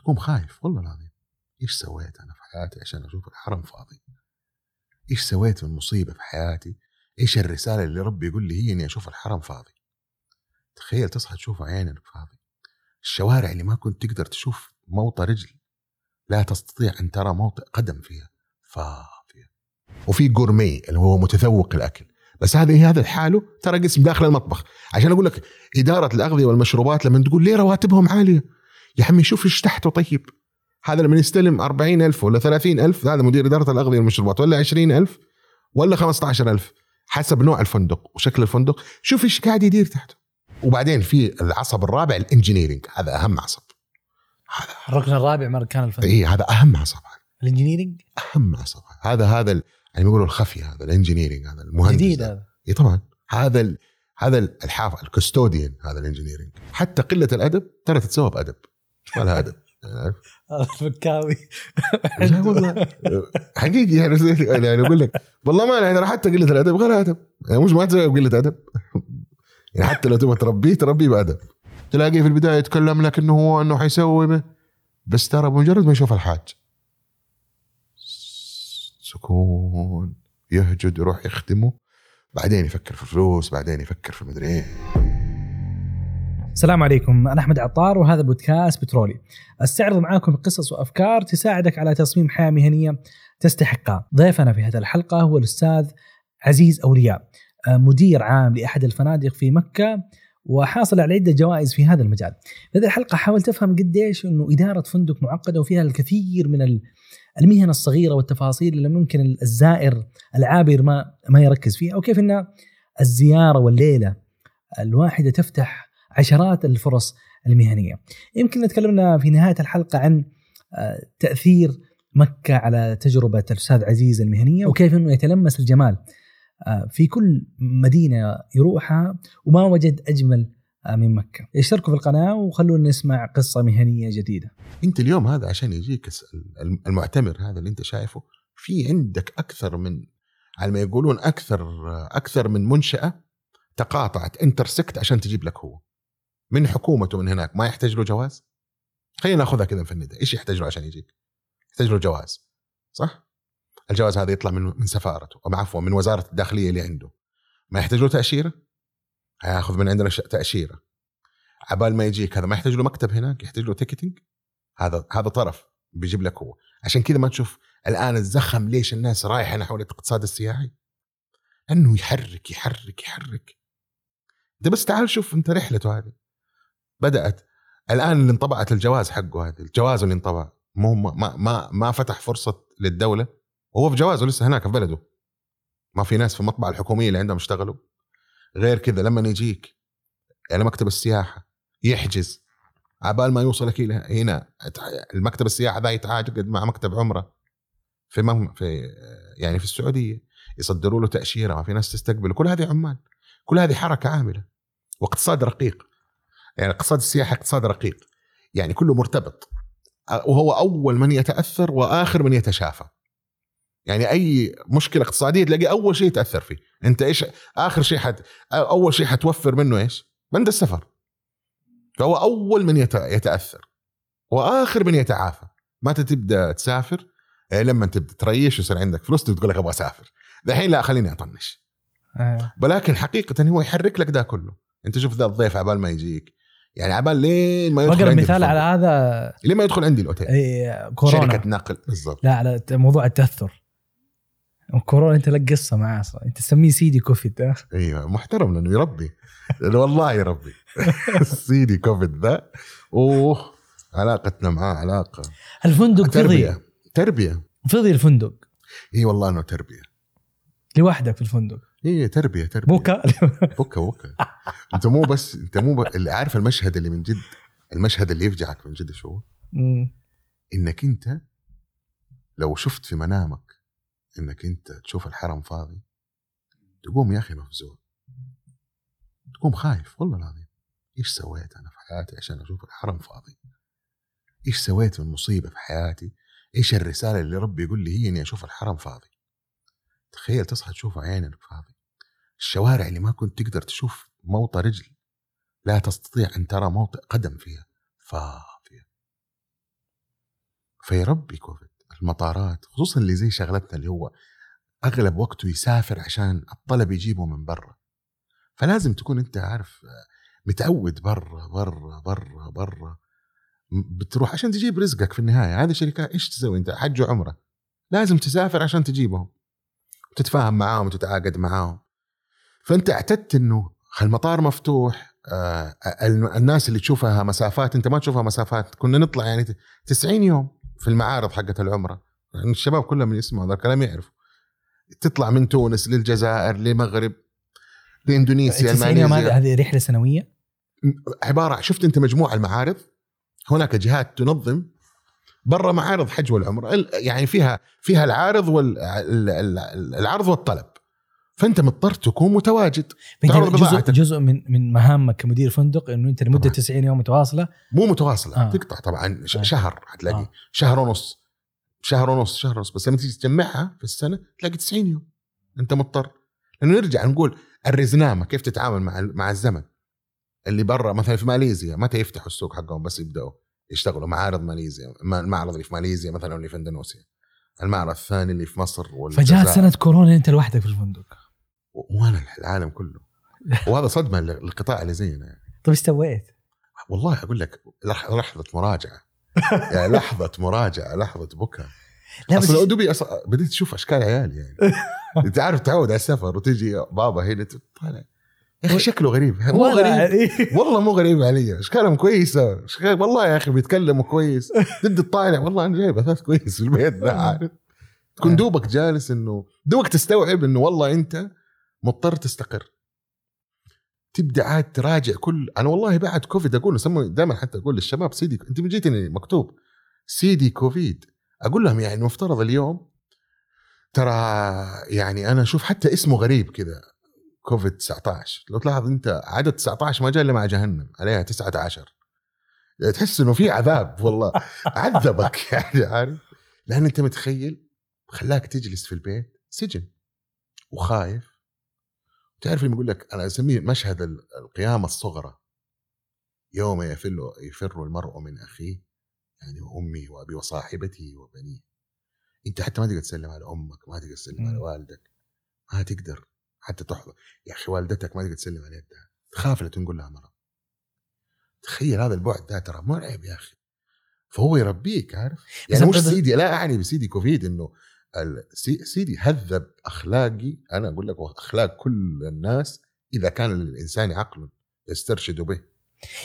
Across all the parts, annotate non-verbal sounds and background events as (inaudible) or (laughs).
تقوم خايف والله العظيم. إيش سويت أنا في حياتي عشان أشوف الحرم فاضي؟ إيش سويت من مصيبه في حياتي؟ إيش الرسالة اللي ربي يقول لي هي إني أشوف الحرم فاضي؟ تخيل تصحى تشوف عينك فاضي. الشوارع اللي ما كنت تقدر تشوف موطى رجل. لا تستطيع أن ترى موطئ قدم فيها. فاضية. وفي جورمي اللي هو متذوق الأكل. بس هذا هذا لحاله ترى قسم داخل المطبخ. عشان أقول لك إدارة الأغذية والمشروبات لما تقول ليه رواتبهم عالية. يا عمي شوف إيش تحته طيب. هذا لما يستلم 40000 ولا 30000 هذا مدير إدارة الأغذية والمشروبات ولا 20000 ولا 15000 حسب نوع الفندق وشكل الفندق. شوف إيش قاعد يدير تحته. وبعدين في العصب الرابع ال engineering هذا أهم عصب. هذا الركن الرابع من اركان الفندق. اي هذا أهم عصب. ال engineering أهم عصب. هذا هذا يعني يقولوا الخفي هذا ال engineering هذا المهندس جديد هذا. اي طبعا. هذا ال هذا الحاف الكستوديان هذا الانجينيرنج حتى قلة الأدب ترى تتسوى بأدب. ولا ادب الفكاوي والله. حقيقي يعني يعني أقول لك والله ما يعني حتى قلة الأدب غير أدب. يعني مش ما تسوي بقله أدب. يعني حتى لو تبغى تربيه تربيه بأدب. تلاقيه في البداية يتكلم لك إنه هو إنه حيسوي بس ترى بمجرد ما يشوف الحاج. سكون يهجد يروح يخدمه بعدين يفكر في الفلوس بعدين يفكر في مدري إيه. السلام عليكم أنا أحمد عطار وهذا بودكاست بترولي أستعرض معاكم قصص وأفكار تساعدك على تصميم حياة مهنية تستحقها ضيفنا في هذه الحلقة هو الأستاذ عزيز أولياء مدير عام لأحد الفنادق في مكة وحاصل على عدة جوائز في هذا المجال. في هذه الحلقة حاولت افهم قديش إنه إدارة فندق معقدة وفيها الكثير من المهن الصغيرة والتفاصيل اللي ممكن الزائر العابر ما ما يركز فيها وكيف إن الزيارة والليلة الواحدة تفتح عشرات الفرص المهنية. يمكن تكلمنا في نهاية الحلقة عن آه، تأثير مكة على تجربة الأستاذ عزيز المهنية وكيف إنه يتلمس الجمال آه، في كل مدينة يروحها وما وجد أجمل آه، من مكة. اشتركوا في القناة وخلونا نسمع قصة مهنية جديدة. أنت اليوم هذا عشان يجيك المعتمر هذا اللي أنت شايفه في عندك أكثر من على ما يقولون أكثر أكثر من منشأة تقاطعت انترسكت عشان تجيب لك هو. من حكومته من هناك ما يحتاج له جواز؟ خلينا ناخذها كذا نفندها، إيش يحتاج له عشان يجيك؟ يحتاج له جواز صح؟ الجواز هذا يطلع من من سفارته أو عفوا من وزارة الداخلية اللي عنده. ما يحتاج له تأشيرة؟ هياخذ من عندنا تأشيرة. عبال ما يجيك هذا ما يحتاج له مكتب هناك؟ يحتاج له تيكتنج هذا هذا طرف بيجيب لك هو. عشان كذا ما تشوف الآن الزخم ليش الناس رايحة نحو الاقتصاد السياحي؟ انه يحرك يحرك يحرك. أنت بس تعال شوف أنت رحلته هذه. بدأت. الآن اللي انطبعت الجواز حقه هذا الجواز اللي انطبع. مو ما ما ما فتح فرصة للدولة. وهو في جوازه لسه هناك في بلده. ما في ناس في المطبعه الحكومية اللي عندهم اشتغلوا. غير كذا لما يجيك يعني مكتب السياحة يحجز. عبال ما يوصلك إلى هنا المكتب السياحة ذا يتعاقد مع مكتب عمرة. في مم في يعني في السعودية يصدروا له تأشيرة ما في ناس تستقبله. كل هذه عمال. كل هذه حركة عاملة. واقتصاد رقيق. يعني اقتصاد السياحة اقتصاد رقيق. يعني كله مرتبط. وهو أول من يتأثر وآخر من يتشافى. يعني أي مشكلة اقتصادية تلاقي أول شيء تاثر فيه. أنت إيش آخر شيء حت أول شيء حتوفر منه إيش؟ بند السفر. فهو أول من يتأثر. وآخر من يتعافى. ما تبدأ تسافر؟ إيه، لما تبدأ تريش ويصير عندك فلوس تقول لك أبغى أسافر. الحين لا خليني أطنش. آه. ولكن حقيقة هو يحرك لك ده كله. أنت شوف ذا الضيف عبال ما يجيك. يعني عبال لين ما يدخل عندي مثال على هذا. لين ما يدخل عندي الأوتيل. اي كورونا. شركة نقل بالضبط. لا على موضوع التأثر. كورونا أنت لك قصة معاه أصلا. أنت تسميه سيدي كوفيد أيوه محترم لأنه يربي. والله يربي. (laughs) سيدي كوفيد ذا. أوه علاقتنا معاه علاقة. الفندق تربية. فضي. تربية. فضي الفندق. إي والله إنه تربية. لوحدك في الفندق. اي تربية تربية. بوكا بوكا (laughs) بوكا انت مو بس انت مو ب... اللي عارف المشهد اللي من جد المشهد اللي يفجعك من جد شو؟ إنك انت لو شفت في منامك إنك انت تشوف الحرم فاضي تقوم يا أخي مفزوع. تقوم خايف والله العظيم. إيش سويت أنا في حياتي عشان أشوف الحرم فاضي؟ إيش سويت من مصيبة في حياتي؟ إيش الرسالة اللي ربي يقول لي هي إني أشوف الحرم فاضي؟ تخيل تصحى تشوف عينك فاضي. الشوارع اللي ما كنت تقدر تشوف موطى رجل. لا تستطيع أن ترى موطئ قدم فيها. فاضية. فيربي كوفيد. المطارات خصوصا اللي زي شغلتنا اللي هو أغلب وقته يسافر عشان الطلب يجيبه من برا. فلازم تكون أنت عارف متعود برا برا برا برا. بتروح عشان تجيب رزقك في النهاية. هذه شركات إيش تسوي أنت؟ حج وعمرة. لازم تسافر عشان تجيبهم. تتفاهم معاهم وتتعاقد معاهم. فأنت اعتدت إنه المطار مفتوح آه الناس اللي تشوفها مسافات أنت ما تشوفها مسافات. كنا نطلع يعني 90 يوم في المعارض حقت العمرة. يعني الشباب كلهم من يسمعوا هذا الكلام يعرفوا. تطلع من تونس للجزائر للمغرب لإندونيسيا الماليزيا هذه رحلة سنوية؟ عبارة شفت أنت مجموعة المعارض؟ هناك جهات تنظم برا معارض حج والعمره يعني فيها فيها العارض والعرض والطلب. فأنت مضطر تكون متواجد. جزء جزء من من مهامك كمدير فندق إنه أنت لمدة 90 يوم متواصلة. مو متواصلة. آه. تقطع طبعا آه. شهر حتلاقي آه. شهر ونص. شهر ونص شهر ونص. بس لما تيجي تجمعها في السنة تلاقي 90 يوم. أنت مضطر. لأنه نرجع نقول الرزنامة كيف تتعامل مع مع الزمن. اللي برا مثلا في ماليزيا متى يفتحوا السوق حقهم بس يبدأوا. يشتغلوا معارض ماليزيا المعرض اللي في ماليزيا مثلا اللي في إندونيسيا. المعرض الثاني اللي في مصر فجاءت سنة كورونا أنت لوحدك في الفندق. وأنا العالم كله. وهذا صدمة للقطاع اللي زينا يعني. (laughs) طيب إيش سويت؟ والله أقول لك لحظة مراجعة. يعني (laughs) لحظة مراجعة لحظة بكاء لا بس دوبي أص... بديت أشوف أشكال عيالي يعني. (laughs) أنت عارف تعود على السفر وتجي بابا هنا طالع. يا أخي شكله غريب. مو غريب. (laughs) والله مو غريب علي. اشكالهم كويسه أشكال والله يا أخي بيتكلموا كويس. ضد الطالع والله أنا جايب اثاث كويس في البيت ده عارف. تكون دوبك جالس انه دوبك تستوعب إنه والله أنت مضطر تستقر. تبدأ عاد تراجع كل أنا والله بعد كوفيد أقول دائما حتى أقول للشباب سيدي أنت جيتني مكتوب. سيدي كوفيد. أقول لهم يعني المفترض اليوم ترى يعني أنا أشوف حتى اسمه غريب كذا كوفيد 19 لو تلاحظ أنت عدد 19 ما جاء إلا مع جهنم عليها 19 تحس إنه في عذاب والله. (laughs) عذبك يعني عارف؟ لأن أنت متخيل خلاك تجلس في البيت سجن وخايف. تعرف اللي يقول لك أنا أسميه مشهد القيامة الصغرى. يوم يفر يفر المرء من أخيه يعني وامي وابي وصاحبتي وبنيه. أنت حتى ما تقدر تسلم على أمك ما تقدر تسلم على والدك. ما تقدر. حتى تحضر. يا أخي والدتك ما تقدر تسلم على يدها تخاف لا تنقل لها مرض. تخيل هذا البعد ده ترى مرعب يا أخي. فهو يربيك عارف؟ يعني مش سيدي لا أعني بسيدي كوفيد إنه سيدي هذب أخلاقي. أنا أقول لك أخلاق كل الناس إذا كان للانسان عقل يسترشد به.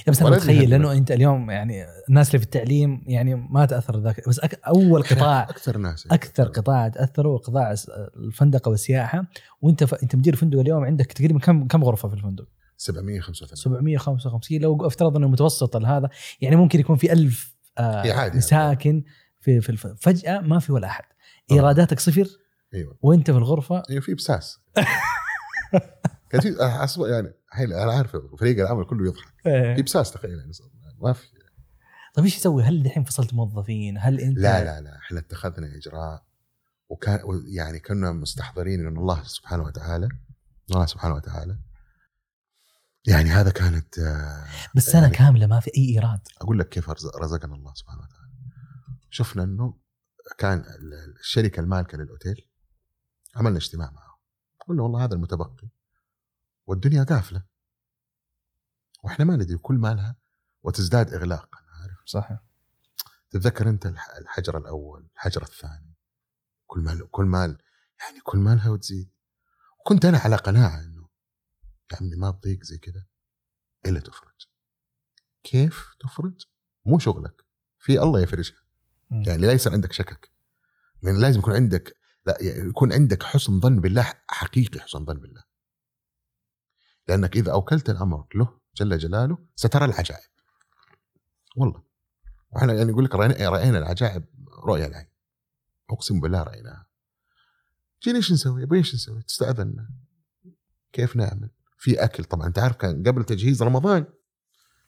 بس أنا متخيل لأنه أنت اليوم يعني الناس اللي في التعليم يعني ما تأثر ذاك بس أول قطاع أكثر ناس يعني. أكثر قطاع تأثروا قطاع الفندقه والسياحة. وأنت ف... أنت مدير فندق اليوم عندك تقريبا كم كم غرفة في الفندق؟ 755 755 لو افترض انه متوسط هذا. يعني ممكن يكون في 1000 آه مساكن في في الف... فجأة ما في ولا أحد. إيراداتك صفر. أيوه. وأنت في الغرفة. أيوه في بساس كان في يعني الحين أنا عارف فريق العمل كله يضحك. إيه. في بساس تخيل يعني ما في. طيب إيش تسوي؟ هل الحين فصلت موظفين؟ هل أنت لا لا لا إحنا اتخذنا إجراء وكان يعني كنا مستحضرين إن الله سبحانه وتعالى الله سبحانه وتعالى. يعني هذا كانت بس سنة يعني كاملة ما في أي إيراد. أقول لك كيف رزقنا الله سبحانه وتعالى. شفنا إنه كان الشركة المالكة للأوتيل عملنا اجتماع معه قلنا والله هذا المتبقي والدنيا قافلة. وإحنا ما ندري كل مالها وتزداد اغلاقا عارف؟ صحيح. تتذكر أنت الحجر الأول الحجر الثاني. كل مال كل مال يعني كل مالها وتزيد. وكنت أنا على قناعة إنه يا عمي ما تضيق زي كذا إلا تفرج. كيف تفرج؟ مو شغلك. في الله يفرجها. يعني لا يصير عندك شكك. يعني لازم يكون عندك لا يعني يكون عندك حسن ظن بالله حقيقي حسن ظن بالله. لأنك إذا أوكلت الأمر له جل جلاله سترى العجائب. والله. وإحنا يعني يقول لك راينا العجائب رؤيا العين. أقسم بالله رأيناها. جينا إيش نسوي؟ أبغى إيش نسوي؟ تستاذنا كيف نعمل؟ في أكل طبعا. أنت عارف كان قبل تجهيز رمضان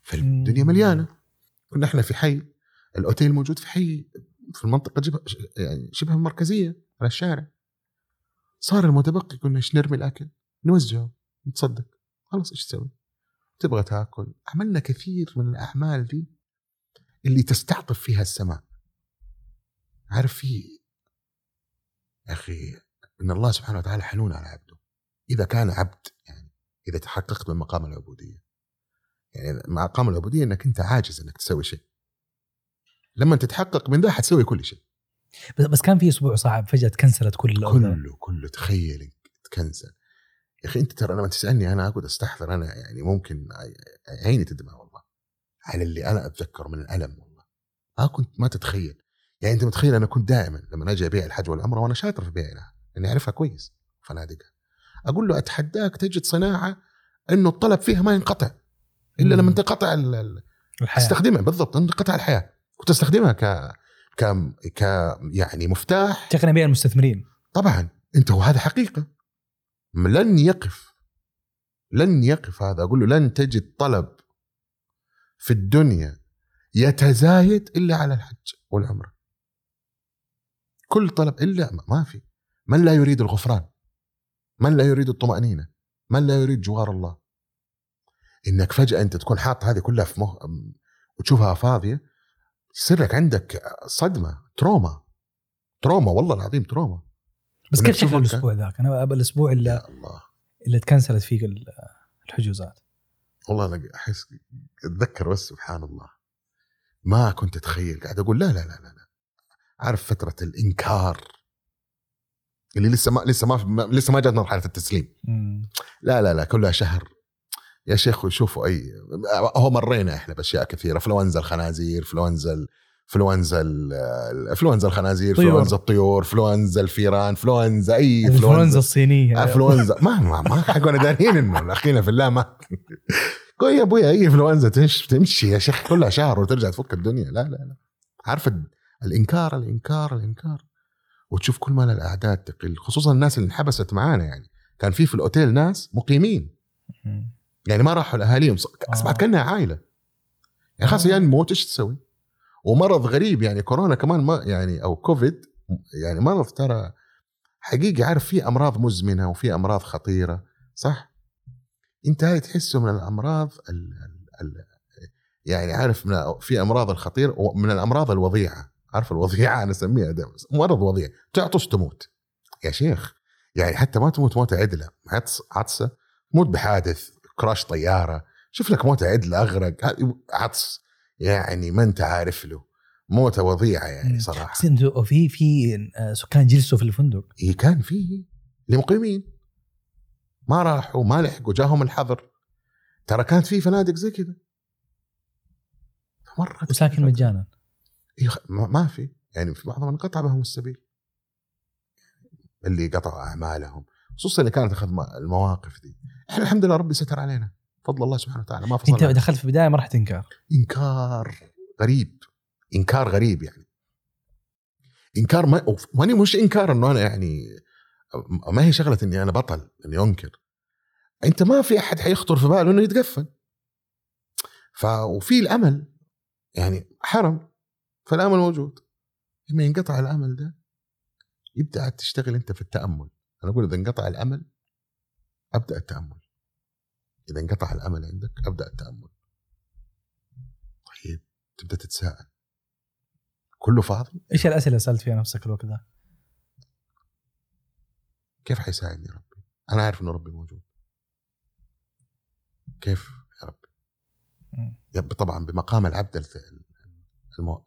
فالدنيا مليانة. كنا إحنا في حي. الأوتيل موجود في حي. في المنطقة جبه يعني شبه مركزية على الشارع. صار المتبقي كنا إيش نرمي الأكل؟ نوزعه. نتصدق. خلاص إيش تسوي؟ تبغى تاكل. عملنا كثير من الأعمال دي اللي تستعطف فيها السماء. عارف في يا أخي إن الله سبحانه وتعالى حنون على عبده. إذا كان عبد يعني إذا تحققت من مقام العبودية. يعني مقام العبودية إنك أنت عاجز إنك تسوي شيء. لما تتحقق من ذا حتسوي كل شيء. بس بس كان في أسبوع صعب فجأة تكنسلت كل. كله كله. تخيل تكنسل. يا أخي أنت ترى لما تسألني أنا أقعد أستحضر أنا يعني ممكن عيني تدمع والله. على اللي أنا أتذكره من الألم والله. ما كنت ما تتخيل. يعني أنت متخيل أنا كنت دائما لما أجي أبيع الحج والعمرة وأنا شاطر في بيعها لأني أعرفها كويس فنادقها أقول له أتحداك تجد صناعة إنه الطلب فيها ما ينقطع إلا لما تنقطع الحياة. تستخدمها بالضبط انقطع الحياة. كنت أستخدمها ك ك ك يعني مفتاح. تقنع بها المستثمرين. طبعا. أنت وهذا حقيقة. لن يقف. لن يقف هذا. أقول له لن تجد طلب في الدنيا يتزايد إلا على الحج والعمرة. كل طلب إلا ما في. من لا يريد الغفران؟ من لا يريد الطمأنينة؟ من لا يريد جوار الله؟ إنك فجأة أنت تكون حاط هذه كلها في مخ وتشوفها فاضية يصير لك عندك صدمة trauma. trauma والله العظيم trauma. بس كيف شكل الأسبوع ذاك؟ أنا أبى الأسبوع اللي يا الله. اللي تكنسلت فيه الحجوزات. والله أنا أحس أتذكر بس سبحان الله. ما كنت أتخيل قاعد أقول لا لا لا لا, لا. عارف فترة الإنكار؟ اللي لسه ما لسه ما لسه ما جات مرحلة التسليم. مم. لا لا لا كلها شهر. يا شيخ شوفوا اي هو مرينا إحنا بأشياء كثيرة. فلونزا الخنازير فلونزا فلونزا فلونزا الخنازير طيور. فلونزا الطيور فلونزا الفيران فلونزا أي الانفلونزا الصينية. انفلونزا ما ما, ما حقنا دارين إنه أخينا في الله ما. قول يا أبويا أي انفلونزا تمشي يا شيخ كلها شهر وترجع تفك الدنيا. لا لا لا. عارف الإنكار الإنكار الإنكار. وتشوف كل ما الأعداد تقل خصوصا الناس اللي انحبست معانا يعني. كان في في الأوتيل ناس مقيمين. يعني ما راحوا لأهاليهم اصبحت آه. كأنها عائلة. يعني خلاص آه. يعني نموت إيش تسوي؟ ومرض غريب يعني كورونا كمان ما يعني أو كوفيد يعني مرض ترى حقيقي عارف في أمراض مزمنة وفي أمراض خطيرة صح؟ أنت هاي تحسه من الأمراض ال ال ال يعني عارف من في أمراض الخطير ومن الأمراض الوضيعة عارف الوضيعة؟ أنا أسميها مرض وضيع تعطس تموت. يا شيخ يعني حتى ما تموت موتة عدلة عطس عطسة تموت بحادث كراش طيارة شوف لك موتة عدلة أغرق عطس. يعني ما أنت عارف له. موتة وضيعة يعني صراحة. بس أنتوا في في آه، سكان جلسوا في الفندق. إيه كان فيه لمقيمين ما راحوا ما لحقوا جاهم الحظر. ترى كانت في فنادق زي كذا. مرة وساكن مجانا. إيه ما في. يعني في بعضهم انقطع بهم السبيل. اللي قطعوا أعمالهم. خصوصا اللي كانت تاخذ المواقف دي. إحنا الحمد لله ربي ستر علينا. فضل الله سبحانه وتعالى ما فصل انت دخلت في البداية ما راح تنكر. إنكار غريب. إنكار غريب يعني. إنكار ما ماني مش إنكار إنه أنا يعني ما هي شغلة إني أنا بطل إني أنكر. أنت ما في أحد حيخطر في باله إنه يتقفل. ف وفي الأمل يعني حرم فالأمل موجود. لما ينقطع الأمل ده يبدأ تشتغل أنت في التأمل. أنا أقول إذا انقطع الأمل أبدأ التأمل. إذا انقطع الأمل عندك أبدأ التأمل. طيب تبدأ تتساءل. كله فاضي؟ إيش الأسئلة اللي سألت فيها نفسك الوقت ذا؟ كيف حيساعدني ربي؟ أنا عارف إنه ربي موجود. كيف يا ربي. يب- طبعا بمقام العبد المو...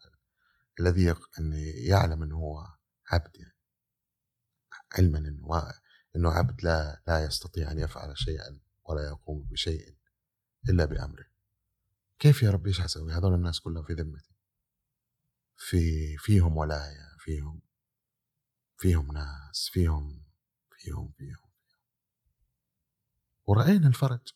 الذي يق- أن يعلم إنه هو عبد يعني. علما إنه ما... إنه عبد لا لا يستطيع أن يفعل شيئا. ولا يقوم بشيء إلا بأمره. كيف يا ربي إيش حسوي هذول الناس كلهم في ذمتي. في فيهم ولاية فيهم فيهم ناس فيهم فيهم فيهم. ورأينا الفرج.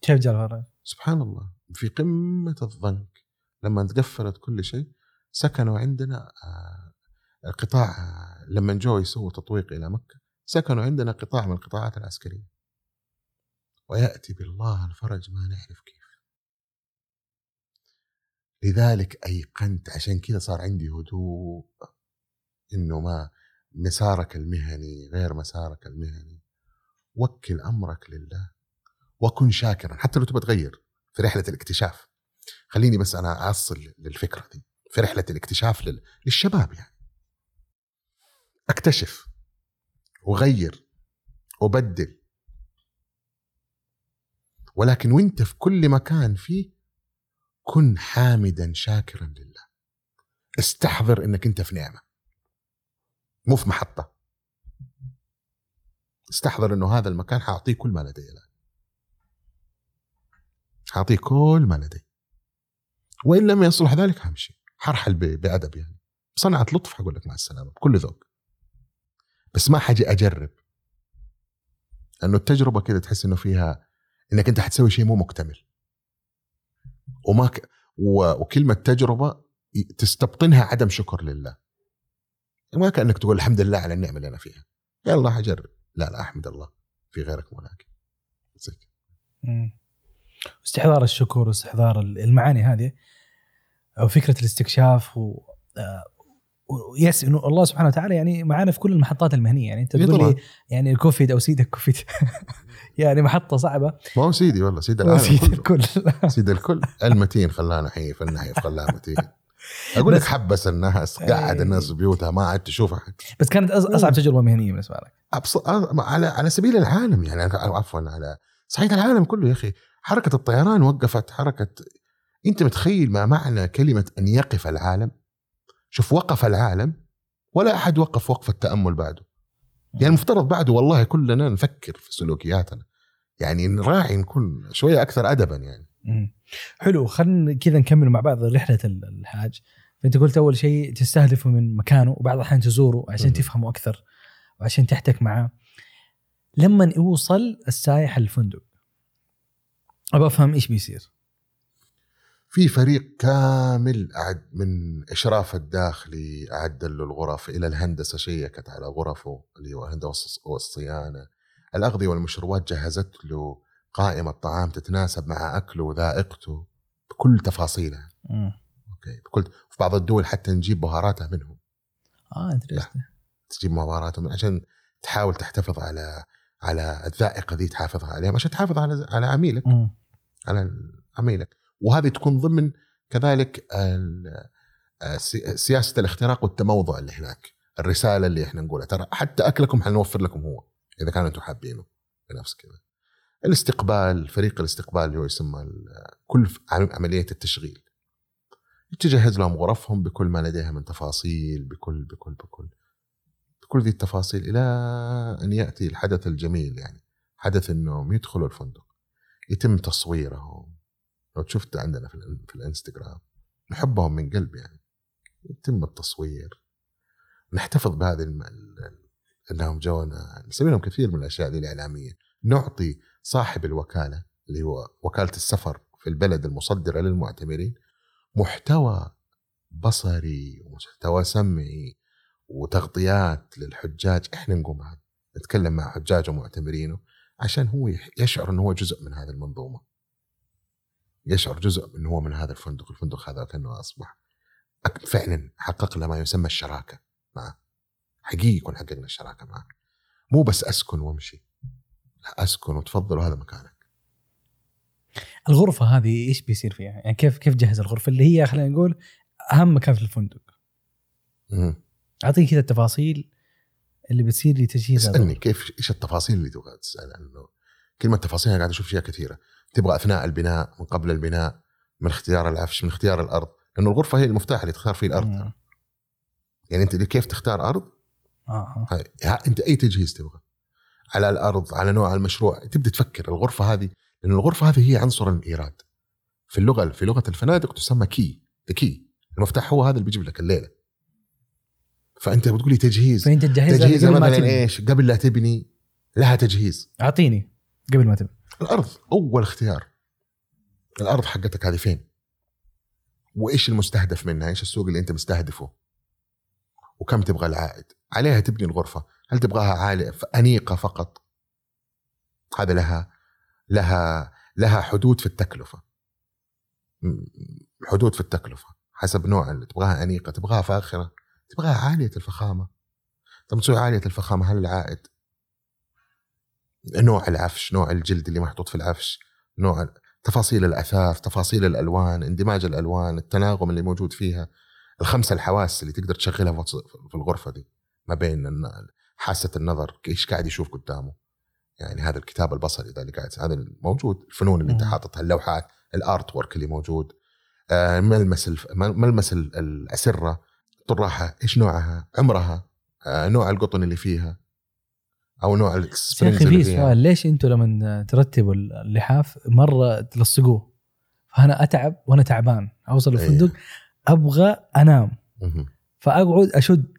كيف جاء الفرج؟ سبحان الله. في قمة الضنك لما تقفلت كل شيء سكنوا عندنا آه، قطاع آه، لما جو يسووا تطويق إلى مكة سكنوا عندنا قطاع من القطاعات العسكرية. ويأتي بالله الفرج ما نعرف كيف. لذلك أيقنت عشان كذا صار عندي هدوء إنه ما مسارك المهني غير مسارك المهني. وكل أمرك لله وكن شاكرا حتى لو تبغى تغير في رحلة الاكتشاف. خليني بس أنا أصل للفكرة دي في رحلة الاكتشاف لل... للشباب يعني. أكتشف وغير وبدل ولكن وانت في كل مكان فيه كن حامدا شاكرا لله. استحضر إنك أنت في نعمة. مو في محطة. استحضر إنه هذا المكان حأعطيه كل ما لدي الآن. حأعطيه كل ما لدي. وإن لم يصلح ذلك همشي حرحل بأدب يعني. صنعت لطف حقول لك مع السلامة بكل ذوق. بس ما حاجي أجرب. لأنه التجربة كده تحس إنه فيها إنك أنت حتسوي شيء مو مكتمل. وما ك... و... وكلمة تجربة تستبطنها عدم شكر لله. ما كأنك تقول الحمد لله على النعمة اللي أنا فيها. يلا حجرب لا لا أحمد الله. في غيرك زيك استحضار الشكر واستحضار المعاني هذه أو فكرة الاستكشاف و آه، yes إنه الله سبحانه وتعالى يعني معانا في كل المحطات المهنية. يعني أنت تقول لي يعني الكوفيد أو سيدك كوفيد (laughs) يعني محطة صعبة. ما هو سيدي والله سيد العالم سيد الكل. (laughs) سيد الكل. المتين خلاه نحيف النحيف خلاه متين. أقول لك حبس الناس قعد الناس في بيوتها ما عاد تشوفها بس كانت أصعب تجربة مهنية بالنسبة لك. أبص... على على سبيل العالم يعني. عفوا على صحيح العالم كله يا أخي. حركة الطيران وقفت حركة أنت متخيل ما معنى كلمة أن يقف العالم؟ شوف وقف العالم ولا أحد وقف وقف التأمل بعده. يعني المفترض بعده والله كلنا نفكر في سلوكياتنا. يعني نراعي نكون شوية أكثر ادبا يعني. حلو خلينا كذا نكمل مع بعض رحلة الحاج. فانت قلت أول شيء تستهدفه من مكانه وبعض الأحيان تزوره عشان تفهمه أكثر وعشان تحتك معاه. لما يوصل السايح الفندق أبغى أفهم إيش بيصير؟ في فريق كامل أعد من إشراف الداخلي أعد له الغرف إلى الهندسة شيكت على غرفه اللي هو الهندسة والصيانة الأغذية والمشروبات جهزت له. قائمة طعام تتناسب مع أكله وذائقته بكل تفاصيلها. okay بكل في بعض الدول حتى نجيب بهاراتها منهم. آه انترستنج تجيب بهاراتهم عشان تحاول تحتفظ على على الذائقة ذي تحافظها عليها. عشان تحافظ على على عميلك. م. على عميلك. وهذه تكون ضمن كذلك سياسة الاختراق والتموضع اللي هناك. الرسالة اللي إحنا نقولها. ترى حتى أكلكم حنوفر لكم هو إذا كانوا أنتم حابينه. بنفس كذا. الاستقبال فريق الاستقبال اللي هو يسمى كل عملية التشغيل. تجهز لهم غرفهم بكل ما لديها من تفاصيل بكل بكل بكل. بكل ذي التفاصيل إلى أن يأتي الحدث الجميل يعني. حدث إنهم يدخلوا الفندق. يتم تصويرهم. لو شفت عندنا في, في الإنستغرام نحبهم من قلب يعني. يتم التصوير. نحتفظ بهذه الم... إنهم جونا نسوي لهم كثير من الأشياء دي الإعلامية. نعطي صاحب الوكالة اللي هو وكالة السفر في البلد المصدرة للمعتمرين محتوى بصري ومحتوى سمعي وتغطيات للحجاج. إحنا نقوم نتكلم مع حجاج ومعتمرينه عشان هو يشعر إنه هو جزء من هذه المنظومة. يشعر جزء انه هو من هذا الفندق الفندق هذا كانه أصبح فعلا حققنا ما يسمى الشراكة معه. حقيقي يكون حققنا الشراكة معه. مو بس أسكن وأمشي. لا أسكن وتفضل وهذا مكانك. الغرفة هذه إيش بيصير فيها؟ يعني كيف كيف جهز الغرفة؟ اللي هي خلينا نقول أهم مكان في الفندق. أعطيني كذا التفاصيل اللي بتصير لتجهيز اسألني كيف إيش التفاصيل اللي تبغى تسأل؟ عنه؟ كلمة تفاصيل أنا قاعد أشوف فيها كثيرة. تبغى أثناء البناء من قبل البناء من اختيار العفش من اختيار الأرض. لأنه الغرفة هي المفتاح اللي تختار فيه الأرض. مم. يعني أنت كيف تختار أرض؟ آه. أنت أي تجهيز تبغى. على الأرض على نوع المشروع. تبدأ تفكر الغرفة هذه لأن الغرفة هذه هي عنصر الإيراد. في اللغة في لغة الفنادق تسمى كي ذا كي المفتاح هو هذا اللي بيجيب لك الليلة. فأنت بتقول لي تجهيز. فإنت تجهز تجهيز مثلا إيش؟ قبل لا تبني لها تجهيز. أعطيني قبل ما تبني. الأرض أول اختيار. الأرض حقتك هذه فين؟ وإيش المستهدف منها؟ إيش السوق اللي أنت مستهدفه؟ وكم تبغى العائد؟ عليها تبني الغرفة. هل تبغاها عالية أنيقة فقط؟ هذا لها لها لها حدود في التكلفة. حدود في التكلفة. حسب نوع اللي تبغاها أنيقة تبغاها فاخرة تبغاها عالية الفخامة. طب تسوي عالية الفخامة هل العائد نوع العفش نوع الجلد اللي محطوط في العفش نوع تفاصيل الاثاث تفاصيل الألوان اندماج الألوان التناغم اللي موجود فيها الخمسه الحواس اللي تقدر تشغلها في الغرفة دي ما بين حاسة النظر إيش قاعد يشوف قدامه يعني هذا الكتاب البصري ده اللي قاعد هذا موجود الفنون اللي أنت. حاططها اللوحات الأرت ورك اللي موجود آه، ملمس الف... ملمس ال- الأسرة طراحه إيش نوعها عمرها آه، نوع القطن اللي فيها أو نوع بس يا أخي في سؤال ليش أنتم لما ترتبوا اللحاف مرة تلصقوه؟ فأنا أتعب وأنا تعبان أوصل. الفندق أبغى أنام. فأقعد أشد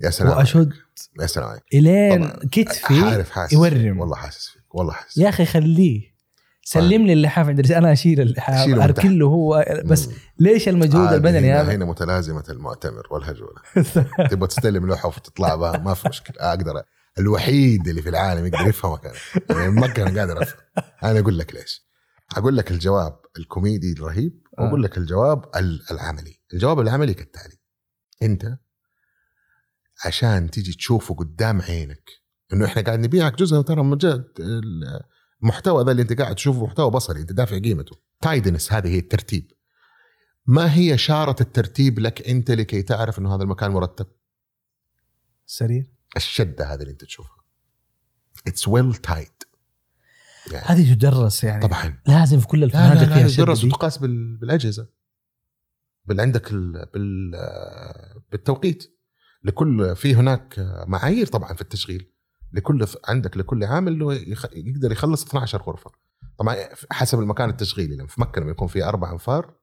يا سلام وأشد. يا سلام عليك. إلين. كتفي عارف حاسس. يورم. والله حاسس فيك والله حاسس يا أخي خليه. سلم لي اللحاف عند أنا أشيل اللحاف أشيله من أركن له هو. بس مم. ليش المجهود عادي البدني هنا, هذا؟ هنا متلازمة المؤتمر والهجولة. (laughs) تبغى تستلم لوحة وتطلع بها ما في مشكلة. أقدر الوحيد اللي في العالم يقدر يفهمك أنا يعني من مكه أنا قادر أفهم. أنا أقول لك ليش. أقول لك الجواب الكوميدي الرهيب آه. واقول لك الجواب ال- العملي. الجواب العملي كالتالي. أنت عشان تيجي تشوفه قدام عينك إنه إحنا قاعد نبيعك جزء ترى المحتوى ذا اللي أنت قاعد تشوفه محتوى بصري أنت دافع قيمته. tidiness هذه هي الترتيب. ما هي شارة الترتيب لك أنت لكي تعرف إنه هذا المكان مرتب؟ سرير. الشدة هذه اللي انت تشوفها. it's well tied يعني هذه تدرس يعني. طبعا. لازم في كل الفنادق لا فيها لا تدرس. وتقاس بال- بالأجهزة. بال عندك ال... بال... بالتوقيت. لكل في هناك معايير طبعا في التشغيل. لكل عندك لكل عامل له يخ... يقدر يخلص 12 غرفة. طبعا حسب المكان التشغيلي. لما في مكة لما يكون في أربع أنفار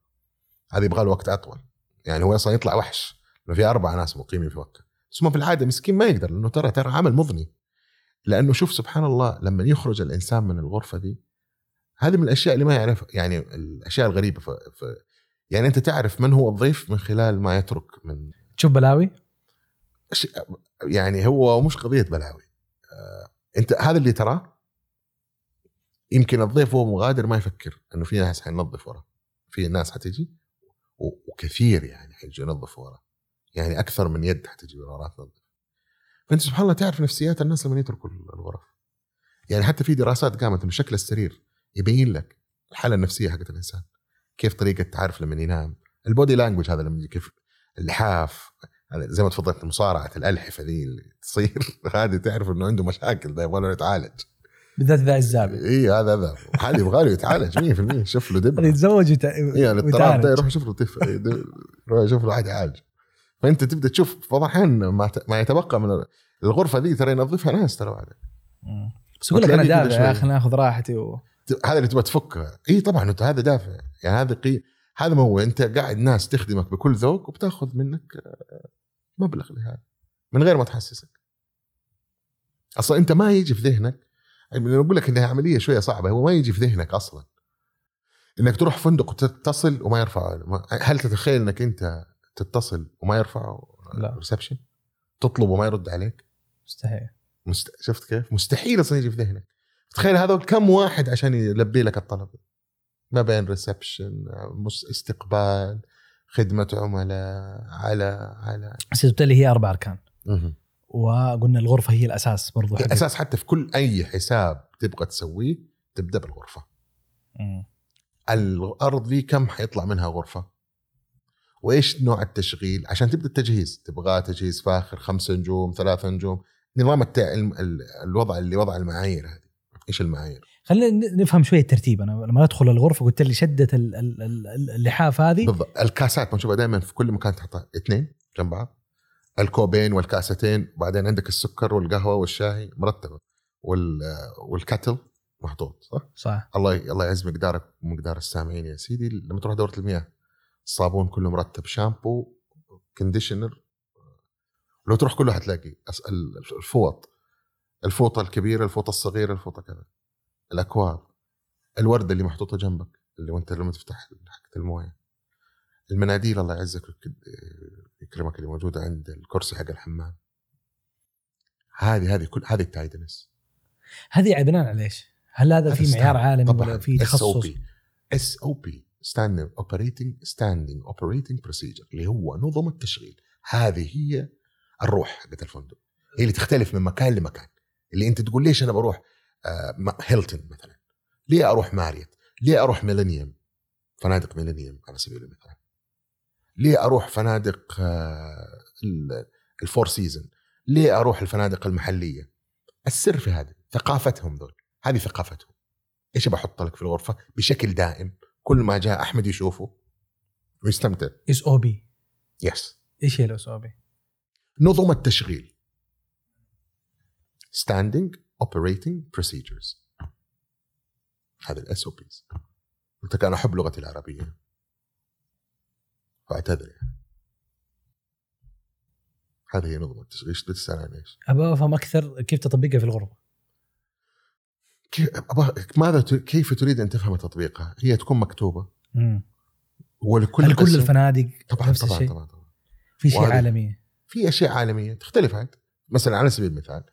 هذا يبغى له وقت أطول. يعني هو أصلا يطلع وحش. لأنه في أربع ناس مقيمين في مكة. بس هم في العادة مسكين ما يقدر لأنه ترى ترى عمل مضني. لأنه شوف سبحان الله لما يخرج الإنسان من الغرفة دي هذه من الأشياء اللي ما يعرفها يعني الأشياء الغريبة. ف... ف... يعني أنت تعرف من هو الضيف من خلال ما يترك من تشوف بلاوي. أش... يعني هو مش قضية بلاوي. آه... أنت هذا اللي تراه؟ يمكن الضيف وهو مغادر ما يفكر إنه في ناس حينظف وراه في ناس حتجي و... وكثير يعني حيجي ينظف وراه يعني أكثر من يد حتجي وراه تنظف فأنت سبحان الله تعرف نفسيات الناس لما يتركوا الغرف. يعني حتى في دراسات قامت انه شكل السرير يبين لك الحالة النفسية حقت الإنسان. كيف طريقة تعرف لما ينام. البودي لانجوج هذا لما كيف اللحاف زي ما تفضلت مصارعة الألحفة ذي اللي تصير. (laughs) هذه تعرف إنه عنده مشاكل ده يبغى له يتعالج. بالذات ذا الزابي إي هذا هذا هذا يبغى له يتعالج 100% شوف له دبره (laughs) يتزوج وت... إي الاضطراب ويتعالج. ده يروح يشوف له طف يروح يشوف له واحد يعالج. فأنت تبدأ تشوف بعض الأحيان ما, ت- ما يتبقى من الغرفة دي ترى ينظفها ناس ترى بعد. بس يقول لك أنا دافع يا. أخي ناخذ راحتي و... هذا اللي تبغى تفكها إي طبعا أنت هذا دافع. يعني هذا قي... هذا ما هو. أنت قاعد ناس تخدمك بكل ذوق وبتاخذ منك آه، مبلغ لهذا. من غير ما تحسسك. أصلا أنت ما يجي في ذهنك يعني أقول لك إنها عملية شوية صعبة هو ما يجي في ذهنك أصلا. إنك تروح فندق وتتصل وما يرفع هل تتخيل إنك أنت تتصل وما يرفع لا. reception تطلب وما يرد عليك مستحيل مست... شفت كيف؟ مستحيل أصلا يجي في ذهنك تخيل هذول كم واحد عشان يلبي لك الطلب ما بين reception. استقبال خدمة عملاء على على بس قلت لي هي أربع أركان. وقلنا الغرفة هي الأساس برضو حق- الاساس حتى في كل أي حساب تبغى تسويه تبدأ بالغرفة مم. الأرض دي كم حيطلع منها غرفة وإيش نوع التشغيل؟ عشان تبدأ التجهيز. تبغى تجهيز فاخر خمسة نجوم ثلاثة نجوم. نظام التع... الوضع اللي وضع المعايير هذه. إيش المعايير؟ خلينا نفهم شوية الترتيب. أنا لما أدخل الغرفة قلت لي شده ال- ال- ال- اللحاف هذه. بالضبط. الكاسات بنشوفها دائما في كل مكان تحطها. اثنين جنب بعض. الكوبين والكاستين وبعدين عندك السكر والقهوة والشاي. مرتبة. وال وال kettle محطوط صح؟ صح. الله الله يعز مقدارك ومقدار السامعين يا سيدي. لما تروح دورة المياه. الصابون كله مرتب شامبو conditioner. لو تروح كله حتلاقي الفوط. الفوطه الكبيره الفوطه الصغيره الفوطه كذا. الأكواب. الورده اللي محطوطة جنبك اللي وأنت لما تفتح حقه الموية. المناديل الله يعزك يكرمك اللي موجودة عند الكرسي حق الحمام. هذه هذه كل هذه ال tidiness هذه بناء على إيش؟ هل هذا في معيار عالمي ولا في تخصص؟ SOP standing operating standing operating procedure اللي هو نظم التشغيل. هذه هي الروح حقت الفندق. هي اللي تختلف من مكان لمكان. اللي أنت تقول ليش أنا بروح آه، هيلتون مثلا؟ ليه أروح ماريوت ليه أروح ميلينيوم فنادق ميلينيوم على سبيل المثال. ليه أروح فنادق آه، ال- الفور سيزون ليه أروح الفنادق المحلية؟ السر في هذا ثقافتهم ذول. هذه ثقافتهم. إيش بحط لك في الغرفة؟ بشكل دائم. كل ما جاء أحمد يشوفه ويستمتع. SOP yes إيش هي ال SOP؟ نظم التشغيل. Standing Operating Procedures. هذا ال SOPs قلت لك أنا أحب لغتي العربية. فاعتذر. يعني هذه هي نظم التشغيل. إيش تسأل عن إيش؟ أبغى أفهم أكثر كيف تطبقها في الغرفة. ماذا كيف تريد أن تفهم تطبيقها؟ هي تكون مكتوبة. مم. ولكل هل كل الفنادق طبعا نفس طبعا الشيء؟ طبعا طبعا. في شيء عالمي. في أشياء عالمية تختلف عاد مثلا على سبيل المثال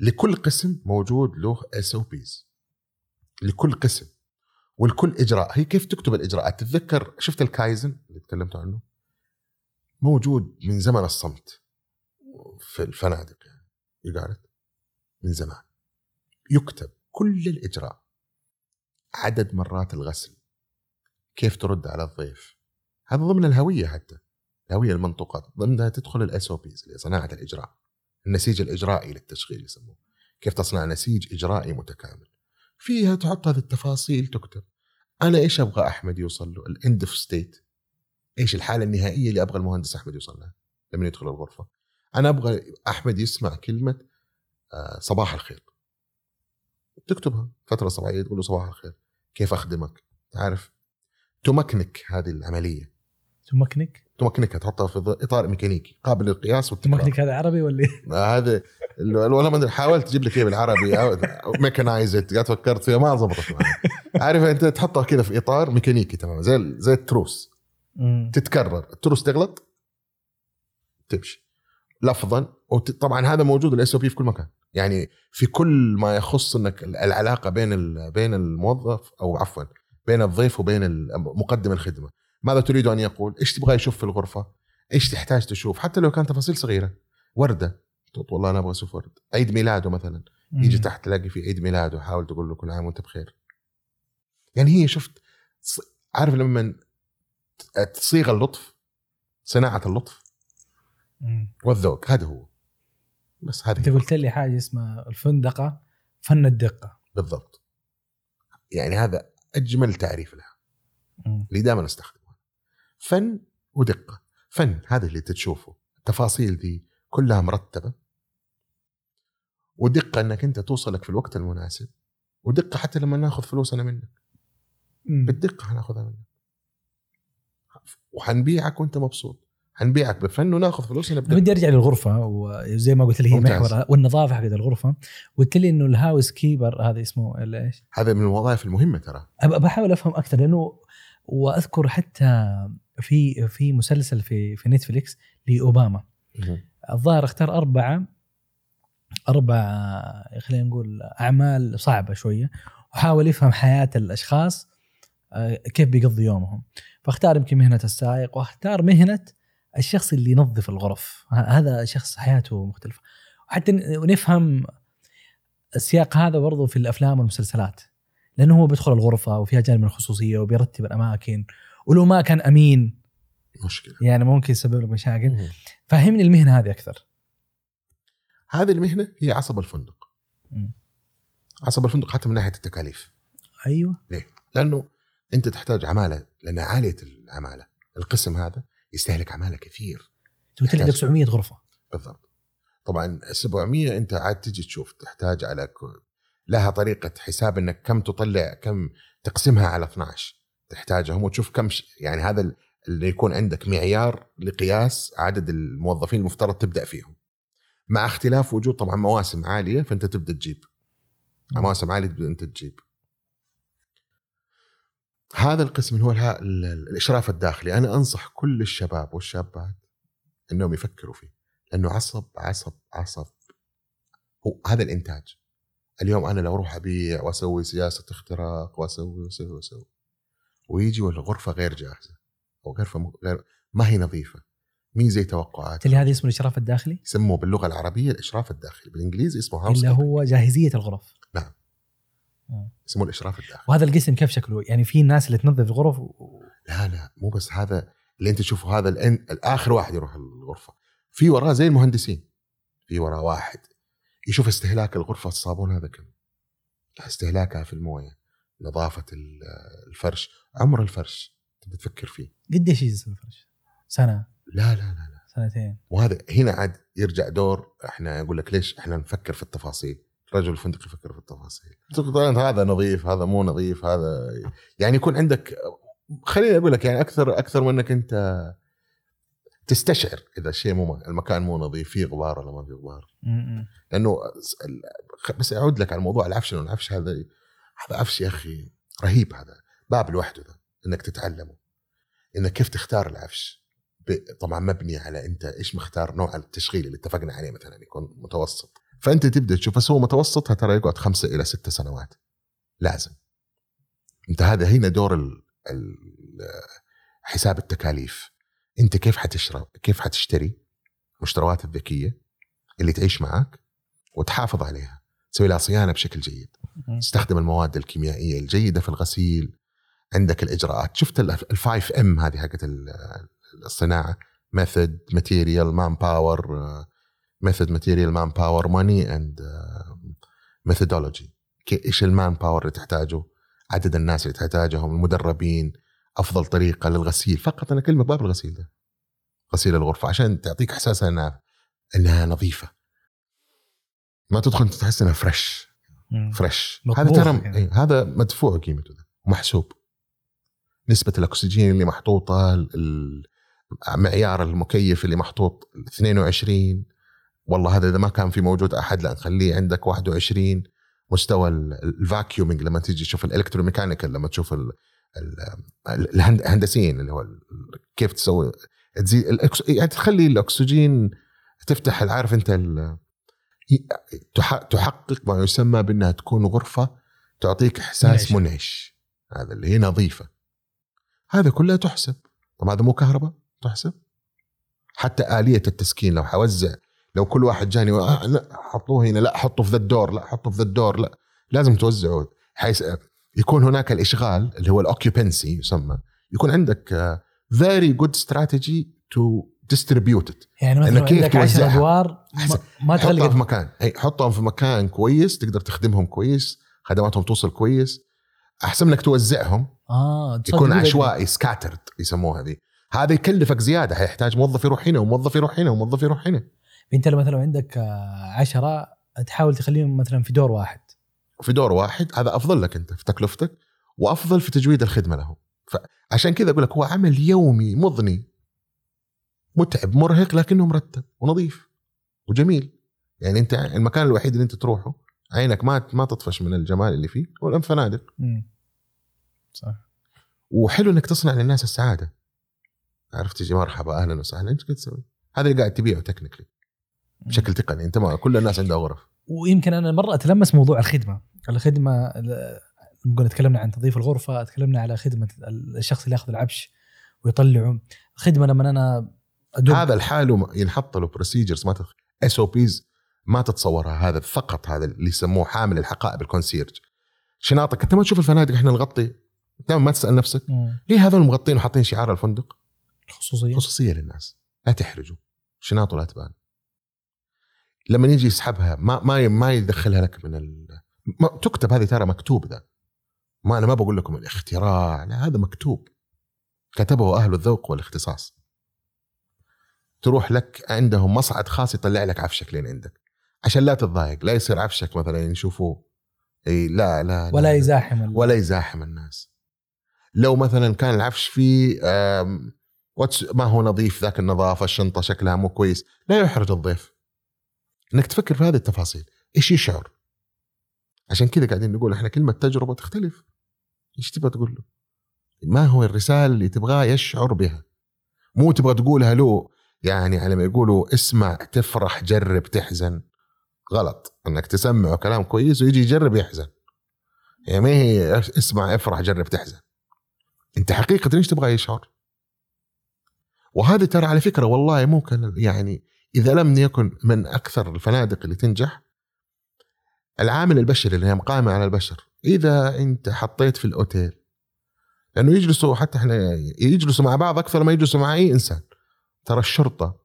لكل قسم موجود له SOPs لكل قسم. ولكل إجراء. هي كيف تكتب الإجراءات؟ تتذكر شفت الكايزن اللي تكلمت عنه؟ موجود من زمن الصمت في الفنادق يعني. يقالت من زمان. يكتب. كل الإجراء. عدد مرات الغسل. كيف ترد على الضيف. هذا ضمن الهوية حتى. الهوية المنطوقات ضمنها تدخل ال SOPs صناعة الإجراء. النسيج الإجرائي للتشغيل يسموه. كيف تصنع نسيج إجرائي متكامل. فيها تحط هذه التفاصيل تكتب. أنا إيش أبغى أحمد يوصل له؟ ال end of state إيش الحالة النهائية اللي أبغى المهندس أحمد يوصل لها؟ لما يدخل الغرفة. أنا أبغى أحمد يسمع كلمة آه، صباح الخير. تكتبها. فترة صباحيه تقول له صباح الخير. كيف أخدمك؟ تعرف تمكنك هذه العملية. تمكنك؟ تمكنكها تحطها في إطار ميكانيكي قابل للقياس والتكرار. تمكنك هذا عربي ولا إيه؟ (laughs) هذا ال- والله ما أدري حاولت أجيب لك اياه بالعربي mechanized قاعد فكرت فيها ما ضبطت معي. عارف أنت تحطها كذا في إطار ميكانيكي تمام زي زي التروس. مم. تتكرر. التروس تغلط تمشي. لفظا وطبعا هذا موجود ال SOP في كل مكان. يعني في كل ما يخص إنك ال- العلاقة بين بين الموظف أو عفوا بين الضيف وبين مقدم الخدمة. ماذا تريد أن يقول؟ إيش تبغى يشوف في الغرفة؟ إيش تحتاج تشوف؟ حتى لو كانت تفاصيل صغيرة. وردة. تقول والله أنا أبغى أشوف ورد عيد ميلاده مثلا. يجي. تحت تلاقي في عيد ميلاده حاول تقول له كل عام وأنت بخير. يعني هي شفت عارف لما تصيغ اللطف؟ صناعة اللطف. والذوق. هذا هو. بس انت هذه قلت لي حاجة اسمها الفندقة فن الدقة. بالضبط. يعني هذا أجمل تعريف لها. اللي دائما أستخدمه. فن ودقة. فن هذا اللي تشوفه. التفاصيل دي كلها مرتبة. ودقة إنك أنت توصلك في الوقت المناسب. ودقة حتى لما ناخذ فلوسنا منك. بالدقة حناخذها منك. وحنبيعك وأنت مبسوط. حنبيعك بفن وناخذ فلوسنا أنا بدقه بدي أرجع للغرفة وزي ما قلت لي هي. محور والنظافة حقت الغرفة. قلت لي إنه ال housekeeper هذا اسمه ولا إيش؟ هذا من الوظائف المهمة ترى. بحاول أفهم أكثر لأنه وأذكر حتى في في مسلسل في في نتفليكس لأوباما. الظاهر اختار أربعة أربع خلينا نقول أعمال صعبة شوية وحاول يفهم حياة الأشخاص آه، كيف بيقضي يومهم. فاختار يمكن مهنة السائق واختار مهنة الشخص اللي ينظف الغرف. هذا شخص حياته مختلفة. وحتى نفهم السياق هذا برضو في الأفلام والمسلسلات. لأنه هو بيدخل الغرفة وفيها جانب من الخصوصية وبيرتب الأماكن. ولو ما كان أمين. مشكلة. يعني ممكن يسبب لك مشاكل. فهمني المهنة هذه أكثر. هذه المهنة هي عصب الفندق. مم. عصب الفندق حتى من ناحية التكاليف. أيوه. ليه؟ لأنه أنت تحتاج عمالة لأن عالية العمالة. القسم هذا يستهلك عمالة كثير. أنت قلت لي عندك 700 غرفة. بالضبط. طبعا 700 أنت عاد تجي تشوف تحتاج على. لها طريقة حساب إنك كم تطلع كم تقسمها على 12 تحتاجهم وتشوف كم ش... يعني هذا ال- اللي يكون عندك معيار لقياس عدد الموظفين المفترض تبدأ فيهم. مع اختلاف وجود طبعا مواسم عالية فأنت تبدأ تجيب. مع مواسم عالية تبدأ أنت تجيب. هذا القسم اللي هو الإشراف الداخلي. أنا أنصح كل الشباب والشابات إنهم يفكروا فيه لأنه عصب عصب عصب. هو هذا الإنتاج. اليوم أنا لو أروح أبيع وأسوي سياسة اختراق وأسوي وأسوي وأسوي ويجي والغرفة غير جاهزة أو غرفة غير ما هي نظيفة. مين زي توقعات قلت لي هذا اسمه الإشراف الداخلي؟ يسموه باللغة العربية الإشراف الداخلي. بالإنجليزي اسمه هاوس اللي هو جاهزية الغرف. يسموه الإشراف الداخلي. وهذا القسم كيف شكله؟ يعني في ناس اللي تنظف الغرف و... لا لا مو بس هذا اللي انت تشوفه هذا الان الآخر واحد يروح الغرفة. في وراه زي المهندسين. في وراه واحد يشوف استهلاك الغرفة الصابون هذا كم استهلاكها في الموية نظافة ال- الفرش عمر الفرش تبي تفكر فيه. قديش يجلس الفرش؟ سنة؟ لا لا لا لا. سنتين. وهذا هنا عاد يرجع دور إحنا أقول لك ليش إحنا نفكر في التفاصيل. رجل الفندق يفكر في التفاصيل. تقول هذا نظيف هذا مو نظيف هذا يعني يكون عندك خليني أقول لك يعني أكثر أكثر من أنك أنت تستشعر إذا الشيء مو المكان مو نظيف فيه غبار ولا ما فيه غبار. لأنه ال- بس أعود لك على موضوع العفش لأنه العفش هذا هذا عفش يا أخي رهيب هذا باب لوحده ده إنك تتعلمه. إنك كيف تختار العفش؟ طبعا مبني على أنت إيش مختار نوع التشغيل اللي اتفقنا عليه مثلا يكون متوسط. فأنت تبدأ تشوف بس هو متوسط ترى يقعد خمسة إلى ستة سنوات. لازم. أنت هذا هنا دور ال ال حساب التكاليف. أنت كيف حتشرب كيف حتشتري مشتريات الذكية اللي تعيش معك وتحافظ عليها تسوي لها صيانة بشكل جيد. تستخدم المواد الكيميائية الجيدة في الغسيل عندك الإجراءات. شفت ال five M هذه حقت ال- الصناعة؟ method material manpower method material manpower money and methodology إيش ال manpower اللي تحتاجه؟ عدد الناس اللي تحتاجهم المدربين أفضل طريقة للغسيل. فقط أنا كلمة باب الغسيل ده. غسيل الغرفة عشان تعطيك إحساس إنها إنها نظيفة. ما تدخل تحس إنها fresh. fresh هذا ترى يعني. إيه، هذا مدفوع قيمته ده. ومحسوب نسبة الأكسجين اللي محطوطة معيار المكيف اللي محطوط 22 والله هذا إذا ما كان في موجود أحد لا نخليه عندك 21 مستوى ال- vacuuming لما تيجي تشوف ال electromechanical لما تشوف ال- ال- الهند- الهندسيين اللي هو كيف تسوي تزيد يعني تخلي الأكسجين تفتح عارف أنت تحقق ما يسمى بأنها تكون غرفة تعطيك إحساس. منعش. هذا اللي هي نظيفة. هذا كله تحسب. طب هذا مو كهرباء؟ تحسب. حتى آلية التسكين لو حوزع لو كل واحد جاني لا حطوه هنا لا حطه في ذا الدور لا حطه في ذا الدور لا. لازم توزعه حيث يكون هناك الإشغال اللي هو ال occupancy يسمى. يكون عندك very good strategy to distribute يعني مثلا عندك 10 توزعها. أدوار. ما, ما حطهم في مكان. اي حطهم في مكان كويس تقدر تخدمهم كويس خدماتهم توصل كويس. أحسن إنك توزعهم. آه يكون عشوائي سكاترد يسموها هذه هذا يكلفك زيادة. حيحتاج موظف يروح هنا وموظف يروح هنا وموظف يروح هنا. انت لو مثلا عندك آه، عشرة تحاول تخليهم مثلا في دور واحد. في دور واحد هذا أفضل لك أنت في تكلفتك وأفضل في تجويد الخدمة لهم. فعشان كذا أقول لك هو عمل يومي مضني. متعب مرهق لكنه مرتب ونظيف وجميل. يعني أنت المكان الوحيد اللي أنت تروحه عينك ما ما تطفش من الجمال اللي فيه هو الفنادق. صح. وحلو إنك تصنع للناس السعادة. عرفت تجي مرحبا أهلا وسهلا انت كده تسوي؟ هذا اللي قاعد تبيعه technically بشكل تقني. أنت ما كل الناس عندها غرف. ويمكن أنا مرة أتلمس موضوع الخدمة. الخدمة ال- نقول تكلمنا عن تنظيف الغرفة تكلمنا على خدمة الشخص اللي ياخذ العفش ويطلعه. الخدمة لما أنا أدوب هذا الحال ينحط له procedures ما SOPs ما تتصورها. هذا فقط هذا اللي يسموه حامل الحقائب ال concierge. شناطك؟ أنت ما تشوف الفنادق إحنا نغطي. دائما ما تسأل نفسك. مم. ليه هذول مغطين وحاطين شعار الفندق؟ خصوصيه خصوصية للناس. لا تحرجوا. شناطه لا تبان. لما يجي يسحبها ما ما ما يدخلها لك من ال... ما تكتب هذه ترى مكتوب ذا. ما أنا ما بقول لكم الاختراع لا هذا مكتوب. كتبه أهل الذوق والاختصاص. تروح لك عندهم مصعد خاص يطلع لك عفشك لين عندك. عشان لا تتضايق لا يصير عفشك مثلا يشوفوه. إي لا لا لا ولا لا. يزاحم ال- ولا يزاحم الناس. لو مثلا كان العفش فيه ما هو نظيف ذاك النظافة الشنطة شكلها مو كويس لا يحرج الضيف. إنك تفكر في هذه التفاصيل. إيش يشعر عشان كذا قاعدين نقول إحنا كلمة تجربة تختلف. إيش تبغى تقول له؟ ما هو الرسالة اللي تبغاه يشعر بها. مو تبغى تقولها له يعني على ما يقولوا اسمع تفرح جرب تحزن. غلط. إنك تسمعه كلام كويس ويجي يجرب يحزن. يعني ما هي اسمع افرح جرب تحزن. أنت حقيقة إيش تبغى يشعر؟ وهذه ترى على فكرة والله ممكن يعني إذا لم يكن من أكثر الفنادق اللي تنجح العامل البشري اللي هي قائمة على البشر إذا أنت حطيت في الأوتيل لأنه يجلسوا حتى إحنا يجلسوا مع بعض أكثر ما يجلسوا مع أي إنسان. ترى الشرطة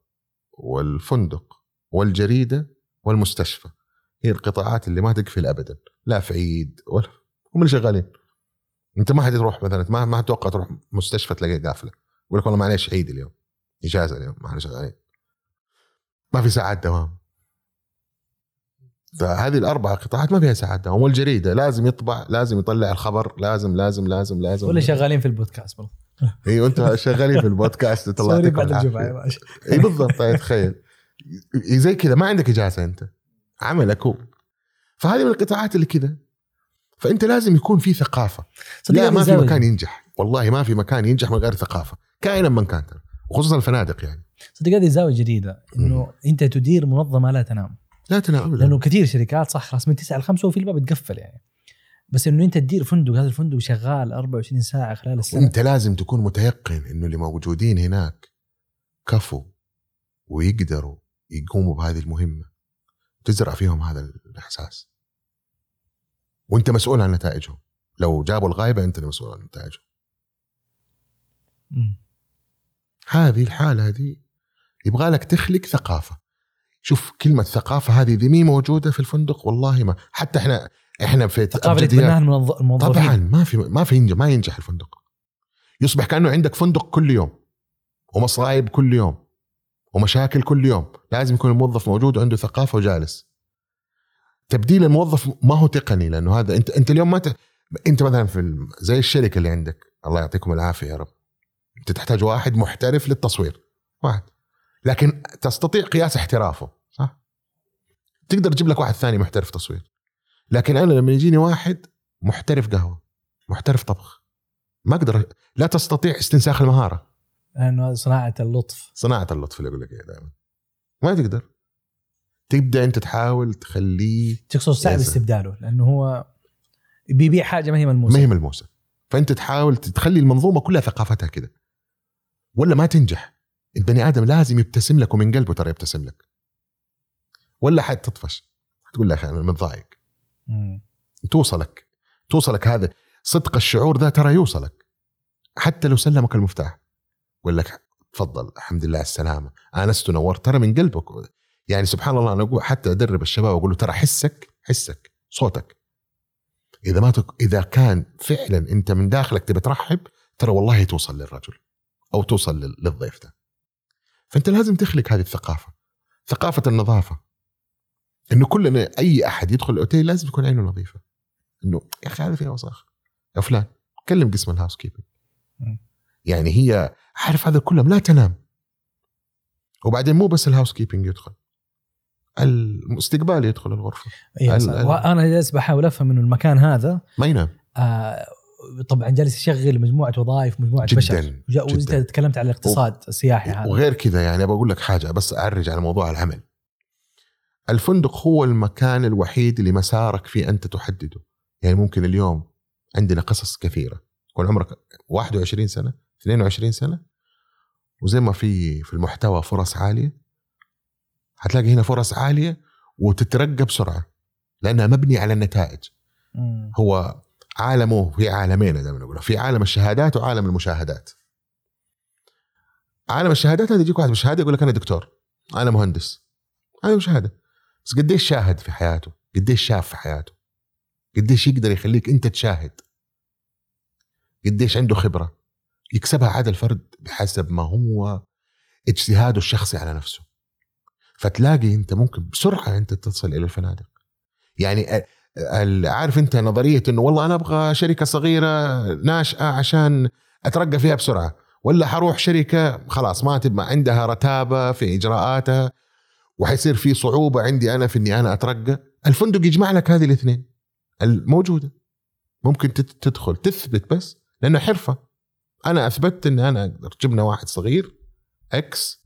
والفندق والجريدة والمستشفى هي القطاعات اللي ما تقفل ابدا لا في عيد ولا هم اللي شغالين. أنت ما حد تروح مثلا ما ما تتوقع تروح مستشفى تلاقيها قافلة يقول لك والله معليش عيد اليوم إجازة اليوم ما إحنا شغالين ما في ساعات دوام. فهذه الأربع قطاعات ما فيها ساعات دوام. والجريدة لازم يطبع لازم يطلع الخبر لازم لازم لازم لازم. ولا شغالين في البودكاست برضه. أيوه انت شغالين في البودكاست (laughs) sorry طلعتك بعد الجمعة يا باشا إي بالضبط طيب تخيل. زي كذا ما عندك إجازة أنت. عملك هو فهذه من القطاعات اللي كذا. فأنت لازم يكون في ثقافة. لا ما في. مكان ينجح. والله ما في مكان ينجح من غير ثقافه كائنا من كان. وخصوصا الفنادق يعني. صدق هذه زاوية جديدة إنه أنت تدير منظمة لا تنام. لا تنام أبداً. لأنه كثير شركات صح خلاص من 9 ل 5 وفي الباب تقفل يعني. بس إنه أنت تدير فندق هذا الفندق شغال 24 ساعة خلال السنة. أنت لازم تكون متيقن إنه اللي موجودين هناك كفوا ويقدروا يقوموا بهذه المهمة. تزرع فيهم هذا الإحساس. وأنت مسؤول عن نتائجهم. لو جابوا الغايبة أنت المسؤول عن نتائجهم. هذه الحالة هذه يبغى لك تخلق ثقافة. شوف كلمة ثقافة هذه ذي مي موجودة في الفندق؟ والله ما. حتى إحنا إحنا في الثقافه اللي تبناها الموظ- الموظفين. طبعا ما في ما في ينجح ما ينجح الفندق. يصبح كأنه عندك فندق كل يوم ومصايب كل يوم ومشاكل كل يوم. لازم يكون الموظف موجود وعنده ثقافة وجالس. تبديل الموظف ما هو تقني لأنه هذا أنت أنت اليوم ما ت... أنت مثلا في. زي الشركة اللي عندك. الله يعطيكم العافية يا رب. أنت تحتاج واحد محترف للتصوير. واحد. لكن تستطيع قياس احترافه صح؟ تقدر تجيب لك واحد ثاني محترف تصوير. لكن أنا لما يجيني واحد محترف قهوة محترف طبخ ما أقدر لا تستطيع استنساخ المهارة. لأنه صناعة اللطف. صناعة اللطف اللي أقول لك اياه دائما. ما تقدر. تبدأ أنت تحاول تخليه تقصد صعب. استبداله لأنه هو بيبيع حاجة ما هي ملموسة. ما هي ملموسة. فأنت تحاول تخلي المنظومة كلها ثقافتها كده. ولا ما تنجح. البني آدم لازم يبتسم لك ومن قلبه ترى يبتسم لك. ولا حد تطفش. تقول له يا أخي أنا متضايق. توصلك. توصلك هذا صدق الشعور ذا ترى يوصلك. حتى لو سلمك المفتاح. يقول لك تفضل الحمد لله على السلامة. انست ونورت ترى من قلبك. يعني سبحان الله أنا أقول حتى أدرب الشباب أقول له ترى حسك حسك صوتك. إذا ما تك... إذا كان فعلا أنت من داخلك تبي ترحب ترى والله توصل للرجل. أو توصل لل- للضيف ده. فأنت لازم تخلق هذه الثقافة ثقافة النظافة. إنه كلنا أي أحد يدخل الأوتيل لازم تكون عينه نظيفة. إنه يا أخي هذا فيها وساخة. يا فلان كلم قسم ال housekeeping. يعني هي عارف هذا كلهم لا تنام. وبعدين مو بس ال housekeeping يدخل الاستقبال يدخل الغرفة. ال- صح. ال- وأنا جالس بحاول أفهم إنه المكان هذا ما ينام. آه طبعا جالس يشغل مجموعة وظائف مجموعة جداً، بشر وأنت. تكلمت على الاقتصاد السياحي هذا. وغير كذا يعني بقول لك حاجة بس أعرج على موضوع العمل. الفندق هو المكان الوحيد اللي مسارك فيه أنت تحدده. يعني ممكن اليوم عندنا قصص كثيرة. يكون عمرك 21 سنة 22 سنة وزي ما في في المحتوى فرص عالية هتلاقي هنا فرص عالية وتترقى بسرعة لأنها مبنية على النتائج. هو عالمه في عالمين دائما نقول. في عالم الشهادات وعالم المشاهدات. عالم الشهادات هذا يجيك واحد بشهاده يقول لك أنا دكتور أنا مهندس هذا شهاده بس قديش شاهد في حياته؟ قديش شاف في حياته؟ قديش يقدر يخليك أنت تشاهد؟ قديش عنده خبرة؟ يكسبها عاد الفرد بحسب ما هو اجتهاده الشخصي على نفسه. فتلاقي أنت ممكن بسرعة أنت تصل إلى الفنادق. يعني عارف انت نظرية إنه والله أنا أبغى شركة صغيرة ناشئة عشان أترقى فيها بسرعة ولا حروح شركة خلاص ما تبقى عندها رتابة في إجراءاتها وحيصير في صعوبة عندي أنا في إني أنا أترقى؟ الفندق يجمع لك هذه الاثنين الموجوده ممكن تدخل تثبت بس لأنه حرفة. أنا أثبتت إن أنا جبنا واحد صغير إكس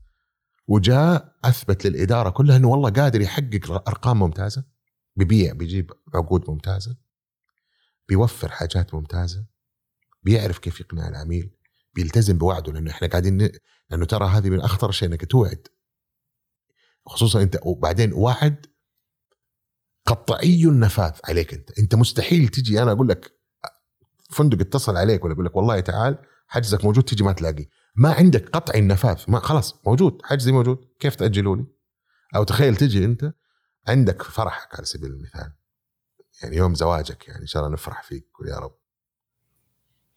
وجاء أثبت للإدارة كلها إنه والله قادر يحقق أرقام ممتازة. بيبيع بيجيب عقود ممتازة بيوفر حاجات ممتازة بيعرف كيف يقنع العميل بيلتزم بوعده لأنه إحنا قاعدين. لأنه ترى هذه من أخطر شيء إنك توعد. خصوصا أنت وبعدين وعد قطعي النفاذ عليك أنت. أنت مستحيل تجي أنا أقول لك فندق اتصل عليك ولا يقول لك والله تعال حجزك موجود تجي ما تلاقي. ما عندك قطعي النفاذ ما خلاص موجود حجزي موجود. كيف تاجلوا لي أو تخيل تجي أنت عندك فرحك على سبيل المثال. يعني يوم زواجك يعني إن شاء الله نفرح فيك يا رب.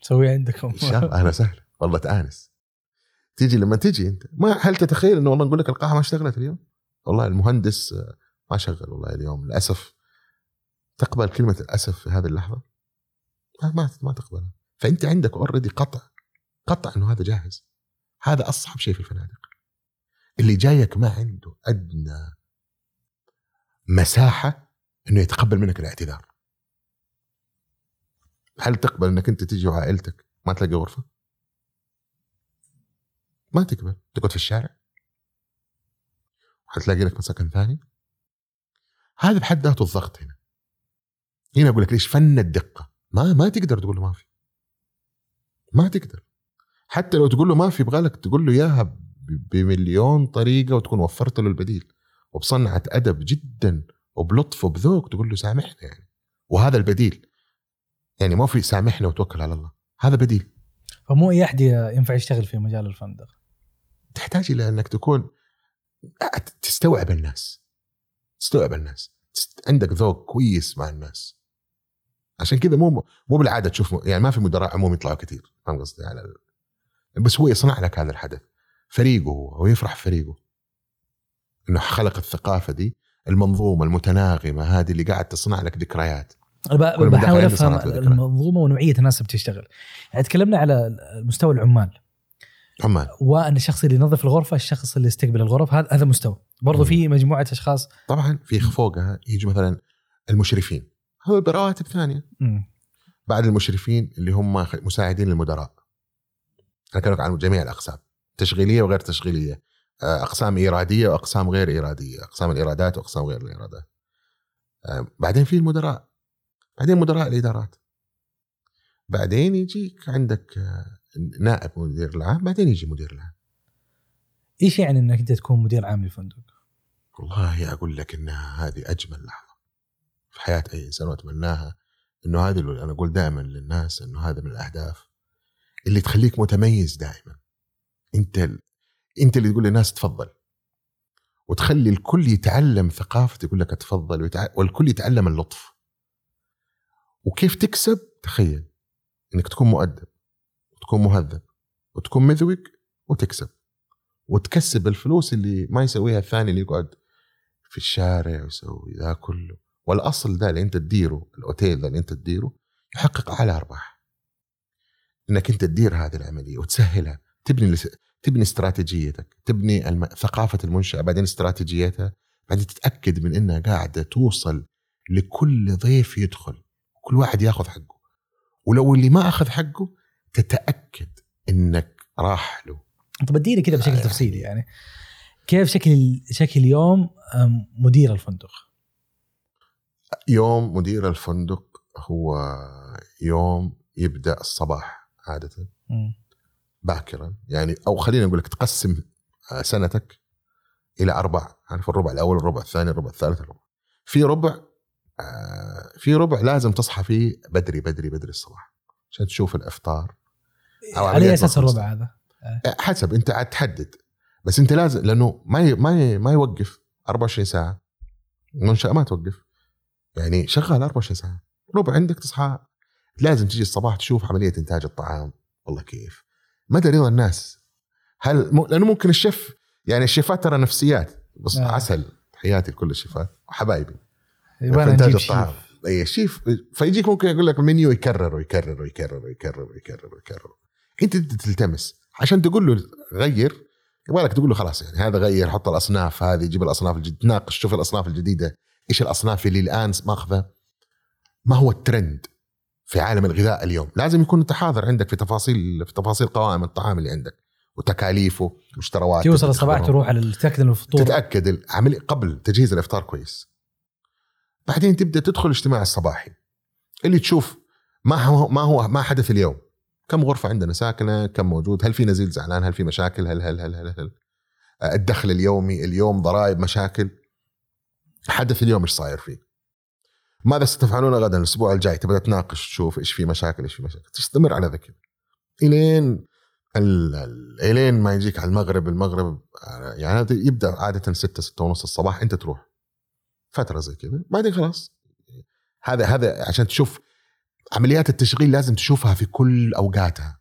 سوي عندكم. إن شاء الله أهلا وسهلا. والله تآنس. تيجي لما تجي أنت. ما هل تتخيل إنه والله نقول لك القاعه ما اشتغلت اليوم؟ والله المهندس آه، ما شغل والله اليوم. للأسف تقبل كلمة الأسف في هذه اللحظة؟ ما ما, ما تقبلها. فأنت عندك اوريدي قطع. قطع إنه هذا جاهز. هذا أصعب شيء في الفنادق. اللي جايك ما عنده أدنى مساحة إنه يتقبل منك الاعتذار. هل تقبل إنك أنت تجي وعائلتك ما تلاقي غرفة؟ ما تقبل. تقعد في الشارع. حتلاقي لك مسكن ثاني هذا بحد ذاته الضغط هنا. هنا أقول لك ليش فن الدقة؟ ما ما تقدر تقول له ما في. ما تقدر. حتى لو تقول له ما في يبغى لك تقول له إياها بمليون طريقة وتكون وفرت له البديل. وبصنعة أدب جدا وبلطف وبذوق تقول له سامحنا يعني. وهذا البديل. يعني ما في سامحنا وتوكل على الله. هذا بديل. فمو أي أحد ينفع يشتغل في مجال الفندق. تحتاج إلى أنك تكون تستوعب الناس. تستوعب الناس. عندك ذوق كويس مع الناس. عشان كذا مو مو بالعادة تشوف يعني ما في مدراء عموم يطلعوا كثير. فاهم قصدي؟ على بس هو يصنع لك هذا الحدث. فريقه هو ويفرح فريقه. إنه خلق الثقافة دي المنظومة المتناغمة هذه اللي قاعد تصنع لك ذكريات. بحاول أفهم المنظومة ونوعية الناس اللي بتشتغل. يعني تكلمنا على مستوى العمال. عمال. وأن الشخص اللي ينظف الغرفة الشخص اللي يستقبل الغرف هذا هذا مستوى. برضو في مجموعة أشخاص. طبعا في فوقها يجي مثلا المشرفين. هذول برواتب ثانية. بعد المشرفين اللي هم مساعدين للمدراء. أنا كانوا عن جميع الأقسام. تشغيلية وغير تشغيلية. أقسام إيرادية وأقسام غير إيرادية أقسام الإيرادات وأقسام غير الإيرادات. آه، بعدين في المدراء بعدين مدراء الإدارات. بعدين يجيك عندك آه، نائب مدير العام بعدين يجي مدير العام. إيش يعني إنك أنت تكون مدير عام لفندق؟ والله أقول لك انها هذه أجمل لحظة في حياة أي إنسان وأتمناها إنه هذه اللي أنا أقول دائما للناس إنه هذا من الأهداف اللي تخليك متميز دائما. أنت أنت اللي تقول للناس تفضل. وتخلي الكل يتعلم ثقافه يقول لك تفضل. والكل يتعلم اللطف. وكيف تكسب؟ تخيل إنك تكون مؤدب وتكون مهذب وتكون مذوق وتكسب. وتكسب الفلوس اللي ما يسويها الثاني اللي يقعد في الشارع ويسوي ذا كله. والأصل ده اللي أنت تديره الأوتيل ده اللي أنت تديره يحقق أعلى أرباح. إنك أنت تدير هذه العملية وتسهلها تبني تبني استراتيجيتك تبني الم... ثقافة المنشأة بعدين استراتيجيتها بعدين تتأكد من إنها قاعدة توصل لكل ضيف يدخل كل واحد ياخذ حقه ولو اللي ما أخذ حقه تتأكد إنك راح له طب اديني كذا بشكل تفصيلي يعني كيف شكل شكل يوم مدير الفندق؟ يوم مدير الفندق هو يوم يبدأ الصباح عادة م. باكرا. يعني أو خلينا نقول لك تقسم آه، سنتك إلى أربع عارف الربع الأول الربع الثاني الربع الثالث الربع. في ربع آه، في ربع لازم تصحى فيه بدري بدري بدري الصباح عشان تشوف الأفطار. أو على أساس الربع هذا؟ آه، حسب. أنت عاد تحدد. بس أنت لازم لأنه ما ما ما يوقف 24 ساعة. المنشاه ما توقف. يعني شغال 24 ساعة. ربع عندك تصحى. لازم تجي الصباح تشوف عملية إنتاج الطعام. والله كيف. مدى رضا الناس. هل م... لأنه ممكن الشيف يعني الشيفات ترى نفسيات. بس آه. عسل تحياتي لكل الشيفات. وحبايبي. في إنتاج الطعام. أي شيف. فيجيك ممكن يقول لك المنيو يكرر ويكرر ويكرر ويكرر ويكرر ويكرر. أنت تلتمس. عشان تقول له غير يبغى لك تقول له خلاص يعني هذا غير حط الأصناف هذه جيب الأصناف الجديده تناقش شوف الأصناف الجديدة. إيش الأصناف اللي الآن ماخذة؟ ما هو الترند. في عالم الغذاء اليوم. لازم يكون أنت حاضر عندك في تفاصيل في تفاصيل قوائم الطعام اللي عندك وتكاليفه واشتراواته توصل الصباح تروح على تتاكد انه الفطور. تتأكد العملية قبل تجهيز الإفطار كويس. بعدين تبدأ تدخل الاجتماع الصباحي. اللي تشوف ما هو ما هو ما حدث اليوم. كم غرفة عندنا ساكنة؟ كم موجود؟ هل في نزيل زعلان؟ هل في مشاكل؟ هل هل هل هل, هل. الدخل اليومي اليوم ضرائب مشاكل. حدث اليوم إيش صاير فيه؟ ماذا ستفعلون غدا الأسبوع الجاي تبدا تناقش تشوف إيش في مشاكل إيش في مشاكل تستمر على ذا إلين ال- ال- إلين ما يجيك على المغرب المغرب يعني يبدأ عادة 6 6 ونص الصباح أنت تروح. فترة زي كذا. بعدين خلاص. هذا هذا عشان تشوف عمليات التشغيل لازم تشوفها في كل أوقاتها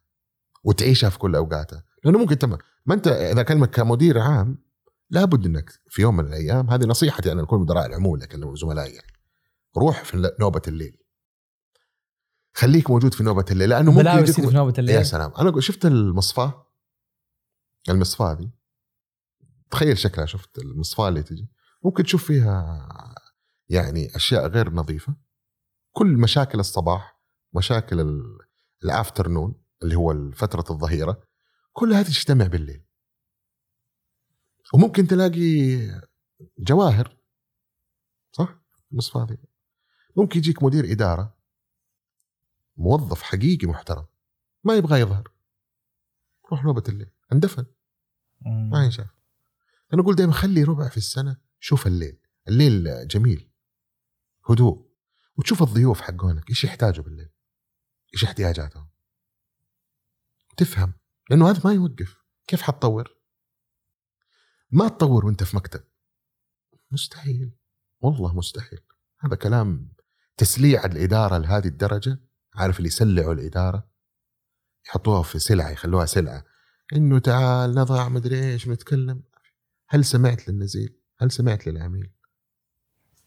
وتعيشها في كل أوقاتها. لأنه ممكن تم ما أنت إذا كلمك كمدير عام لابد إنك في يوم من الأيام هذه نصيحتي أنا لكل مدراء العموله اكلم زملائي يعني. روح في نوبة الليل. خليك موجود في نوبة الليل لأنه ممكن يجيك في نوبة يا الليل سلام. أنا شفت المصفاه المصفاه دي تخيل شكلها شفت المصفاه اللي تجي؟ ممكن تشوف فيها يعني أشياء غير نظيفة. كل مشاكل الصباح مشاكل ال- الافترنون اللي هو فتره الظهيرة كلها تجتمع بالليل. وممكن تلاقي جواهر صح؟ المصفاه دي ممكن يجيك مدير إدارة موظف حقيقي محترم ما يبغى يظهر. روح نوبة الليل اندفن. ما ينشاف أنا أقول دائما خلي ربع في السنة شوف الليل. الليل جميل. هدوء. وتشوف الضيوف حقونك إيش يحتاجوا بالليل. إيش احتياجاتهم. تفهم. لأنه هذا ما يوقف. كيف حتطور؟ ما تطور وأنت في مكتب. مستحيل. والله مستحيل. هذا كلام تسليع الإدارة لهذه الدرجة؟ عارف اللي يسلعوا الإدارة؟ يحطوها في سلعة يخلوها سلعة. إنه تعال نضع مدري إيش نتكلم هل سمعت للنزيل؟ هل سمعت للعميل؟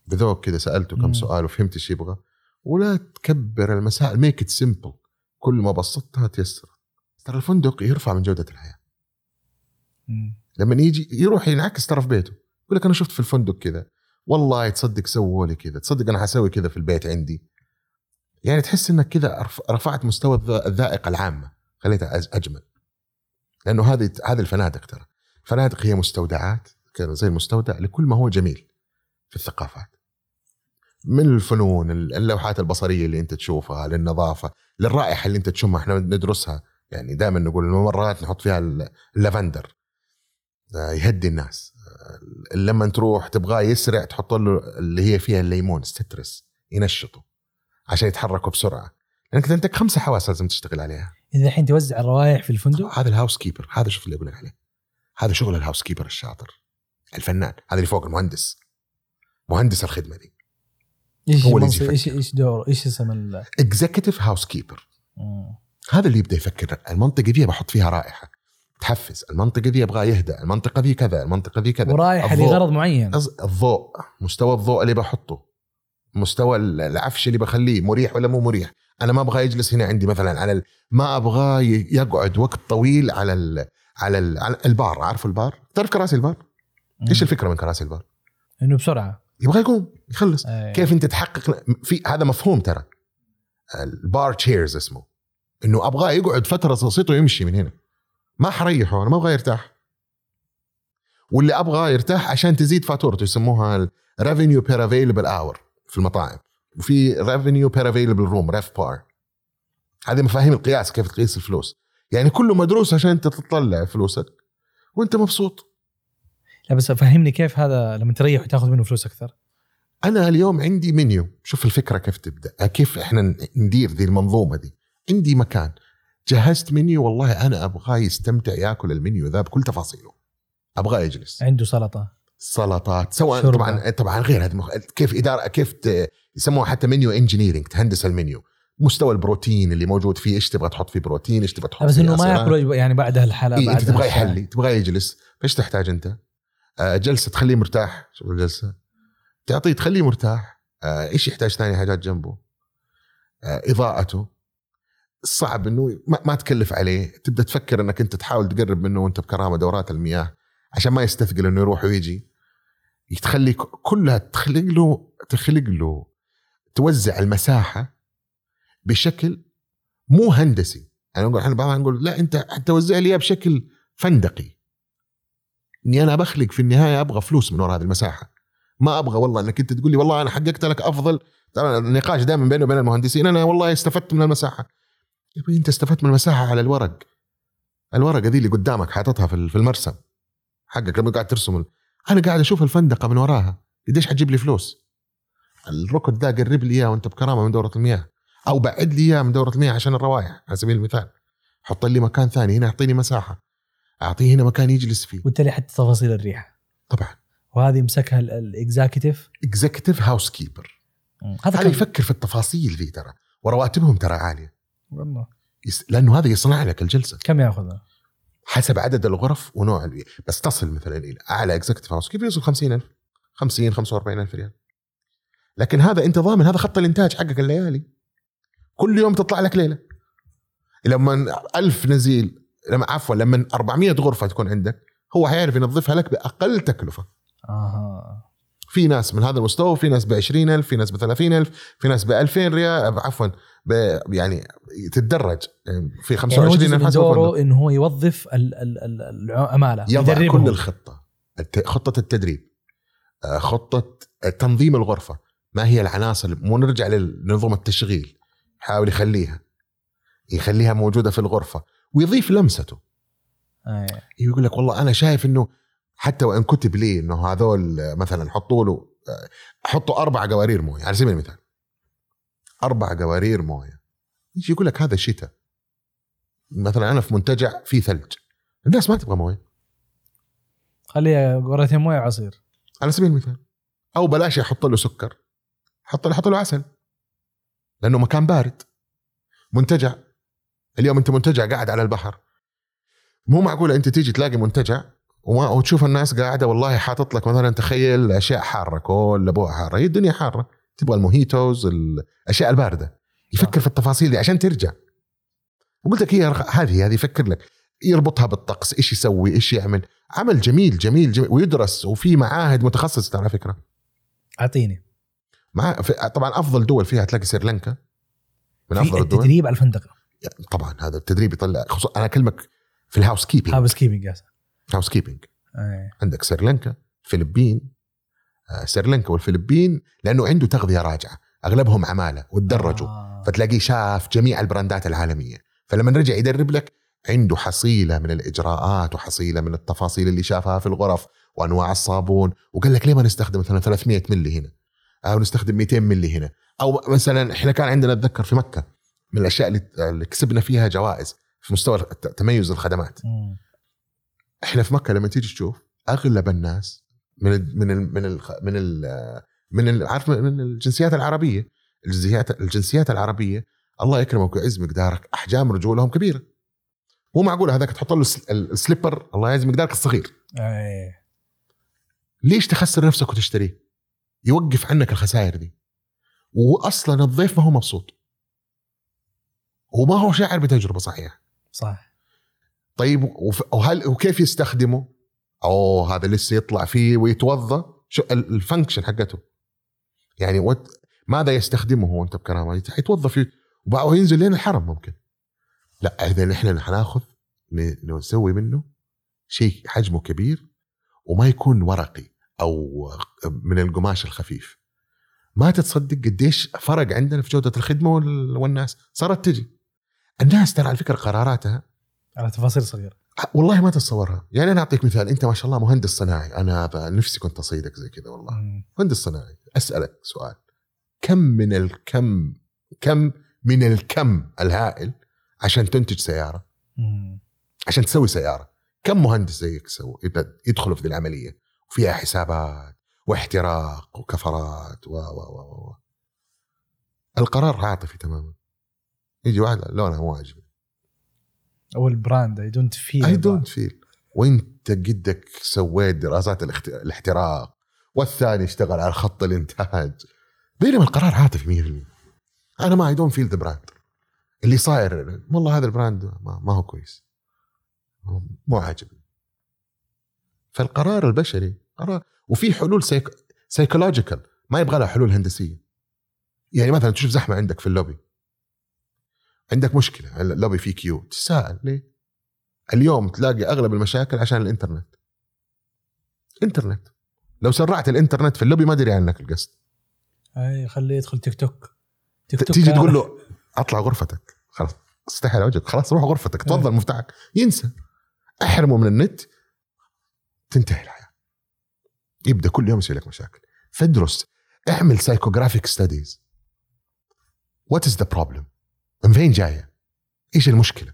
بذوق كذا سألته. كم سؤال وفهمت إيش يبغى. ولا تكبر المسائل ميك ات سمبل كل ما بسطتها تيسر. ترى الفندق يرفع من جودة الحياة. مم. لما يجي يروح ينعكس ترى في بيته. يقول لك أنا شفت في الفندق كذا. والله تصدق سووا لي كذا تصدق أنا حسوي كذا في البيت عندي. يعني تحس إنك كذا رف- رفعت مستوى الذ- الذائقة العامة خليتها أجمل. لأنه هذه هذه الفنادق ترى. الفنادق هي مستودعات كذا زي المستودع لكل ما هو جميل في الثقافات. من الفنون اللوحات البصرية اللي أنت تشوفها للنظافة للرائحة اللي أنت تشمها إحنا ندرسها. يعني دائما نقول الممرات نحط فيها اللافندر. آه، يهدي الناس. لما تروح تبغاه يسرع تحط له اللي هي فيها الليمون citrus ينشطه عشان يتحركوا بسرعة. لأنك انت خمسة حواس لازم تشتغل عليها. إذا الحين توزع الروائح في الفندق؟ هذا ال housekeeper هذا شوف اللي أقول لك عليه. هذا شغل ال housekeeper الشاطر الفنان هذا اللي فوق المهندس. مهندس الخدمة دي. إيش هو اللي إيش. إيش دوره؟ إيش اسم ال؟ executive housekeeper. هذا اللي يبدأ يفكر. المنطقة دي بحط فيها رائحة. تحفز المنطقة دي أبغى يهدأ المنطقة دي كذا المنطقة دي كذا. الضوء. لغرض معين. الضوء مستوى الضوء اللي بحطه مستوى ال- العفش اللي بخليه مريح ولا مو مريح. أنا ما أبغى يجلس هنا عندي مثلا على ال... ما أبغى ي- يقعد وقت طويل على ال... على, ال... على البار. عارف البار؟ تعرف كراسي البار؟ إيش الفكرة من كراسي البار؟ إنه بسرعة. يبغى يقوم يخلص. أي. كيف أنت تحقق في هذا مفهوم ترى. ال bar chairs اسمه. إنه أبغاه يقعد فترة بسيطه ويمشي من هنا. ما حريحه أنا ما ابغاه يرتاح. واللي ابغاه يرتاح عشان تزيد فاتورته يسموها revenue per available hour في المطاعم. وفي revenue per available room RevPAR هذه مفاهيم القياس كيف تقيس الفلوس. يعني كله مدروس عشان انت تطلع فلوسك وأنت مبسوط. لا بس فهمني كيف هذا لما تريح وتاخذ منه فلوس أكثر؟ أنا اليوم عندي منيو. شوف الفكرة كيف تبدأ كيف إحنا ندير ذي المنظومة دي. عندي مكان. جهزت منيو والله أنا أبغاه يستمتع يأكل المنيو ذا بكل تفاصيله أبغاه يجلس عنده سلطة سلطات سواء. طبعا طبعا غير هذا مخ... كيف إدارة كيف ت... يسموها حتى منيو انجينيرنج تهندس المنيو مستوى البروتين اللي موجود فيه إيش تبغى تحط فيه بروتين إيش تبغى تحط بس فيه إنه ما. يأكل يعني بعدها الحلا إيه بعدها تبغاه الشاي. يحلي تبغاه يجلس إيش تحتاج أنت؟ آه جلسة تخليه مرتاح شوف الجلسة تعطيه تخليه مرتاح آه إيش يحتاج ثاني حاجات جنبه؟ آه إضاءته صعب إنه ما, تكلف عليه. تبدأ تفكر إنك أنت تحاول تقرب منه وأنت بكرامة دورات المياه عشان ما يستثقل إنه يروح ويجي. تخلي كلها تخلق له تخلق له توزع المساحة بشكل مو هندسي. أنا نقول إحنا بعضنا نقول لا أنت توزع لي بشكل فندقي. إني أنا بخلق في النهاية أبغى فلوس من وراء هذه المساحة. ما أبغى والله إنك أنت تقول لي والله أنا حققت لك أفضل. طبعا النقاش دائما بيني وبين المهندسين أنا والله استفدت من المساحة. أنت استفدت من المساحة على الورق. الورقة دي اللي قدامك حاططها في المرسم. حقك لما قاعد ترسم أنا قاعد أشوف الفندقة من وراها. قديش حتجيب لي فلوس؟ الركن ده قرب لي إياه وأنت بكرامة من دورة المياه. أو بعد لي إياه من دورة المياه عشان الروائح على سبيل المثال. حط لي مكان ثاني هنا أعطيني مساحة. أعطيه هنا مكان يجلس فيه. وبالتالي حتى تفاصيل الريحة. طبعا. وهذه مسكها ال executive executive housekeeper هذا يفكر في التفاصيل ذي ترى. ورواتبهم ترى عالية. والله يس- لأنه هذا يصنع لك الجلسة. كم ياخذ حسب عدد الغرف ونوع البيئة. بس تصل مثلا إلى أعلى executive housekeeper يوصل 50000 50 45000 ريال. لكن هذا انت ضامن هذا خط الإنتاج حقك الليالي. كل يوم تطلع لك ليلة. لما 1000 نزيل لما عفوا لما 400 غرفة تكون عندك هو حيعرف ينظفها لك بأقل تكلفة. آها. في ناس من هذا المستوى في ناس ب 20000 في ناس ب 30000 في ناس ب 2000 ريال عفوا. يعني تتدرج. في يعني 25000 جزء من حسب الفندق. دوره إنه هو يوظف ال- ال- ال- العماله يضع. كل الخطة. خطة التدريب. آه، خطة تنظيم الغرفة. ما هي العناصر مو نرجع لنظم التشغيل. يحاول يخليها. يخليها موجودة في الغرفة. ويضيف لمسته. أي. يقول لك والله أنا شايف إنه حتى وإن كتب لي إنه هذول آه، مثلا حطوا له آه، حطوا أربع قوارير موية. على سبيل المثال. أربع قوارير موية. يجي يقول لك هذا شتاء. مثلا أنا في منتجع فيه ثلج. الناس ما تبغى موية. خليها قرتين موية عصير. على سبيل المثال. أو بلاش يحط له سكر. حط له حط له عسل. لأنه مكان بارد. منتجع. اليوم أنت منتجع قاعد على البحر. مو معقولة أنت تيجي تلاقي منتجع وما وتشوف الناس قاعدة والله حاطط لك مثلا تخيل أشياء حارة كل أبوها حارة. هي الدنيا حارة. تبغى الموهيتوز الأشياء الباردة. يفكر في التفاصيل دي عشان ترجع. وقلت لك هي هذه هذه يفكر لك. يربطها بالطقس إيش يسوي إيش يعمل. عمل جميل جميل, جميل ويدرس وفي معاهد متخصصة على فكرة. أعطيني. مع طبعا أفضل دول فيها تلاقي سريلانكا. من أفضل الدول. التدريب على الفندق طبعا هذا التدريب يطلع خصوصا أنا أكلمك في ال housekeeping housekeeping. housekeeping. عندك سريلانكا فلبين سريلانكا والفلبين لأنه عنده تغذية راجعة أغلبهم عمالة وتدرجوا آه. فتلاقيه شاف جميع البراندات العالمية فلما رجع يدرب لك عنده حصيلة من الإجراءات وحصيلة من التفاصيل اللي شافها في الغرف وأنواع الصابون وقال لك ليه ما نستخدم مثلا 300 ملي هنا أو نستخدم 200 ملي هنا أو مثلا إحنا كان عندنا أتذكر في مكة من الأشياء اللي كسبنا فيها جوائز في مستوى تميز الخدمات. إحنا في مكة لما تيجي تشوف أغلب الناس من ال من ال من ال من ال من ال عارف من الجنسيات العربية. الجنسيات الجنسيات العربية الله يكرمك ويعز مقدارك أحجام رجولهم كبيرة. مو معقول هذاك تحط له الس- ال slipper الله يعز مقدارك الصغير. أي. ليش تخسر نفسك وتشتريه يوقف عنك الخسائر دي. واصلا الضيف ما هو مبسوط. وما هو شاعر بتجربة صحيحة. صح. طيب وهل وكيف يستخدمه؟ أوه هذا لسه يطلع فيه ويتوظى شو ال- ال function حقته. يعني what ماذا يستخدمه هو أنت بكرامة؟ يت- يتوظى فيه. وبعده ينزل لين الحرم ممكن. لا إذا إحنا حناخذ نسوي منه شيء حجمه كبير وما يكون ورقي أو من القماش الخفيف. ما تتصدق قديش فرق عندنا في جودة الخدمة وال- والناس. صارت تجي. الناس ترى على فكرة قراراتها على تفاصيل صغيرة. والله ما تتصورها. يعني أنا أعطيك مثال. أنت ما شاء الله مهندس صناعي. أنا نفسي كنت أصيدك زي كذا والله. مم. مهندس صناعي. أسألك سؤال. كم من الكم كم من الكم الهائل عشان تنتج سيارة؟ مم. عشان تسوي سيارة. كم مهندس زيك سووا يدخلوا في ذي العملية. وفيها حسابات واحتراق وكفرات و و و القرار عاطفي تماما. يجي واحد لونها مو عاجبني. أو البراند اي دونت فيل اي دونت فيل وإنت قدك سويت دراسات. الاحتراق. والثاني اشتغل على خط الإنتاج. بينما القرار عاطفي 100% أنا ما I don't feel the brand اللي صاير والله هذا ال brand ما, ما هو كويس. مو عاجبني. فالقرار البشري قرار وفي حلول psych... psychological ما يبغى لها حلول هندسية. يعني مثلا تشوف زحمة عندك في اللوبي. عندك مشكلة. اللوبي فيه queue تساءل ليه؟ اليوم تلاقي أغلب المشاكل عشان الإنترنت. إنترنت. لو سرعت الإنترنت في اللوبي ما أدري عنك القصد. اي خليه يدخل تيك توك. تيك توك تيجي تقول له أطلع غرفتك. خلاص استحي على وجهك خلاص روح غرفتك. تفضل مفتاحك. ينسى. احرمه من النت. تنتهي الحياة. يبدأ كل يوم يسوي لك مشاكل. فادرس اعمل psychographic studies what is the problem من فين جاية؟ إيش المشكلة؟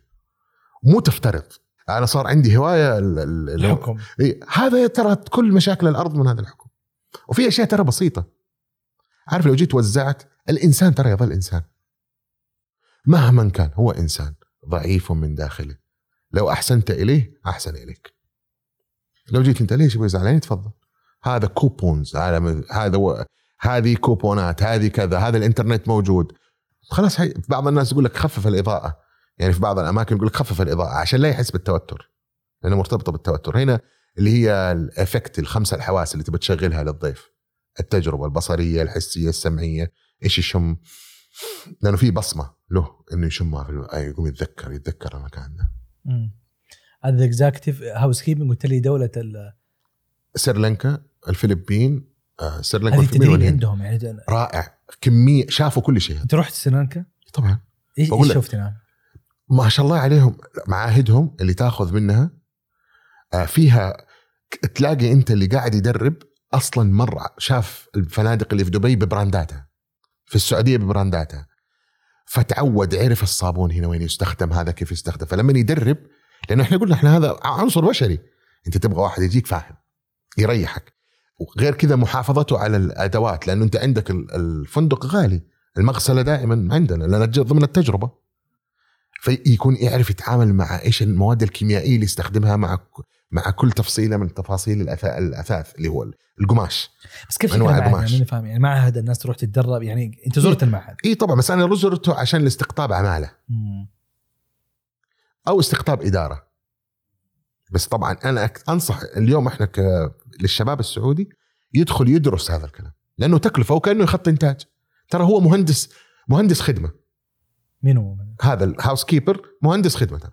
مو تفترض. أنا صار عندي هواية ال- ال- ال- الحكم. إيه، هذا ترى كل مشاكل الأرض من هذا الحكم. وفي أشياء ترى بسيطة. عارف لو جيت وزعت الإنسان ترى يظل إنسان. مهما كان هو إنسان ضعيف من داخله. لو أحسنت إليه أحسن إليك. لو جيت أنت ليش يبغى زعلان تفضل. هذا كوبونز هذا هذه كوبونات هذه كذا هذا الإنترنت موجود. خلاص هي بعض الناس يقول لك خفف الإضاءة. يعني في بعض الأماكن يقول لك خفف الإضاءة عشان لا يحس بالتوتر لانها مرتبطة بالتوتر. هنا اللي هي ال effect الخمسة الحواس اللي تبي تشغلها للضيف. التجربة البصرية الحسية السمعية إيش يشم؟ لأنه في بصمة له إنه يشمها في. أي يقوم يتذكر يتذكر المكان ده. هذا executive housekeeping قلت لي دولة ال- سريلانكا الفلبين آه سريلانكا هذه عندهم يعني. رائع. كمية شافوا كل شيء أنت رحت سريلانكا؟ طبعا إيش إيش لك. شفت هناك؟ ما شاء الله عليهم معاهدهم اللي تاخذ منها آه، فيها تلاقي أنت اللي قاعد يدرب أصلا مرة شاف الفنادق اللي في دبي ببرانداتها في السعودية ببرانداتها فتعود عرف الصابون هنا وين يستخدم هذا كيف يستخدم فلما يدرب لأنه إحنا قلنا إحنا هذا عنصر بشري أنت تبغى واحد يجيك فاهم يريحك وغير كذا محافظته على الأدوات لأنه أنت عندك ال- الفندق غالي. المغسلة دائما عندنا لأن ضمن التجربة. فيكون يعرف يتعامل مع إيش المواد الكيميائية اللي يستخدمها مع مع كل تفصيلة من تفاصيل الأثاث اللي هو القماش. بس كيف المعهد؟ القماش. يعني فاهم. يعني معهد الناس تروح تتدرب يعني أنت زرت المعهد. اي طبعا بس أنا زرته عشان الاستقطاب عمالة. مم. أو استقطاب إدارة. بس طبعا أنا أنصح اليوم إحنا ك... للشباب السعودي يدخل يدرس هذا الكلام لأنه تكلفة وكأنه خط إنتاج. ترى هو مهندس مهندس خدمة. مين هو؟ هذا ال housekeeper مهندس خدمة ترى.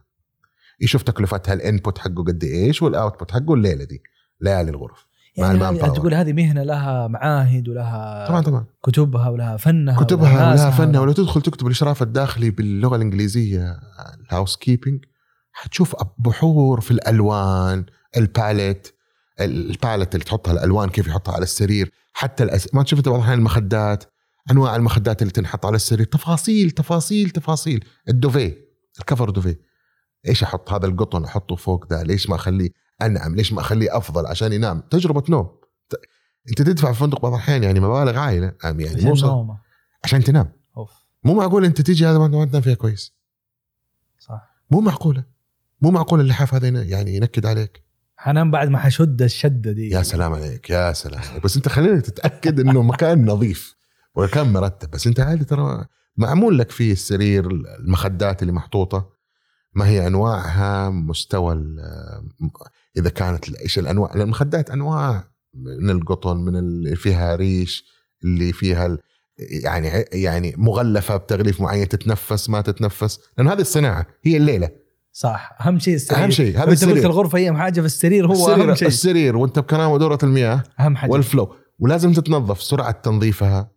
يشوف تكلفتها ال input حقه قد إيش وال output حقه الليلة دي ليالي الغرف. مع يعني ال man هذه- power. تقول هذه مهنة لها معاهد ولها طبعا طبعا. كتبها ولها فنها كتبها ولها ناسها. فنها ولو تدخل تكتب الإشراف الداخلي باللغة الإنجليزية ال housekeeping حتشوف بحور في الألوان ال palette ال palette اللي تحطها الألوان كيف يحطها على السرير حتى الأس... ما شفت بعض الاحيان المخدات أنواع المخدات اللي تنحط على السرير تفاصيل تفاصيل تفاصيل ال duvet ال cover duvet. إيش أحط هذا القطن أحطه فوق ده ليش ما أخليه أنعم؟ ليش ما أخليه أفضل عشان ينام؟ تجربة نوم. ت- أنت تدفع في فندق بعض الأحيان يعني مبالغ عائله يعني مو صار-. عشان تنام. أوف. مو معقول أنت تيجي هذا ما تنام فيها كويس. صح. مو معقولة. مو معقول اللحاف هذا يعني ينكد عليك؟ حنام بعد ما حشد الشدة دي. يا سلام عليك يا سلام عليك. بس أنت خلينا تتأكد إنه مكان نظيف وكان مرتب. بس أنت عادي ترى معمول لك فيه السرير المخدات اللي محطوطة. ما هي أنواعها مستوى ال- إذا كانت إيش الأنواع؟ المخدات أنواع من القطن من اللي فيها ريش اللي فيها يعني يعني مغلفة بتغليف معين تتنفس ما تتنفس. لأن هذه الصناعة هي الليلة. صح. أهم شيء السرير. أهم شيء هذا أنت قلت السرير. الغرفة هي اهم حاجة في السرير هو السرير, أهم شيء. السرير وأنت بكرامه ودوره المياه أهم حاجة. والفلو ولازم تتنظف سرعة تنظيفها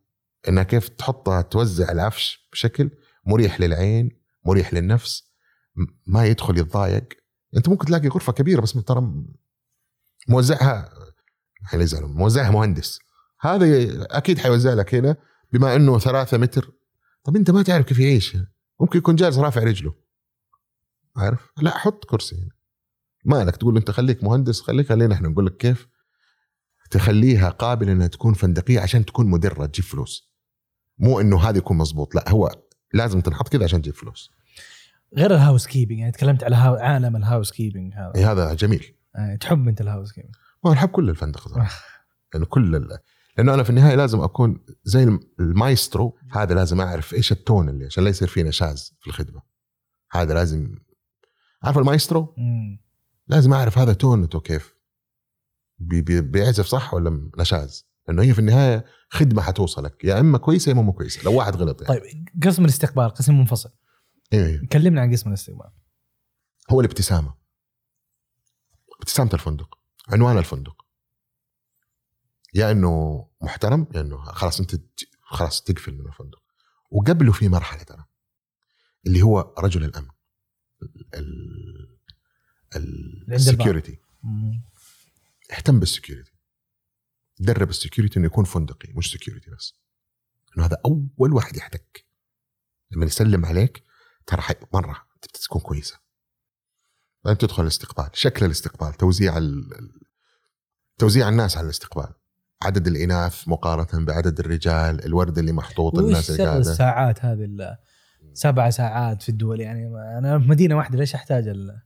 إنها كيف تحطها توزع العفش بشكل مريح للعين مريح للنفس ما يدخل يتضايق. أنت ممكن تلاقي غرفة كبيرة بس ترى موزعها حيزعلوا موزعها مهندس. هذا أكيد حيوزع لك هنا بما إنه ثلاثة متر. طب أنت ما تعرف كيف يعيش. ممكن يكون جالس رافع رجله. عارف؟ لا حط كرسي هنا. مالك تقول أنت خليك مهندس خليك خلينا إحنا نقول لك كيف تخليها قابلة إنها تكون فندقية عشان تكون مدرة تجيب فلوس. مو إنه هذا يكون مزبوط لا هو لازم تنحط كذا عشان تجيب فلوس. غير ال housekeeping يعني تكلمت على عالم ال housekeeping هذا. إيه هذا جميل. آه، تحب أنت ال housekeeping ما نحب كل الفندق صراحة لأنه كل ال... لأنه أنا في النهاية لازم أكون زي الم- المايسترو هذا لازم أعرف إيش ال tone اللي عشان لا يصير في نشاز في الخدمة. هذا لازم عارف المايسترو؟ مم. لازم أعرف هذا تونته كيف؟ بي بي بيعزف صح ولا نشاز لأنه هي في النهاية خدمة حتوصلك يا إما كويسة يا إما مو كويسة لو واحد غلط يعني. طيب قسم الاستقبال قسم منفصل. إيه. كلمنا عن قسم الاستقبال. هو الابتسامة. ابتسامة الفندق عنوان الفندق. يا إنه محترم يا إنه خلاص أنت خلاص تقفل من الفندق. وقبله في مرحلة ترى اللي هو رجل الأمن. السكيورتي. اهتم بال security. درب ال security إنه يكون فندقي مش security بس. إنه هذا أول واحد يحتك. لما يسلم عليك ترى مرة انت بتكون كويسة. بعدين تدخل الاستقبال. شكل الاستقبال توزيع ال... توزيع الناس على الاستقبال. عدد الإناث مقارنة بعدد الرجال الورد اللي محطوط الناس اللي قاعدة. الساعات هذه سبع ساعات في الدول يعني أنا في مدينة واحدة ليش أحتاج ال-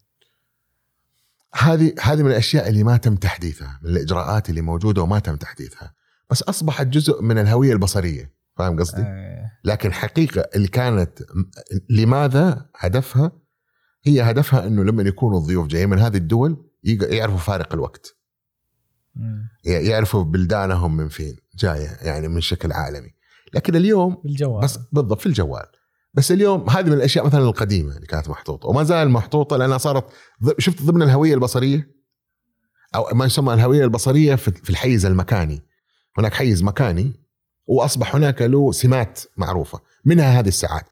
هذه هذه من الأشياء اللي ما تم تحديثها من الإجراءات اللي موجودة وما تم تحديثها. بس أصبحت جزء من الهوية البصرية فاهم قصدي؟ آه، لكن حقيقة اللي كانت لماذا هدفها؟ هي هدفها إنه لما يكونوا الضيوف جايين من هذه الدول يعرفوا فارق الوقت. مم. يعرفوا بلدانهم من فين جاية يعني من شكل عالمي. لكن اليوم بالجوال بس بالضبط في الجوال. بس اليوم هذه من الأشياء مثلا القديمة اللي كانت محطوطة وما زال محطوطة لأنها صارت شفت ضمن الهوية البصرية؟ أو ما يسمى الهوية البصرية في في الحيز المكاني. هناك حيز مكاني وأصبح هناك له سمات معروفة. منها هذه الساعات.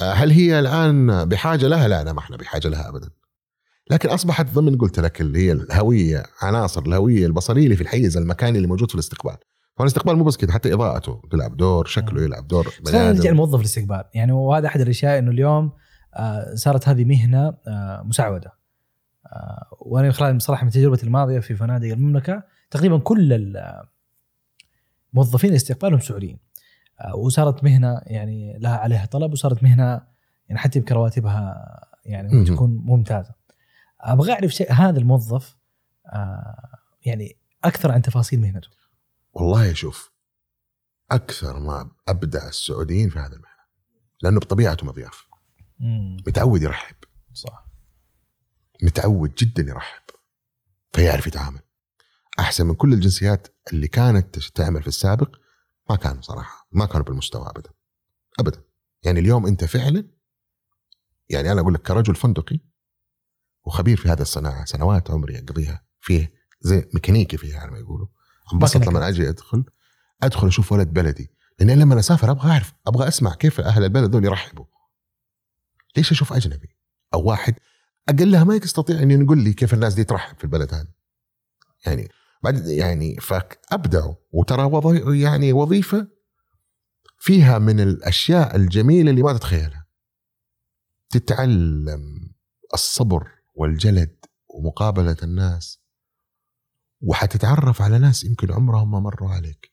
آه، هل هي الآن بحاجة لها؟ لا لا ما إحنا بحاجة لها ابدا. لكن أصبحت ضمن قلت لك اللي هي الهوية عناصر الهوية البصرية اللي في الحيز المكاني اللي موجود في الاستقبال. فالاستقبال مو بس كده حتى إضاءته تلعب دور شكله يلعب دور نرجع. لموظف الاستقبال يعني وهذا أحد الأشياء إنه اليوم آه، صارت هذه مهنة آه، مسعودة. آه، وأنا خلال بصراحه من تجربتي الماضية في فنادق المملكة تقريبا كل ال- موظفين الاستقبال هم سعوديين. آه، وصارت مهنة يعني لها عليها طلب وصارت مهنة يعني حتى يمكن رواتبها يعني. تكون ممتازة. أبغى أعرف شيء هذا الموظف آه، يعني أكثر عن تفاصيل مهنته. والله شوف أكثر ما ابدع السعوديين في هذا المهنه لأنه بطبيعته مضياف متعود يرحب. صح. متعود جدا يرحب. فيعرف يتعامل. أحسن من كل الجنسيات اللي كانت تعمل في السابق ما كانوا صراحة ما كانوا بالمستوى ابدا. ابدا. يعني اليوم أنت فعلا يعني أنا أقول لك كرجل فندقي وخبير في هذه الصناعة سنوات عمري أقضيها فيه زي ميكانيكي فيها يعني ما يقولوا. انبسط لما أجي أدخل أدخل أشوف ولد بلدي. لأن لما أسافر أبغى أعرف أبغى أسمع كيف أهل البلد دول يرحبوا. ليش أشوف أجنبي؟ أو واحد. اقلها ما يستطيع ان يقول لي كيف الناس دي ترحب في البلد هذا يعني بعد يعني فابدعوا وترى وظي يعني وظيفة فيها من الأشياء الجميلة اللي ما تتخيلها. تتعلم الصبر والجلد ومقابلة الناس. وحتتعرف على ناس يمكن عمرهم ما مروا عليك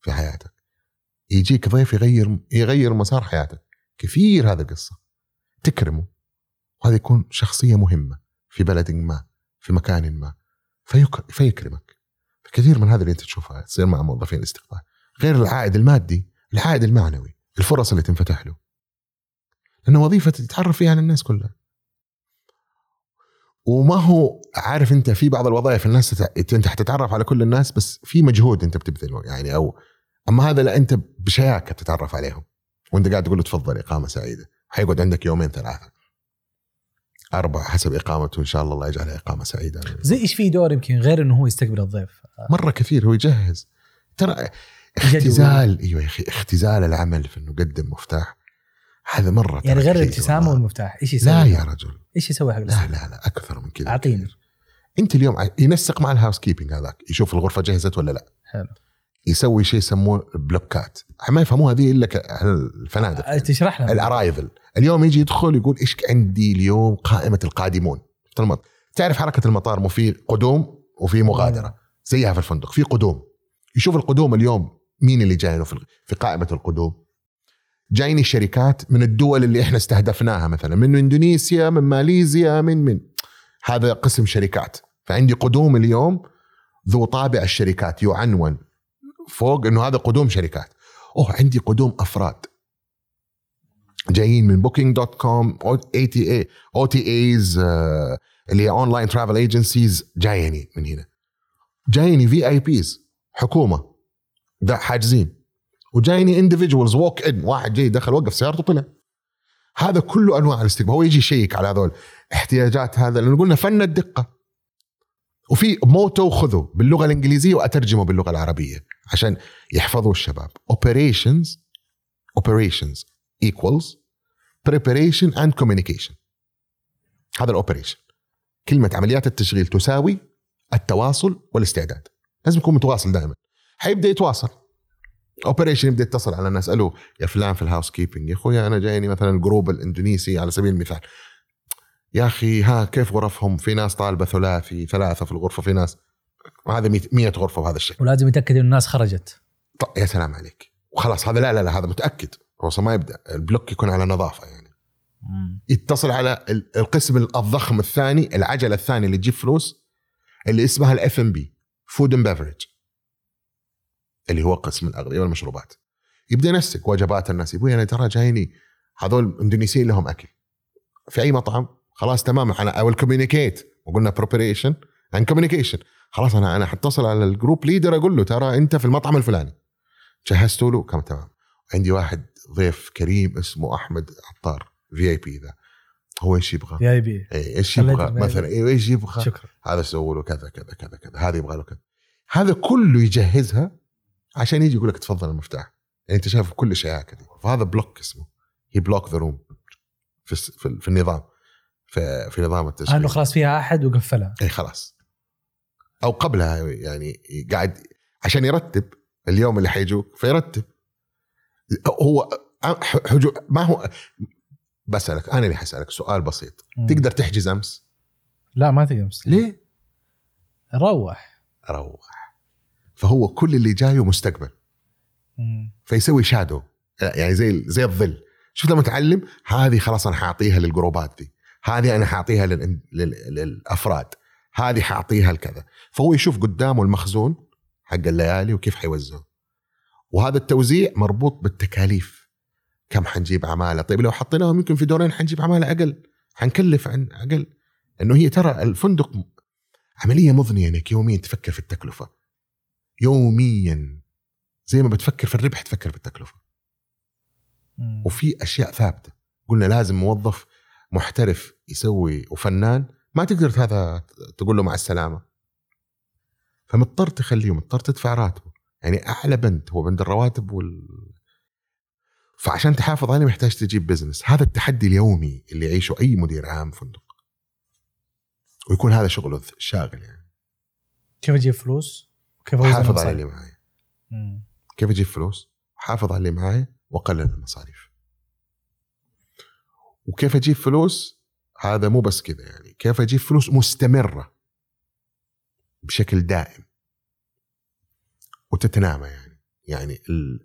في حياتك. يجيك ضيف يغير يغير مسار حياتك. كثير هذا القصة. تكرمه. وهذا يكون شخصية مهمة في بلد ما في مكان ما. فيك فيكرمك. كثير من هذا اللي انت تشوفها تصير مع موظفين الاستقبال غير العائد المادي العائد المعنوي الفرص اللي تنفتح له. لأنه وظيفة تتعرف فيها على الناس كلها. وما هو عارف انت في بعض الوظائف الناس تت... انت حتتعرف على كل الناس بس في مجهود انت بتبذله يعني أو أما هذا لا انت بشياكه تتعرف عليهم. وأنت قاعد تقول له تفضل إقامة سعيدة. حيقعد عندك يومين ثلاثة. أربع حسب إقامته إن شاء الله الله يجعلها إقامة سعيدة. زي إيش في دور يمكن غير إنه هو يستقبل الضيف؟ مرة كثير هو يجهز. ترى اختزال أيوه يا أخي اختزال العمل في إنه قدم مفتاح. هذا مرة يعني غير الابتسامة. والمفتاح. إيش يسوي؟ لا يا رجل. إيش يسوي حق لا؟ لا لا أكثر من كذا أعطيني. أنت اليوم ينسق مع ال housekeeping هذاك يشوف الغرفة جهزت ولا لا. حلو. يسوي شيء يسموه بلوكات ما يفهموها ذي إلا الفنادق. أه، تشرح لنا ال arrival اليوم يجي يدخل يقول إيش عندي اليوم قائمة القادمون؟ في المطار تعرف حركة المطار مو في قدوم وفي مغادرة. زيها في الفندق في قدوم. يشوف القدوم اليوم مين اللي في في قائمة القدوم؟ جايني شركات من الدول اللي إحنا استهدفناها مثلا من إندونيسيا من ماليزيا من من. هذا قسم شركات. فعندي قدوم اليوم ذو طابع الشركات يعنون فوق إنه هذا قدوم شركات. أوه عندي قدوم أفراد. جايين من Booking.com اي تي اي أو تي ايز اللي هي online travel agencies جايني من هنا. جايني VIPs حكومة. ده حاجزين. وجايني individuals walk-in واحد جاي دخل وقف سيارته طلع هذا كله أنواع الاستقبال. هو يجي يشيك على هذول. احتياجات هذا. لأنه قلنا فن الدقة. وفي motto خذه باللغة الإنجليزية واترجمه باللغة العربية عشان يحفظوا الشباب. Operations operations equals preparation and communication. هذا ال operation كلمة عمليات التشغيل تساوي التواصل والاستعداد. لازم يكون متواصل دائما. حيبدأ يتواصل. operation يبدا يتصل على الناس ألو يا فلان في ال housekeeping يا أخويا أنا جايني مثلا ال group الاندونيسي على سبيل المثال. يا أخي ها كيف غرفهم؟ في ناس طالبة ثلاثي ثلاثة في الغرفة في ناس هذا 100 غرفة بهذا الشكل ولازم يتاكد إن الناس خرجت. طيب يا سلام عليك. وخلاص هذا لا لا لا هذا متأكد. هو ما يبدأ ال block يكون على نظافة يعني. يتصل على ال- القسم الضخم الثاني العجلة الثانية اللي تجيب فلوس اللي اسمها ال F&B food and beverage اللي هو قسم الأغذية والمشروبات. يبدأ ينسق وجبات الناس يقول أنا ترى جايني هذول إندونيسيين لهم أكل. في أي مطعم؟ خلاص تمام أنا I will communicate وقلنا preparation and communication خلاص أنا أنا حتصل على ال group leader أقول له ترى أنت في المطعم الفلاني. جهزتوا له كم تمام. عندي واحد ضيف كريم اسمه أحمد عطار VIP ذا. هو إيش يبغى؟ يا بي إيه، إيش يبغى؟ في مثلا إيه، إيش يبغى؟ شكرا. هذا سووا له كذا كذا كذا كذا هذا يبغى له كذا. هذا كله يجهزها عشان يجي يقول لك تفضل المفتاح. يعني انت شايف كل شيء كذا فهذا block اسمه. he block the room. في في, ال- في النظام. في, في نظام التشغيل انه خلاص فيها أحد وقفلها. إي خلاص. أو قبلها يعني قاعد عشان يرتب اليوم اللي حيجوك فيرتب. هو حجو ما هو بسألك أنا اللي حسألك سؤال بسيط. مم. تقدر تحجز أمس؟ لا ما تقدر مستحيل. ليه؟ روح. روح. فهو كل اللي جاية مستقبل. فيسوي شادو يعني زي زي الظل. شفت لما تعلم هذه خلاص أنا حاعطيها للجروبات دي. هذه أنا حاعطيها لل... لل... للأفراد. هذه حاعطيها لكذا. فهو يشوف قدامه المخزون حق الليالي وكيف حيوزعه. وهذا التوزيع مربوط بالتكاليف. كم حنجيب عمالة. طيب لو حطيناهم يمكن في دورين حنجيب عمالة أقل. حنكلف عن أقل. إنه هي ترى الفندق عملية مضنية إنك يوميا تفكر في التكلفة. يوميا. زي ما بتفكر في الربح تفكر بالتكلفه مم. وفي أشياء ثابتة. قلنا لازم موظف محترف يسوي وفنان ما تقدر هذا تقول له مع السلامة. فمضطر تخليه مضطر تدفع راتبه. يعني أعلى بند هو بند الرواتب وال فعشان تحافظ عليه محتاج تجيب بزنس هذا التحدي اليومي اللي يعيشه أي مدير عام فندق ويكون هذا شغله الشاغل يعني. كيف أجيب فلوس؟ كيف حافظ على؟ اللي معي مم. كيف أجيب فلوس؟ حافظ على اللي معي واقلل المصاريف. وكيف أجيب فلوس؟ هذا مو بس كذا يعني. كيف أجيب فلوس مستمرة بشكل دائم وتتنامى يعني. يعني ال-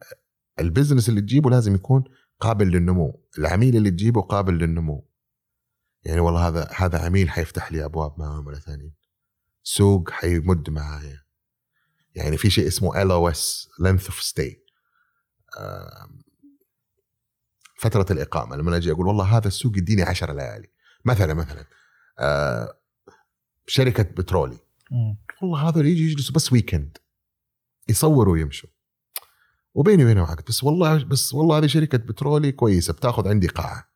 البزنس اللي تجيبه لازم يكون قابل للنمو. العميل اللي تجيبه قابل للنمو. يعني والله هذا هذا عميل حيفتح لي أبواب مع عملاء ثانيين. سوق حيمد معايا. يعني في شيء اسمه ال LOS length of stay فترة الإقامة لما أجي أقول والله هذا السوق يديني 10 ليالي. مثلا مثلا آه، شركة بترولي. مم. والله هذول يجي يجلسوا بس weekend يصوروا ويمشوا. وبيني وبينهم عقد بس والله بس والله هذه شركة بترولي كويسة بتاخذ عندي قاعة.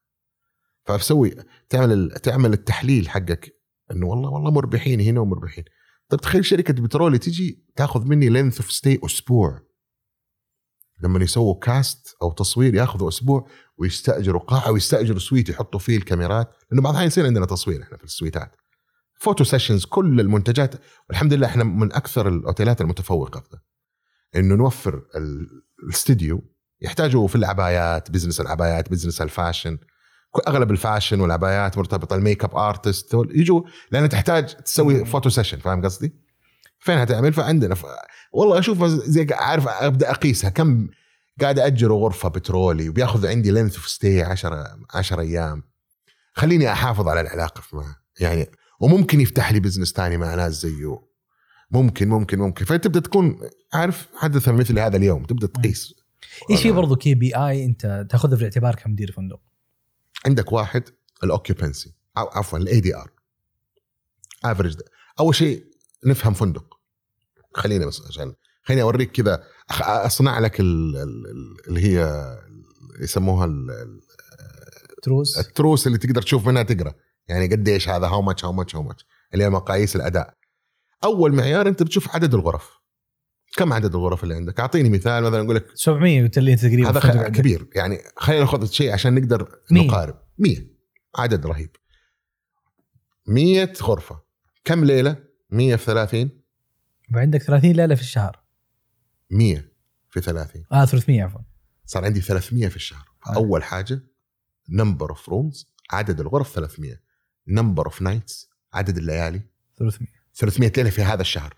فبسوي تعمل تعمل التحليل حقك إنه والله والله مربحين هنا ومربحين. طيب تخيل شركة بترولي تجي تاخذ مني length of stay أسبوع. لما يسووا cast أو تصوير ياخذوا أسبوع ويستأجروا قاعة ويستأجروا suite يحطوا فيه الكاميرات. لأنه بعض الأحيان يصير عندنا تصوير إحنا في السويتات. photo sessions كل المنتجات. والحمد لله إحنا من أكثر الأوتيلات المتفوقة في إنه نوفر ال- الاستديو يحتاجوا في العبايات business العبايات business ال fashion. أغلب ال fashion والعبايات مرتبطة ال makeup artist يجوا لأن تحتاج تسوي photo session فاهم قصدي؟ فين هتعمل فعندنا ف... والله أشوف زي عارف أبدأ أقيسها. كم قاعد اجر غرفة بترولي وبياخذ عندي length of stay 10 10 أيام. خليني أحافظ على العلاقة معه. يعني وممكن يفتح لي business تاني مع ناس زيه. ممكن ممكن ممكن. فتبدأ تكون عارف حدث مثل هذا اليوم تبدأ تقيس. إيش في برضو KPI أنت تاخذه في الاعتبار كمدير فندق؟ عندك واحد ال occupancy أو عفوا ال ADR average أول شيء نفهم فندق. خلينا بس عشان خليني أوريك كذا أصنع لك ال- ال- ال- اللي هي يسموها ال- ال- تروس. التروس اللي تقدر تشوف منها تقرأ. يعني قديش هذا how much how much how much اللي هي مقاييس الأداء. أول معيار أنت بتشوف عدد الغرف. كم عدد الغرف اللي عندك؟ أعطيني مثال مثلا أقول لك 700 قلت لي تقريبا هذا خ-. كبير. يعني خلينا ناخذ شيء عشان نقدر مية. نقارب. 100 عدد رهيب. 100 غرفة. كم ليلة؟ 100 في 30 وعندك 30 ليلة في الشهر. 100 في 30 آه 300 عفوا. صار عندي 300 في الشهر. آه. أول حاجة number of rooms عدد الغرف 300 number of nights عدد الليالي. 300 300 ليلة في هذا الشهر.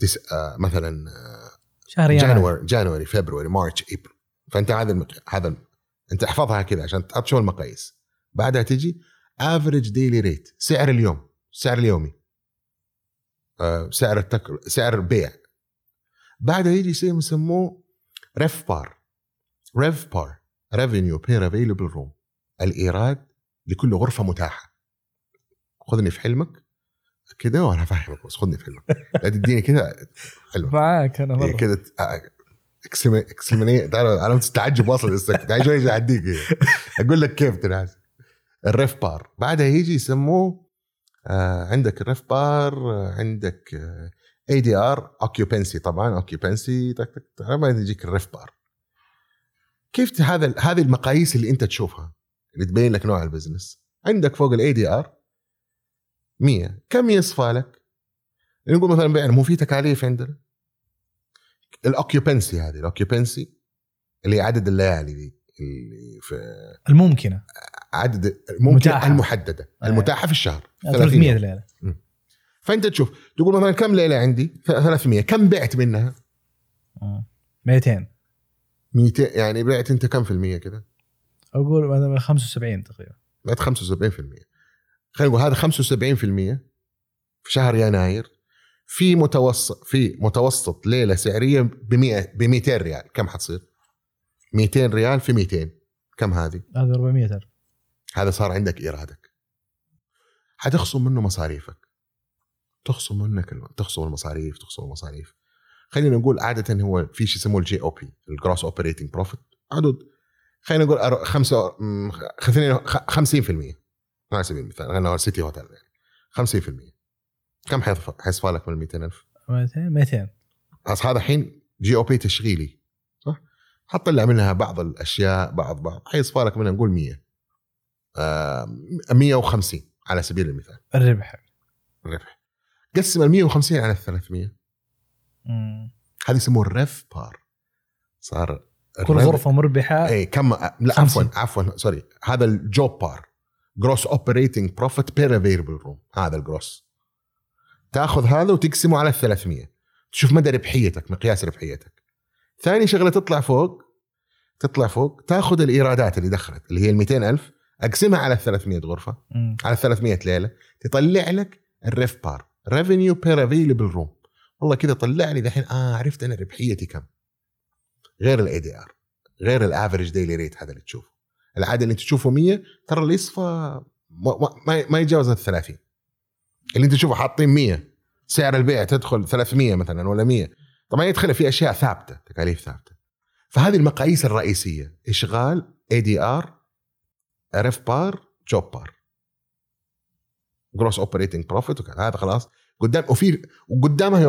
تس... آه مثلا آه شهر يناير. January January فبراير مارش إبريل. فأنت هذا المت... هذا أنت احفظها كذا عشان تعرف شو المقاييس. بعدها تجي average daily rate سعر اليوم سعر اليومي. آه سعر التك... سعر البيع بعدها يجي شيء يسموه ريف بار ريف بار ريفينيو بير افيلبل روم الإيراد لكل غرفة متاحة. خذني في حلمك. كده وأنا افهمك بس خذني في حلمك لا تديني كده حلمك معاك أنا مره كده اكسلمني تعرف علامة التعجب واصل للسكت تعال شوي اعديك. أقول لك كيف تنعس الريف بار. بعدها يجي يسموه آه عندك الريف بار آه عندك ADR occupancy طبعا occupancy بعدين يجيك ال RevPAR. كيف هذا هذه المقاييس اللي أنت تشوفها اللي تبين لك نوع ال business. عندك فوق ال ADR 100 كم يصفى لك؟ نقول مثلا بيعنا مو في تكاليف عندنا. ال occupancy هذه ال occupancy اللي هي عدد الليالي دي اللي في الممكنة. عدد ممكن متاحة. المحددة. آه. المتاحة في الشهر. 30 300 يوم. ليلة. فأنت تشوف تقول مثلا كم ليلة عندي؟ 300 كم بعت منها؟ 200 200 يعني بعت أنت كم في المية كده؟ أقول مثلا 75 تقريبا. بعت 75% خلينا نقول هذا 75% في شهر يناير في متوسط في متوسط ليلة سعرية ب 100 ب 200 ريال. كم حتصير؟ 200 ريال في 200 كم هذه؟ هذا 400 ألف. هذا صار عندك ايرادك حتخصم منه مصاريفك. تخصم منك تخصم المصاريف تخصم المصاريف. خلينا نقول عادة هو في شيء يسموه ال GOP ال gross operating profit عدد خلينا نقول أر- خمسة مم، خلينا خ- 50% على سبيل المثال خلينا city hotel يعني. 50% كم حيصفى لك من ال 200000 200 200 بس هذا الحين GOP تشغيلي صح؟ حطلع منها بعض الأشياء بعض بعض. حيصفى لك منها نقول 100 آه 150 على سبيل المثال. الربح. الربح. قسم ال 150 على ال 300 مم. هذا يسموه ال RevPAR صار كل غرفة مربحة اي كم؟ لا. عفوا عفوا sorry هذا ال GOPPAR gross operating profit per available room هذا ال gross تاخذ هذا وتقسمه على ال 300 تشوف مدى ربحيتك مقياس ربحيتك. ثاني شغلة تطلع فوق تطلع فوق تاخذ الإيرادات اللي دخلت اللي هي ال 200000 أقسمها على ال 300 غرفة مم. على 300 ليلة تطلع لك ال RevPAR revenue per available room والله كذا طلع لي دحين آه عرفت أنا ربحيتي كم. غير ال ADR غير ال average daily rate هذا اللي تشوفه. العاده اللي انت تشوفه 100 ترى اللي يصفى ما, ما, يتجاوز ال 30 اللي انت تشوفه حاطين 100 سعر البيع تدخل 300 مثلا ولا 100 طبعا يدخل في أشياء ثابتة تكاليف ثابتة. فهذه المقاييس الرئيسية إشغال اي دي ار ريف بار جوب بار جروس اوبريتنج بروفيت هذا خلاص. قدام وفي وقدامها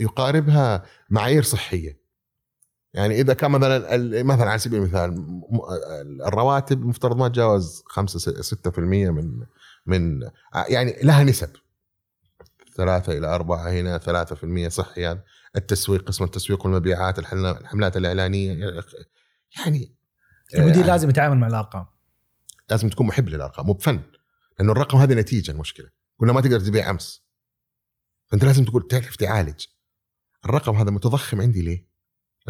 يقاربها معايير صحية. يعني إذا كان مثلا مثلا على سبيل المثال الرواتب مفترض ما تجاوز 5 6% من من يعني لها نسب. ثلاثة إلى أربعة هنا ثلاثة في المية صحيا التسويق قسم التسويق والمبيعات الحملات الإعلانية يعني المدير آه، لازم يتعامل مع الأرقام. لازم تكون محب للأرقام مو بفن لأنه الرقم هذه نتيجة المشكلة. قلنا ما تقدر تبيع أمس. فأنت لازم تقول تعرف تعالج. الرقم هذا متضخم عندي ليه؟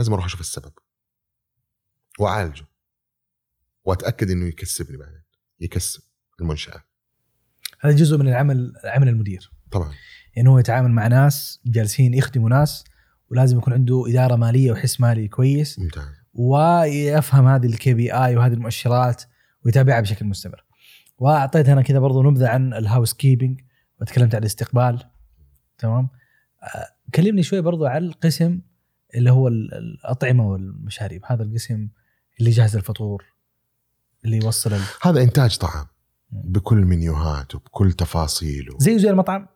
لازم أروح أشوف السبب. وأعالجه. وأتأكد إنه يكسبني بعدين. يكسب المنشأة. هذا جزء من العمل عمل المدير. طبعا. انه هو يتعامل مع ناس جالسين يخدموا ناس ولازم يكون عنده إدارة مالية وحس مالي كويس. ممتاز. ويفهم هذه ال KPI وهذه المؤشرات ويتابعها بشكل مستمر. وأعطيت أنا كذا برضو نبذة عن ال housekeeping وتكلمت عن الاستقبال. تمام؟ آه، كلمني شوي برضو عن القسم اللي هو ال- الأطعمة والمشاريب، هذا القسم اللي يجهز الفطور اللي يوصل ال... هذا إنتاج طعام بكل منيوهاته بكل تفاصيله زيه زي المطعم.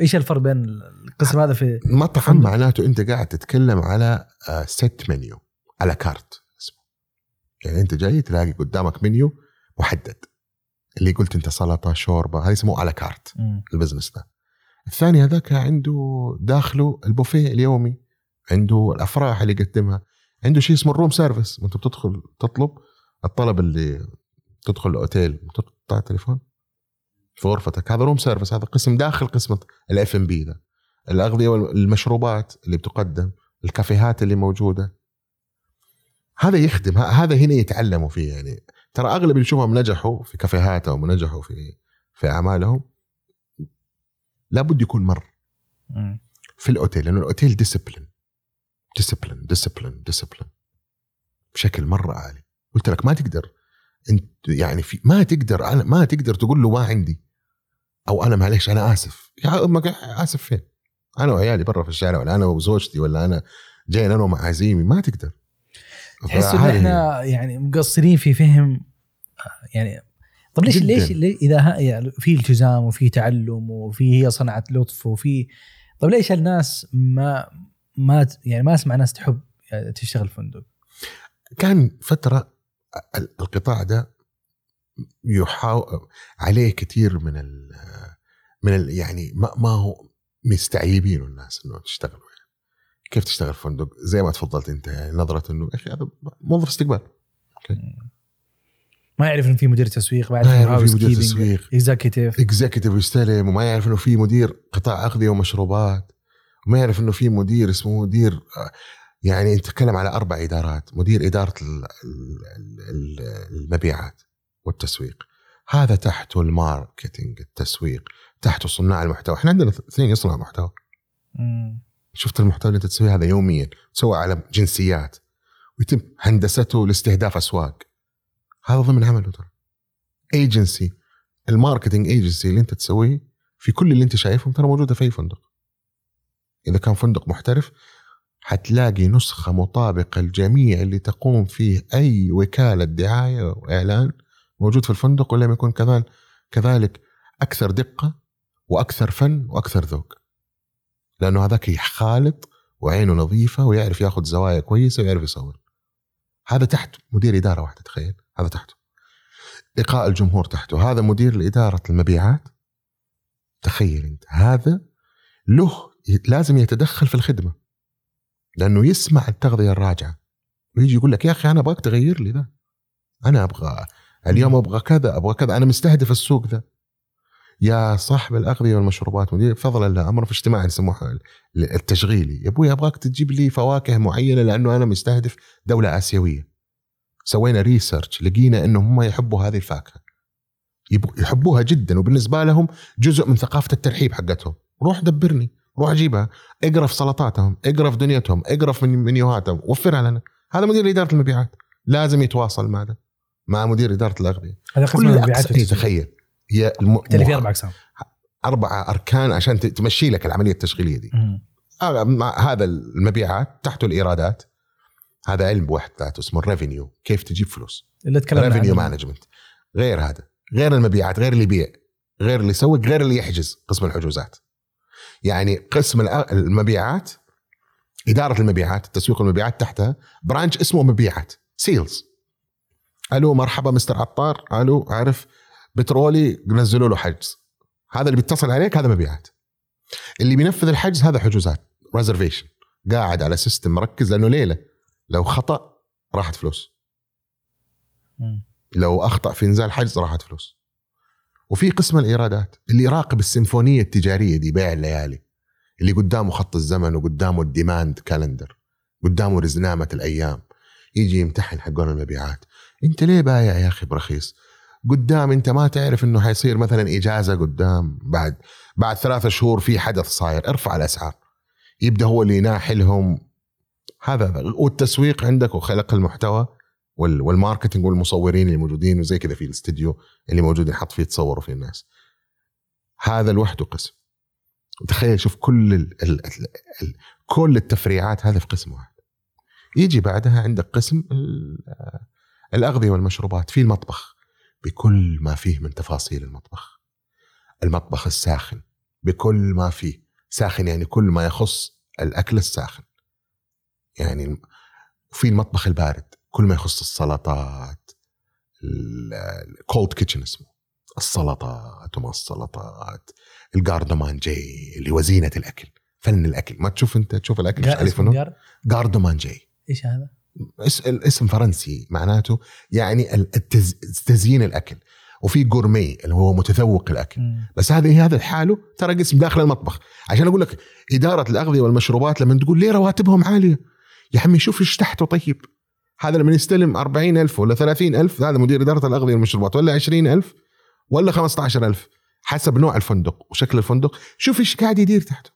إيش الفرق بين القسم هذا في مطعم. معناته أنت قاعد تتكلم على ست منيو على كارت اسمه. يعني أنت جاي تلاقي قدامك منيو محدد. اللي قلت أنت سلطة شوربة هذا اسمه على كارت. ال business ده. الثاني هذاك عنده داخله البوفيه اليومي. عنده الأفراح اللي يقدمها. عنده شيء اسمه ال room service. وأنت بتدخل تطلب الطلب اللي تدخل الأوتيل تقطع التليفون في غرفتك. هذا room service. هذا قسم داخل قسم الاف ام بي ذا الأغذية والمشروبات اللي بتقدم الكافيهات اللي موجودة. هذا يخدم. هذا هنا يتعلموا فيه يعني. ترى أغلب اللي نشوفهم نجحوا في كافيهاتهم ونجحوا في في أعمالهم لابد يكون مر. في الأوتيل لأنه ال hotel discipline discipline discipline discipline بشكل مرة عالي. قلت لك ما تقدر انت يعني في ما تقدر أنا ما تقدر تقول له ما عندي أو أنا معلش أنا آسف. يا أمك آسف فين؟ أنا وعيالي برا في الشارع ولا أنا وزوجتي ولا أنا جاي أنا ومعازيمي ما تقدر. تحس إن إحنا يعني مقصرين في فهم يعني طب ليش ليش إذا يعني في التزام وفي تعلم وفي هي صنعه لطف وفي طب ليش الناس ما ما يعني ما أسمع ناس تحب تشتغل فندق؟ كان فترة القطاع ده يحاول عليه كثير من ال من ال يعني ما, ما هو مستعيبين الناس إنه تشتغلوا يعني كيف تشتغل فندق؟ زي ما تفضلت أنت يعني نظرة إنه أخي هذا موظف استقبال. أوكي. ما يعرف إنه في مدير تسويق ما يعرف في مدير تسويق. executive executive يستلم وما يعرف إنه في مدير قطاع اغذيه ومشروبات وما يعرف إنه في مدير اسمه مدير يعني نتكلم على أربع إدارات مدير إدارة المبيعات والتسويق. هذا تحته ال marketing التسويق تحته صناع المحتوى. إحنا عندنا اثنين يصنع محتوى. شفت المحتوى اللي أنت تسويه هذا يوميا تسوى على جنسيات ويتم هندسته لاستهداف أسواق. هذا ضمن عمله ترى. agency ال marketing agency اللي أنت تسويه في كل اللي أنت شايفهم ترى موجودة في أي فندق. إذا كان فندق محترف حتلاقي نسخة مطابقة لجميع اللي تقوم فيه أي وكالة دعاية وإعلان موجود في الفندق ولم يكن كذلك كذلك أكثر دقة وأكثر فن وأكثر ذوق. لأنه هذاك خالط وعينه نظيفة ويعرف ياخذ زوايا كويسة ويعرف يصور. هذا تحت مدير إدارة واحدة تخيل. هذا تحته لقاء الجمهور تحته هذا مدير لإدارة المبيعات. تخيل أنت. هذا له لازم يتدخل في الخدمة لأنه يسمع التغذية الراجعة ويجي يقول لك يا أخي أنا أبغاك تغير لي ذا أنا أبغى اليوم أبغى كذا أبغى كذا أنا مستهدف السوق ذا. يا صاحب الأغذية والمشروبات مدير فضلا لا أمر في اجتماع يسموه التشغيلي. يا أبوي أبغاك تجيب لي فواكه معينة لأنه أنا مستهدف دولة آسيوية. سوينا research لقينا إنه هم يحبوا هذه الفاكهة. يحبوها جدا وبالنسبة لهم جزء من ثقافة الترحيب حقتهم. روح دبرني. روح جيبها اقرا في سلطاتهم اقرا في دنيتهم اقرا في منيوهاتهم وفرها لنا. هذا مدير إدارة المبيعات. لازم يتواصل مع ده مع مدير إدارة الأغذية. هذا قسم المبيعات تخيل. هي الم... في أربع أقسام. أربع أركان عشان تمشي لك العملية التشغيلية دي. هذا المبيعات تحته الإيرادات. هذا علم بوحد ذاته اسمه ال revenue كيف تجيب فلوس. اللي تكلمنا revenue management غير هذا. غير المبيعات غير اللي يبيع. غير اللي يسوق غير اللي يحجز قسم الحجوزات. يعني قسم المبيعات إدارة المبيعات تسويق المبيعات تحتها branch اسمه مبيعات sales. ألو مرحبا مستر عطار. ألو عارف بترولي نزلوا له حجز. هذا اللي بيتصل عليك هذا مبيعات. اللي بينفذ الحجز هذا حجوزات reservation قاعد على system مركز لأنه ليلة. لو خطأ راحت فلوس. لو أخطأ في إنزال حجز راحت فلوس. وفي قسم الإيرادات اللي يراقب السيمفونية التجارية دي بيع الليالي اللي قدامه خط الزمن وقدامه ال demand calendar قدامه رزنامة الأيام. يجي يمتحن حقون المبيعات. أنت ليه بايع يا أخي برخيص؟ قدام أنت ما تعرف إنه حيصير مثلا إجازة قدام بعد بعد ثلاثة شهور في حدث صاير. ارفع الأسعار. يبدأ هو اللي يناحلهم. هذا والتسويق عندك وخلق المحتوى والماركتنج والمصورين اللي موجودين وزي كذا في الاستديو اللي موجود يحط فيه تصوروا فيه الناس. هذا لوحده قسم. تخيل شوف كل ال ال ال ال كل التفريعات هذا في قسم واحد. يجي بعدها عندك قسم الأغذية والمشروبات في المطبخ. بكل ما فيه من تفاصيل المطبخ. المطبخ الساخن. بكل ما فيه. ساخن يعني كل ما يخص الأكل الساخن. يعني في المطبخ البارد. كل ما يخص السلطات ال cold kitchen اسمه. السلطات وما السلطات ال garde manger اللي وزينة الأكل. فن الأكل. ما تشوف أنت تشوف الأكل تعرف garde manger. إيش هذا؟ الاسم فرنسي معناته يعني التز... تزيين الأكل. وفي gourmet اللي هو متذوق الأكل. مم. بس هذه هذا لحاله ترى قسم داخل المطبخ. عشان أقول لك إدارة الأغذية والمشروبات لما تقول ليه رواتبهم عالية؟ يا عمي شوف إيش تحته طيب. هذا لما يستلم 40000 ولا 30000 هذا مدير إدارة الأغذية والمشروبات ولا 20000 ولا 15000 حسب نوع الفندق وشكل الفندق. شوف إيش قاعد يدير تحته.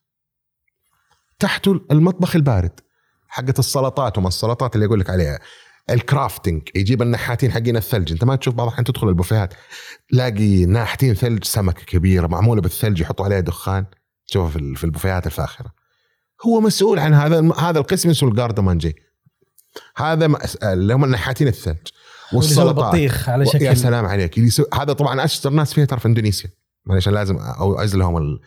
تحته المطبخ البارد حقة السلطات وما السلطات اللي أقول لك عليها. الكرافتنج يجيب النحاتين حقين الثلج. أنت ما تشوف بعض الحين تدخل البوفيهات تلاقي ناحتين ثلج سمكة كبيرة معمولة بالثلج يحطوا عليها دخان. تشوفها في البوفيهات الفاخرة. هو مسؤول عن هذا هذا القسم اسمه الجاردمانجي هذا اللي هم النحاتين الثلج. والسلطات. بطيخ على شكل يا سلام عليك. هذا طبعا اشطر ناس فيها ترى في اندونيسيا معلش لازم أو لهم ال...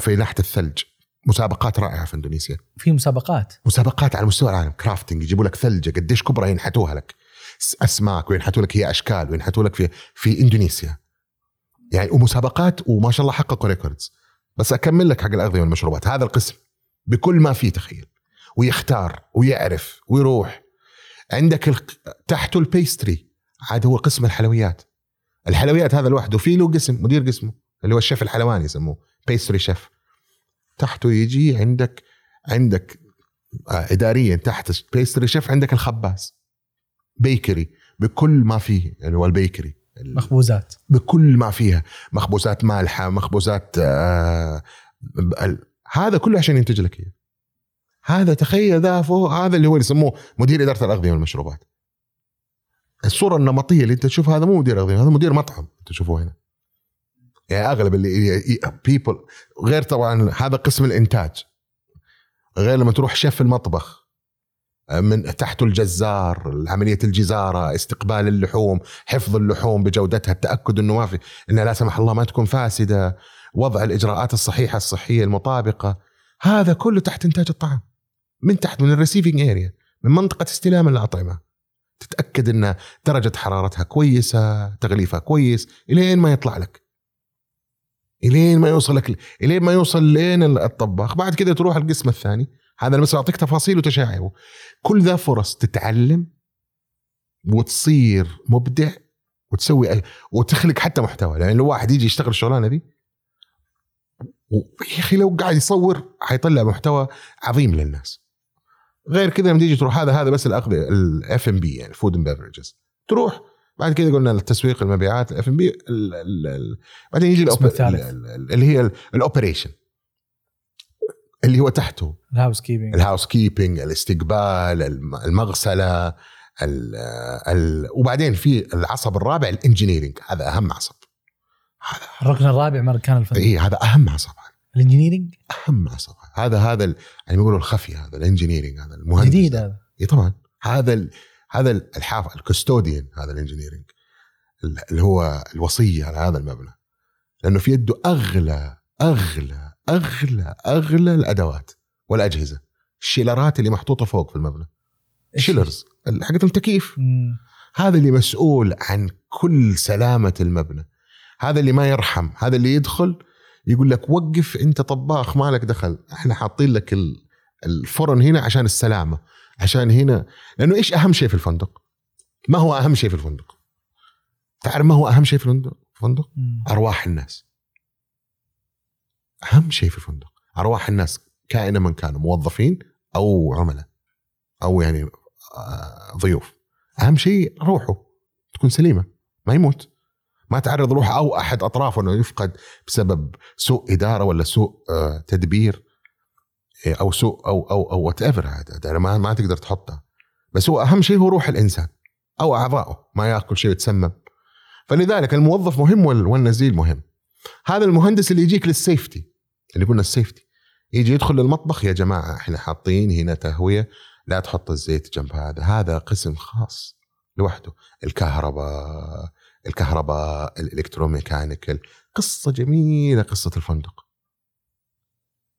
في ناحية الثلج. مسابقات رائعة في إندونيسيا. في مسابقات. مسابقات على مستوى العالم. كرافتنج يجيبوا لك ثلجة قديش كبرى ينحتوها لك. أسماك وينحتوا لك هي أشكال وينحتوا لك في في إندونيسيا. يعني ومسابقات وما شاء الله حققوا records بس أكمل لك حق الأغذية والمشروبات. هذا القسم. بكل ما فيه تخيل. ويختار ويعرف ويروح. عندك. تحته ال pastry عاد هو قسم الحلويات. الحلويات هذا لوحده في له قسم مدير قسمه اللي هو الشيف الحلواني يسموه pastry chef تحته يجي عندك عندك آه، اداريا تحت ال pastry chef عندك الخباز. bakery بكل ما فيه اللي هو ال bakery ال- مخبوزات. بكل ما فيها. مخبوزات مالحة مخبوزات آه هذا كله عشان ينتج لك إياه. هذا تخيل ذا فوق هذا اللي هو يسموه مدير إدارة الأغذية والمشروبات. الصورة النمطية اللي أنت تشوفها هذا مو مدير أغذية هذا مدير مطعم أنت تشوفه هنا. يعني أغلب اللي بيبل غير طبعا هذا قسم الإنتاج. غير لما تروح شيف المطبخ من تحته الجزار عملية الجزارة استقبال اللحوم حفظ اللحوم بجودتها التأكد أنه ما في أنها لا سمح الله ما تكون فاسدة وضع الإجراءات الصحيحة الصحية المطابقة. هذا كله تحت إنتاج الطعام. من تحت من ال receiving area من منطقة استلام الأطعمة. تتأكد أن درجة حرارتها كويسة تغليفها كويس إلين ما يطلع لك. إلين ما يوصل لك إلين ما يوصل لين الطباخ. بعد كده تروح القسم الثاني. هذا بس أعطيك تفاصيل وتشاعره كل ذا فرص تتعلم وتصير مبدع وتسوي أي وتخلق حتى محتوى. لأن لو واحد يجي يشتغل الشغلانة دي يا أخي لو قاعد يصور حيطلع محتوى عظيم للناس. غير كذا لما تيجي تروح هذا هذا بس الاغذيه الاف ام بي يعني food and beverages تروح بعد كذا قلنا التسويق المبيعات الاف ام بي بعدين يجي اللي هي ال operation اللي هو تحته. ال housekeeping ال housekeeping الاستقبال الم- المغسلة ال ال وبعدين في العصب الرابع ال engineering هذا أهم عصب. هذا الركن الرابع من اركان الفندق اي هذا أهم عصب. ال engineering أهم عصب. هذا هذا يعني بيقولوا الخفي هذا ال engineering هذا المهندس جديد هذا. اي طبعا. هذا ال هذا ال- الحاف الكستوديان هذا الانجينيرنج ال- اللي هو الوصية على هذا المبنى. لأنه في يده أغلى أغلى أغلى أغلى الأدوات والأجهزة. الشيلرات اللي محطوطة فوق في المبنى؟ شيلرز حقت التكييف. هذا اللي مسؤول عن كل سلامة المبنى. هذا اللي ما يرحم هذا اللي يدخل يقول لك وقف أنت طباخ ما لك دخل. إحنا حاطين لك ال- الفرن هنا عشان السلامة عشان هنا لأنه إيش أهم شيء في الفندق؟ ما هو أهم شيء في الفندق؟ تعرف ما هو أهم شيء في الفندق. أرواح الناس. أهم شيء في الفندق. أرواح الناس كائنا من كانوا موظفين أو عملاء أو يعني آه، ضيوف. أهم شيء روحه تكون سليمة ما يموت. ما تعرض روحه أو أحد أطرافه إنه يفقد بسبب سوء إدارة ولا سوء آه، تدبير إيه، أو سوء أو أو أو whatever هذا ما ما تقدر تحطها بس هو أهم شيء هو روح الإنسان أو اعضائه ما يأكل شيء ويتسمم. فلذلك الموظف مهم وال- والنزيل مهم. هذا المهندس اللي يجيك لل safety اللي قلنا ال safety يجي يدخل للمطبخ يا جماعة إحنا حاطين هنا تهوية لا تحط الزيت جنب هذا هذا قسم خاص لوحده الكهرباء الكهرباء الإلكتروميكانيكال قصة جميلة قصة الفندق.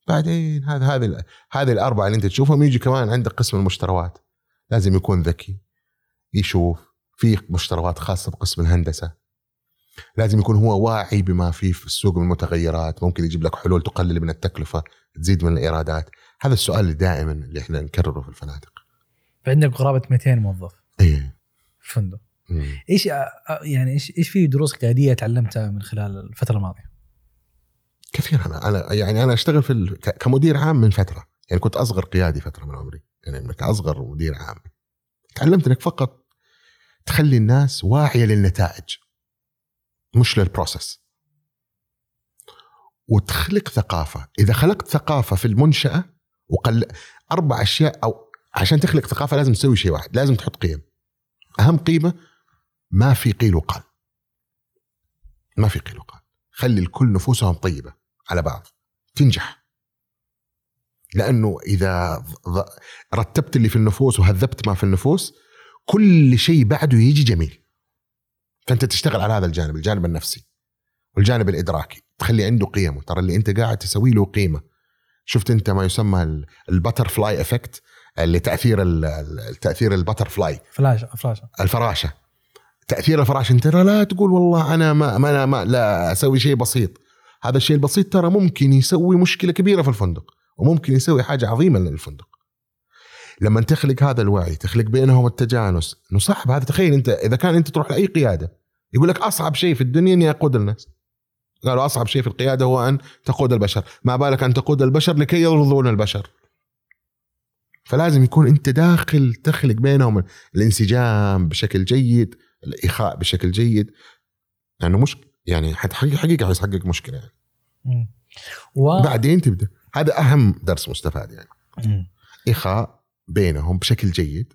بعدين هذا هذه هذه الأربعة اللي أنت تشوفهم يجي كمان عندك قسم المشتروات. لازم يكون ذكي يشوف في مشتروات خاصة بقسم الهندسة. لازم يكون هو واعي بما فيه في السوق من المتغيرات. ممكن يجيب لك حلول تقلل من التكلفة تزيد من الإيرادات. هذا السؤال اللي دائما اللي إحنا نكرره في الفنادق. فعندك قرابه 200 موظف. إيه. مم. إيش يعني إيش إيش في دروس قيادية تعلمتها من خلال الفترة الماضية؟ كثير. أنا أنا يعني أنا أشتغل في ال- كمدير عام من فترة. يعني كنت أصغر قيادي فترة من عمري. يعني كاصغر مدير عام. تعلمت إنك فقط تخلي الناس واعية للنتائج مش للبروسيس وتخلق ثقافة. إذا خلقت ثقافة في المنشأة وقل أربع أشياء أو عشان تخلق ثقافة لازم تسوي شيء واحد. لازم تحط قيم. أهم قيمة ما في قيل وقال. ما في قيل وقال. خلي الكل نفوسهم طيبة على بعض. تنجح. لأنه إذا ض- رتبت اللي في النفوس وهذبت ما في النفوس كل شيء بعده يجي جميل. فأنت تشتغل على هذا الجانب الجانب النفسي والجانب الإدراكي. تخلي عنده قيمة. ترى اللي أنت قاعد تسوي له قيمة. شفت أنت ما يسمى ال butterfly effect اللي تأثير ال- ال- تأثير ال butterfly فلاشه فلاشة. الفراشة. تأثير الفراشه أنت ترى لا تقول والله أنا ما, ما أنا ما لا أسوي شيء بسيط. هذا الشيء البسيط ترى ممكن يسوي مشكلة كبيرة في الفندق وممكن يسوي حاجة عظيمة للفندق. لما تخلق هذا الوعي تخلق بينهم التجانس إنه صاحب هذا. تخيل أنت إذا كان أنت تروح لأي قيادة يقول لك أصعب شيء في الدنيا إني أقود الناس. قالوا أصعب شيء في القيادة هو أن تقود البشر. ما بالك أن تقود البشر لكي يرضون البشر. فلازم يكون أنت داخل تخلق بينهم الانسجام بشكل جيد الاخاء بشكل جيد لأنه مش يعني حت- حقيقه حيحقق مشكلة يعني. و... بعدين تبدأ هذا أهم درس مستفاد يعني مم. اخاء بينهم بشكل جيد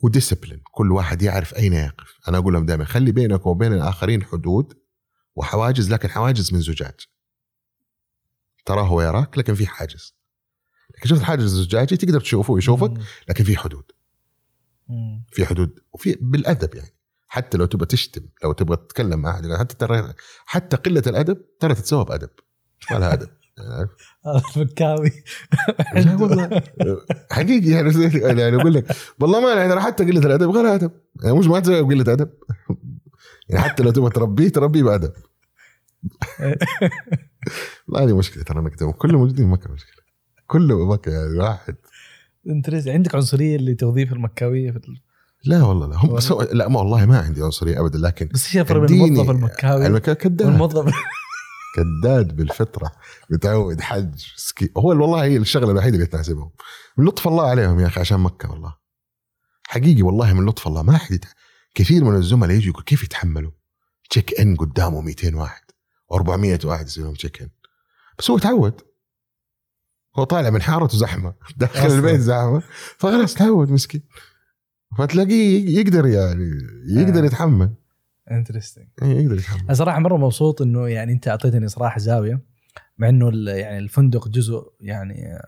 وديسبلين كل واحد يعرف أين يقف أنا أقول لهم دائما خلي بينك وبين الآخرين حدود وحواجز لكن حواجز من زجاج تراه هو يراك لكن في حاجز لكن شفت الحاجز الزجاجي تقدر تشوفه ويشوفك. لكن في حدود. في حدود وفي بالأدب يعني حتى لو تبغى تشتم لو تبغى تتكلم مع أحد حتى ترى حتى قلة الأدب ترى تتسوى بأدب. ما لها أدب. (laughs) والله. حقيقي يعني يعني أقول لك والله ما يعني حتى قلة الأدب غير أدب. يعني مش ما تسوي بقلة أدب. يعني حتى لو تبغى تربيه تربيه بأدب. لا هذه مشكلة ترى انك كله موجودين مكه مشكلة. كله مكه يعني واحد. أنت عندك عنصرية لتوظيف المكاوية في لا والله لا هم سو... لا ما والله ما عندي عنصرية ابدا لكن بس إيش الفرق بين الموظف المكاوي. المكاوي كداد والموظف. (laughs) كداد بالفطرة متعود حج سكي. هو والله هي الشغلة الوحيدة اللي تناسبهم من لطف الله عليهم يا أخي عشان مكة والله. حقيقي والله من لطف الله. ما حد يت... كثير من الزملاء يجوا يقول كيف يتحملوا؟ check in قدامه 200 واحد و400 واحد يسوي لهم check in بس هو تعود. هو طالع من حارته زحمة داخل. البيت زحمة. فخلاص تعود مسكين. فتلاقيه يقدر يعني يقدر آه. يتحمل. interesting إيه، يقدر يتحمل. أنا صراحة مرة مبسوط إنه يعني أنت أعطيتني صراحة زاوية مع إنه يعني الفندق جزء يعني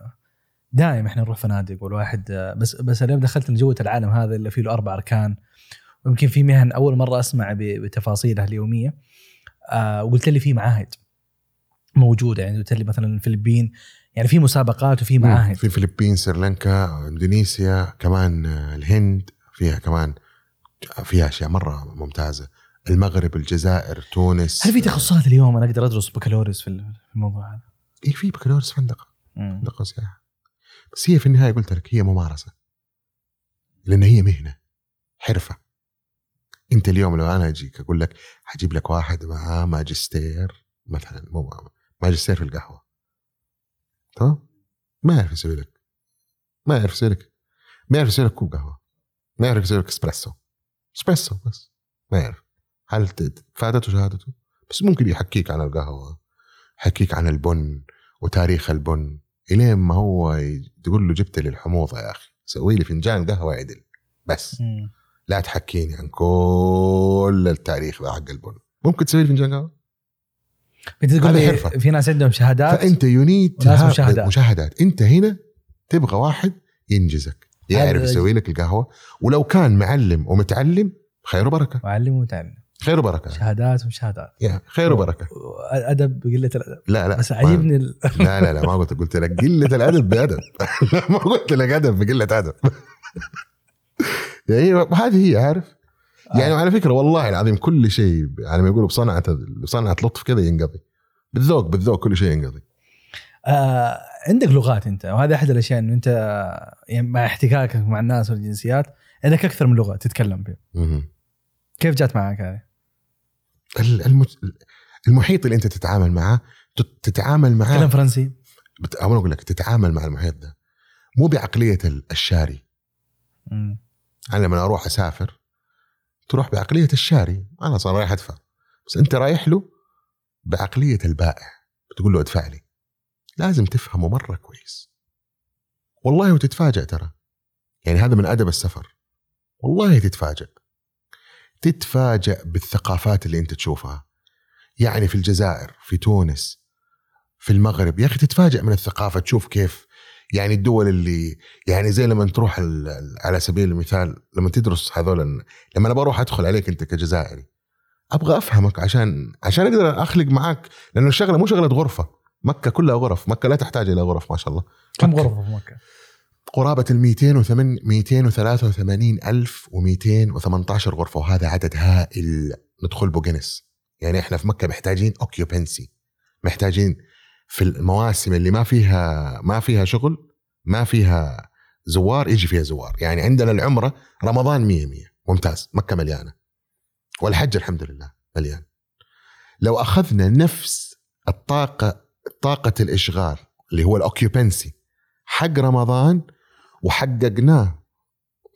دائما إحنا نروح فنادق والواحد بس بس اليوم دخلت جوة العالم هذا اللي فيه له أربع أركان ويمكن في مهن أول مرة أسمع بتفاصيلها اليومية آه وقلت لي في معاهد موجودة يعني قلت لي مثلا الفلبين يعني في مسابقات وفي معاهد. في الفلبين سريلانكا اندونيسيا كمان آه، الهند فيها كمان فيها أشياء مرة ممتازة. المغرب الجزائر تونس. هل في تخصصات اليوم أنا أقدر أدرس بكالوريوس في ال- في الموضوع هذا؟ إي في بكالوريوس فندقه. فندقه وسياحه بس هي في النهاية قلت لك هي ممارسة. لأن هي مهنة. حرفة. أنت اليوم لو أنا أجيك أقول لك حجيب لك واحد معاه ماجستير مثلا مو ماجستير في القهوة. تمام ما يعرف يسوي لك. ما يعرف يسوي لك. ما يعرف يسوي لك كوب قهوة. ما يعرف يسوي لك اسبريسو اسبريسو بس. ما يعرف. هل فادته شهادته؟ بس ممكن يحكيك عن القهوة يحكيك عن البن وتاريخ البن إلين ما هو تقول له جبت لي الحموضة يا أخي. سوي لي فنجان قهوة عدل. بس. مم. لا تحكيني عن كل التاريخ حق البن. ممكن تسوي لي فنجان قهوة؟ انت تقول لي حرفة. في ناس عندهم شهادات فأنت you need وناس مش شهادات. مش شهادات. أنت هنا تبغى واحد ينجزك يعرف يسوي لك القهوة. ولو كان معلم ومتعلم خير وبركة. معلم ومتعلم. خير وبركة. شهادات وشهادات يا خير وبركة. أدب بقله الأدب. لا لا بس عجبني ال... (laughs) لا لا لا ما قلت قلت لك قلة الأدب بأدب. (laughs) ما قلت لك أدب بقلة أدب. (laughs) يعني هذه هي عارف؟ يعني على فكرة والله العظيم كل شيء على ما يقولوا بصنعة بصنعة لطف كذا ينقضي. بالذوق بالذوق كل شيء ينقضي. آه عندك لغات أنت وهذا أحد الأشياء إنه أنت يعني مع احتكاكك مع الناس والجنسيات عندك أكثر من لغة تتكلم بها مهم. كيف جات معك هذه؟ ال- الم- المحيط اللي أنت تتعامل معه تت- تتعامل معاه تكلم فرنسي؟ بت- أقول لك تتعامل مع المحيط ده. مو بعقلية ال- الشاري. مم. أنا لما أروح أسافر تروح بعقلية الشاري. أنا صار رايح أدفع. بس أنت رايح له بعقلية البائع. بتقول له ادفع لي. لازم تفهمه مرة كويس. والله وتتفاجأ ترى. يعني هذا من أدب السفر. والله تتفاجأ. تتفاجأ بالثقافات اللي أنت تشوفها. يعني في الجزائر في تونس في المغرب. يا أخي تتفاجأ من الثقافة تشوف كيف يعني الدول اللي يعني زي لما تروح على سبيل المثال لما تدرس هذول لما أنا بروح أدخل عليك أنت كجزائري أبغى أفهمك عشان عشان أقدر أخلق معك لأنه الشغلة مو شغلة غرفة مكة كلها غرف مكة لا تحتاج إلى غرف ما شاء الله كم مكة. غرفة في مكة؟ قرابة ال 208 283 ألف و218 غرفة وهذا عدد هائل ندخل ب business يعني إحنا في مكة محتاجين occupancy محتاجين في المواسم اللي ما فيها ما فيها شغل ما فيها زوار يجي فيها زوار. يعني عندنا العمرة رمضان 100 100 ممتاز. مكة مليانة. والحج الحمد لله مليان. لو أخذنا نفس الطاقة طاقة الإشغال اللي هو الأوكيوبنسي حق رمضان وحققناه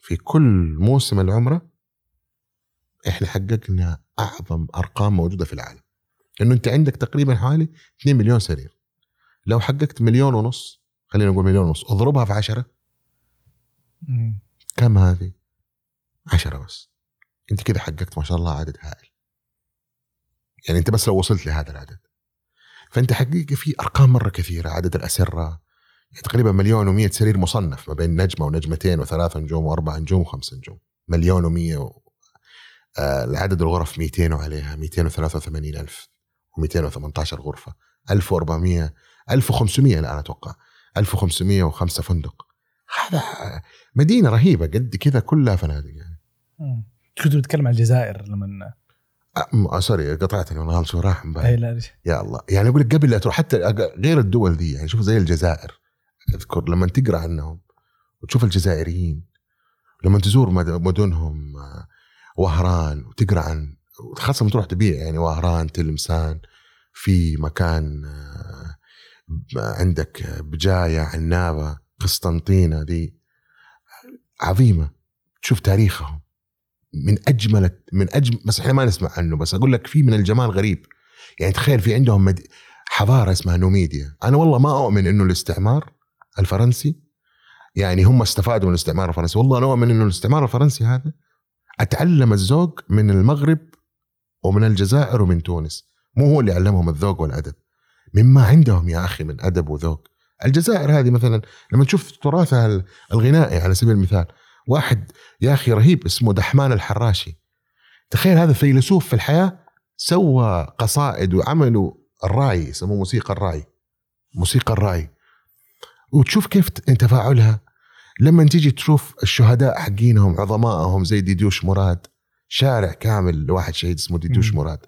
في كل موسم العمرة إحنا حققنا أعظم أرقام موجودة في العالم. لأنه أنت عندك تقريبا حوالي 2 مليون سرير. لو حققت مليون ونص خلينا نقول مليون ونص اضربها في عشرة. مم. كم هذه؟ عشرة بس. انت كده حققت ما شاء الله عدد هائل. يعني انت بس لو وصلت لهذا العدد. فانت حقيقة في أرقام مرة كثيرة عدد الأسرة. يعني تقريبا مليون ومية سرير مصنف ما بين نجمة ونجمتين وثلاث نجوم واربع نجوم وخمس نجوم. مليون ومية و... آه العدد الغرف 200 وعليها 283 ألف و218 غرفة. 1400 1500 الآن أتوقع. 1505 فندق. هذا مدينة رهيبة قد كذا كلها فنادق يعني. كنت بتكلم عن الجزائر لما م- سوري قطعتني والله شو راح من بالي. اي لا يا الله. يعني أقول لك قبل لا تروح حتى غير الدول دي يعني شوف زي الجزائر أذكر لما تقرأ عنهم وتشوف الجزائريين لما تزور مد- مدنهم آه، وهران وتقرأ عن خاصة لما تروح تبيع يعني وهران تلمسان في مكان آه، عندك بجاية عنابة قسطنطينة دي عظيمة. تشوف تاريخهم. من أجمل من اجمل بس إحنا ما نسمع عنه بس أقول لك في من الجمال غريب. يعني تخيل في عندهم مد... حضارة اسمها نوميديا. أنا والله ما أؤمن إنه الاستعمار الفرنسي يعني هم استفادوا من الاستعمار الفرنسي. والله أنا أؤمن إنه الاستعمار الفرنسي هذا أتعلم الذوق من المغرب ومن الجزائر ومن تونس. مو هو اللي علمهم الذوق والأدب. مما عندهم يا أخي من أدب وذوق. الجزائر هذه مثلا لما تشوف تراثها الغنائي على سبيل المثال واحد يا أخي رهيب اسمه دحمان الحراشي. تخيل هذا فيلسوف في الحياة سوى قصائد وعملوا الرأي يسموه موسيقى الرأي موسيقى الرأي. وتشوف كيف تفاعلها. لما تيجي تشوف الشهداء حقينهم عظمائهم زي ديدوش مراد شارع كامل لواحد شهيد اسمه ديدوش. مراد.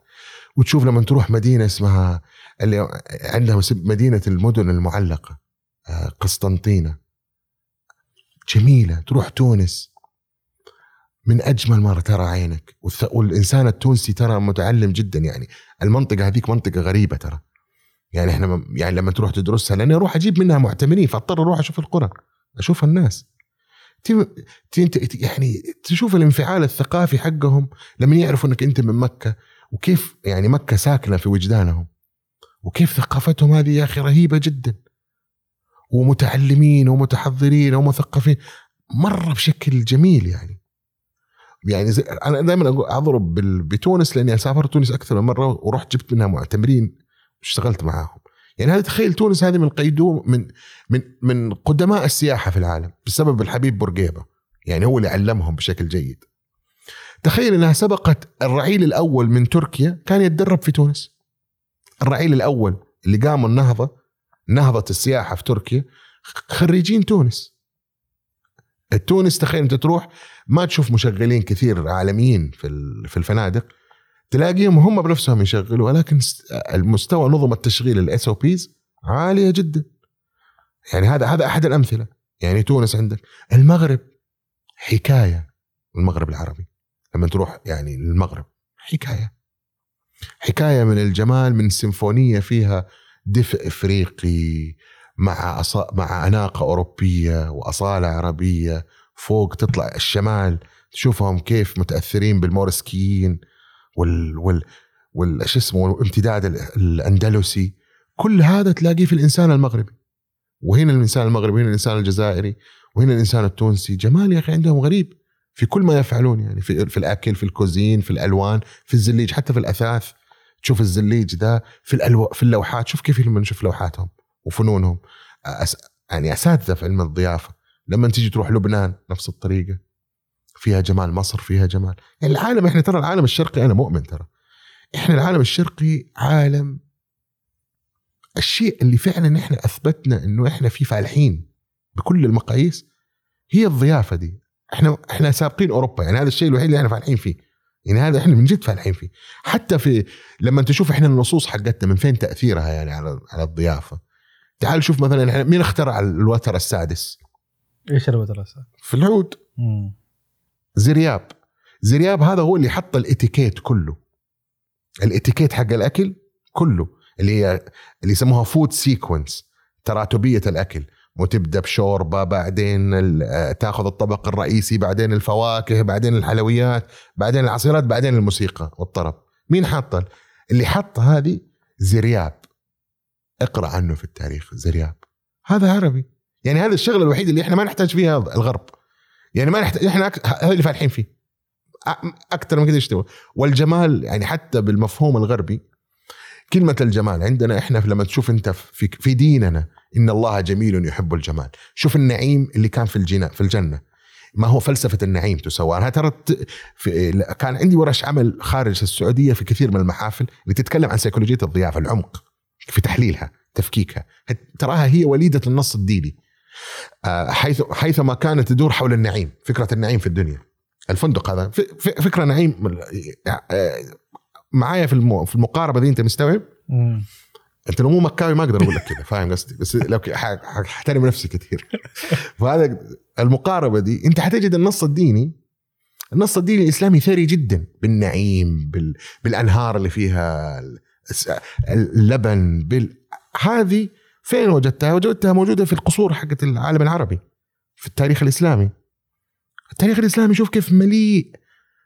وتشوف لما تروح مدينة اسمها اللي عندها مدينة المدن المعلقة آه، قسطنطينة. جميلة تروح تونس. من أجمل ما ترى عينك. والإنسان التونسي ترى متعلم جدا يعني. المنطقة هذيك منطقة غريبة ترى. يعني إحنا يعني لما تروح تدرسها لأني أروح أجيب منها معتمرين فأضطر أروح أشوف القرى أشوف الناس. يعني تشوف الانفعال الثقافي حقهم لما يعرفوا إنك أنت من مكة وكيف يعني مكة ساكنة في وجدانهم. وكيف ثقافتهم هذه يا أخي رهيبة جدا. ومتعلمين ومتحضرين ومثقفين. مرة بشكل جميل يعني. يعني زي أنا دائما اضرب بتونس لأني سافرت تونس أكثر من مرة ورحت جبت منها معتمرين واشتغلت معاهم. يعني هذا تخيل تونس هذه من قيدوم من من من قدماء السياحة في العالم بسبب الحبيب بورقيبة. يعني هو اللي علمهم بشكل جيد. تخيل إنها سبقت الرعيل الأول من تركيا كان يتدرب في تونس. الرعيل الأول اللي قاموا النهضة نهضة السياحة في تركيا خريجين تونس. تونس تخيل أنت تروح ما تشوف مشغلين كثير عالميين في في الفنادق. تلاقيهم هم بنفسهم يشغلوا ولكن المستوى نظم التشغيل ال SOPs عالية جدا. يعني هذا هذا أحد الأمثلة. يعني تونس عندك. المغرب حكاية. المغرب العربي. لما تروح يعني للمغرب حكاية. حكاية من الجمال من سيمفونية فيها دفء إفريقي مع أص... مع أناقة أوروبية وأصالة عربية فوق تطلع الشمال. تشوفهم كيف متأثرين بالمورسكيين وال وال وال شو اسمه الامتداد الأندلسي. كل هذا تلاقيه في الإنسان المغربي. وهنا الإنسان المغربي وهنا الإنسان الجزائري وهنا الإنسان التونسي. جمال يا أخي عندهم غريب. في كل ما يفعلون يعني في, في الأكل في الكوزين في الألوان في الزليج حتى في الأثاث. تشوف الزليج ذا في الألو... في اللوحات شوف كيف لما نشوف لوحاتهم وفنونهم. أس... يعني أساتذة في علم الضيافة. لما تيجي تروح لبنان نفس الطريقة. فيها جمال مصر فيها جمال. يعني العالم إحنا ترى العالم الشرقي أنا مؤمن ترى. إحنا العالم الشرقي عالم الشيء اللي فعلا إحنا أثبتنا إنه إحنا فيه فالحين بكل المقاييس. هي الضيافة دي. إحنا إحنا سابقين أوروبا يعني هذا الشيء الوحيد اللي إحنا فالحين فيه. يعني هذا إحنا من جد فالحين فيه. حتى في لما تشوف إحنا النصوص حقتنا من فين تأثيرها يعني على على الضيافة؟ تعال شوف مثلا إحنا مين اخترع الوتر السادس؟ إيش الوتر السادس؟ في العود. زرياب. زرياب هذا هو اللي حط الإتيكيت كله. الإتيكيت حق الأكل كله اللي هي اللي يسموها food sequence تراتبية الأكل. وتبدأ بشوربة بعدين تاخذ الطبق الرئيسي بعدين الفواكه بعدين الحلويات بعدين العصيرات بعدين الموسيقى والطرب. مين حط اللي حط هذه؟ زرياب. اقرأ عنه في التاريخ زرياب. هذا عربي. يعني هذا الشغلة الوحيد اللي إحنا ما نحتاج فيها الغرب. يعني ما نحتاج إحنا هذا اللي فالحين فيه. أكثر من كذا إيش والجمال يعني حتى بالمفهوم الغربي كلمة الجمال. عندنا إحنا لما تشوف أنت في في ديننا إن الله جميل يحب الجمال، شوف النعيم اللي كان في الجنة في الجنة. ما هو فلسفة النعيم تسوى. أنا ترى كان عندي ورش عمل خارج السعودية في كثير من المحافل اللي تتكلم عن سيكولوجية الضيافة العمق في تحليلها تفكيكها. تراها هي وليدة النص الديني. آه، حيث حيثما كانت تدور حول النعيم فكرة النعيم في الدنيا. الفندق هذا فكرة نعيم آه، معايا في في المقاربة دي أنت مستوعب؟ مم. أنت لو مو مكاوي ما أقدر أقول لك كذا فاهم قصدي بس لو ححترم نفسي كثير (laughs) فهذا المقاربة دي أنت حتجد النص الديني النص الديني الإسلامي ثري جدا بالنعيم بال... بالأنهار اللي فيها اللبن بال... هذه فين وجدتها؟ وجدتها موجودة في القصور حقت العالم العربي في التاريخ الإسلامي التاريخ الإسلامي شوف كيف مليء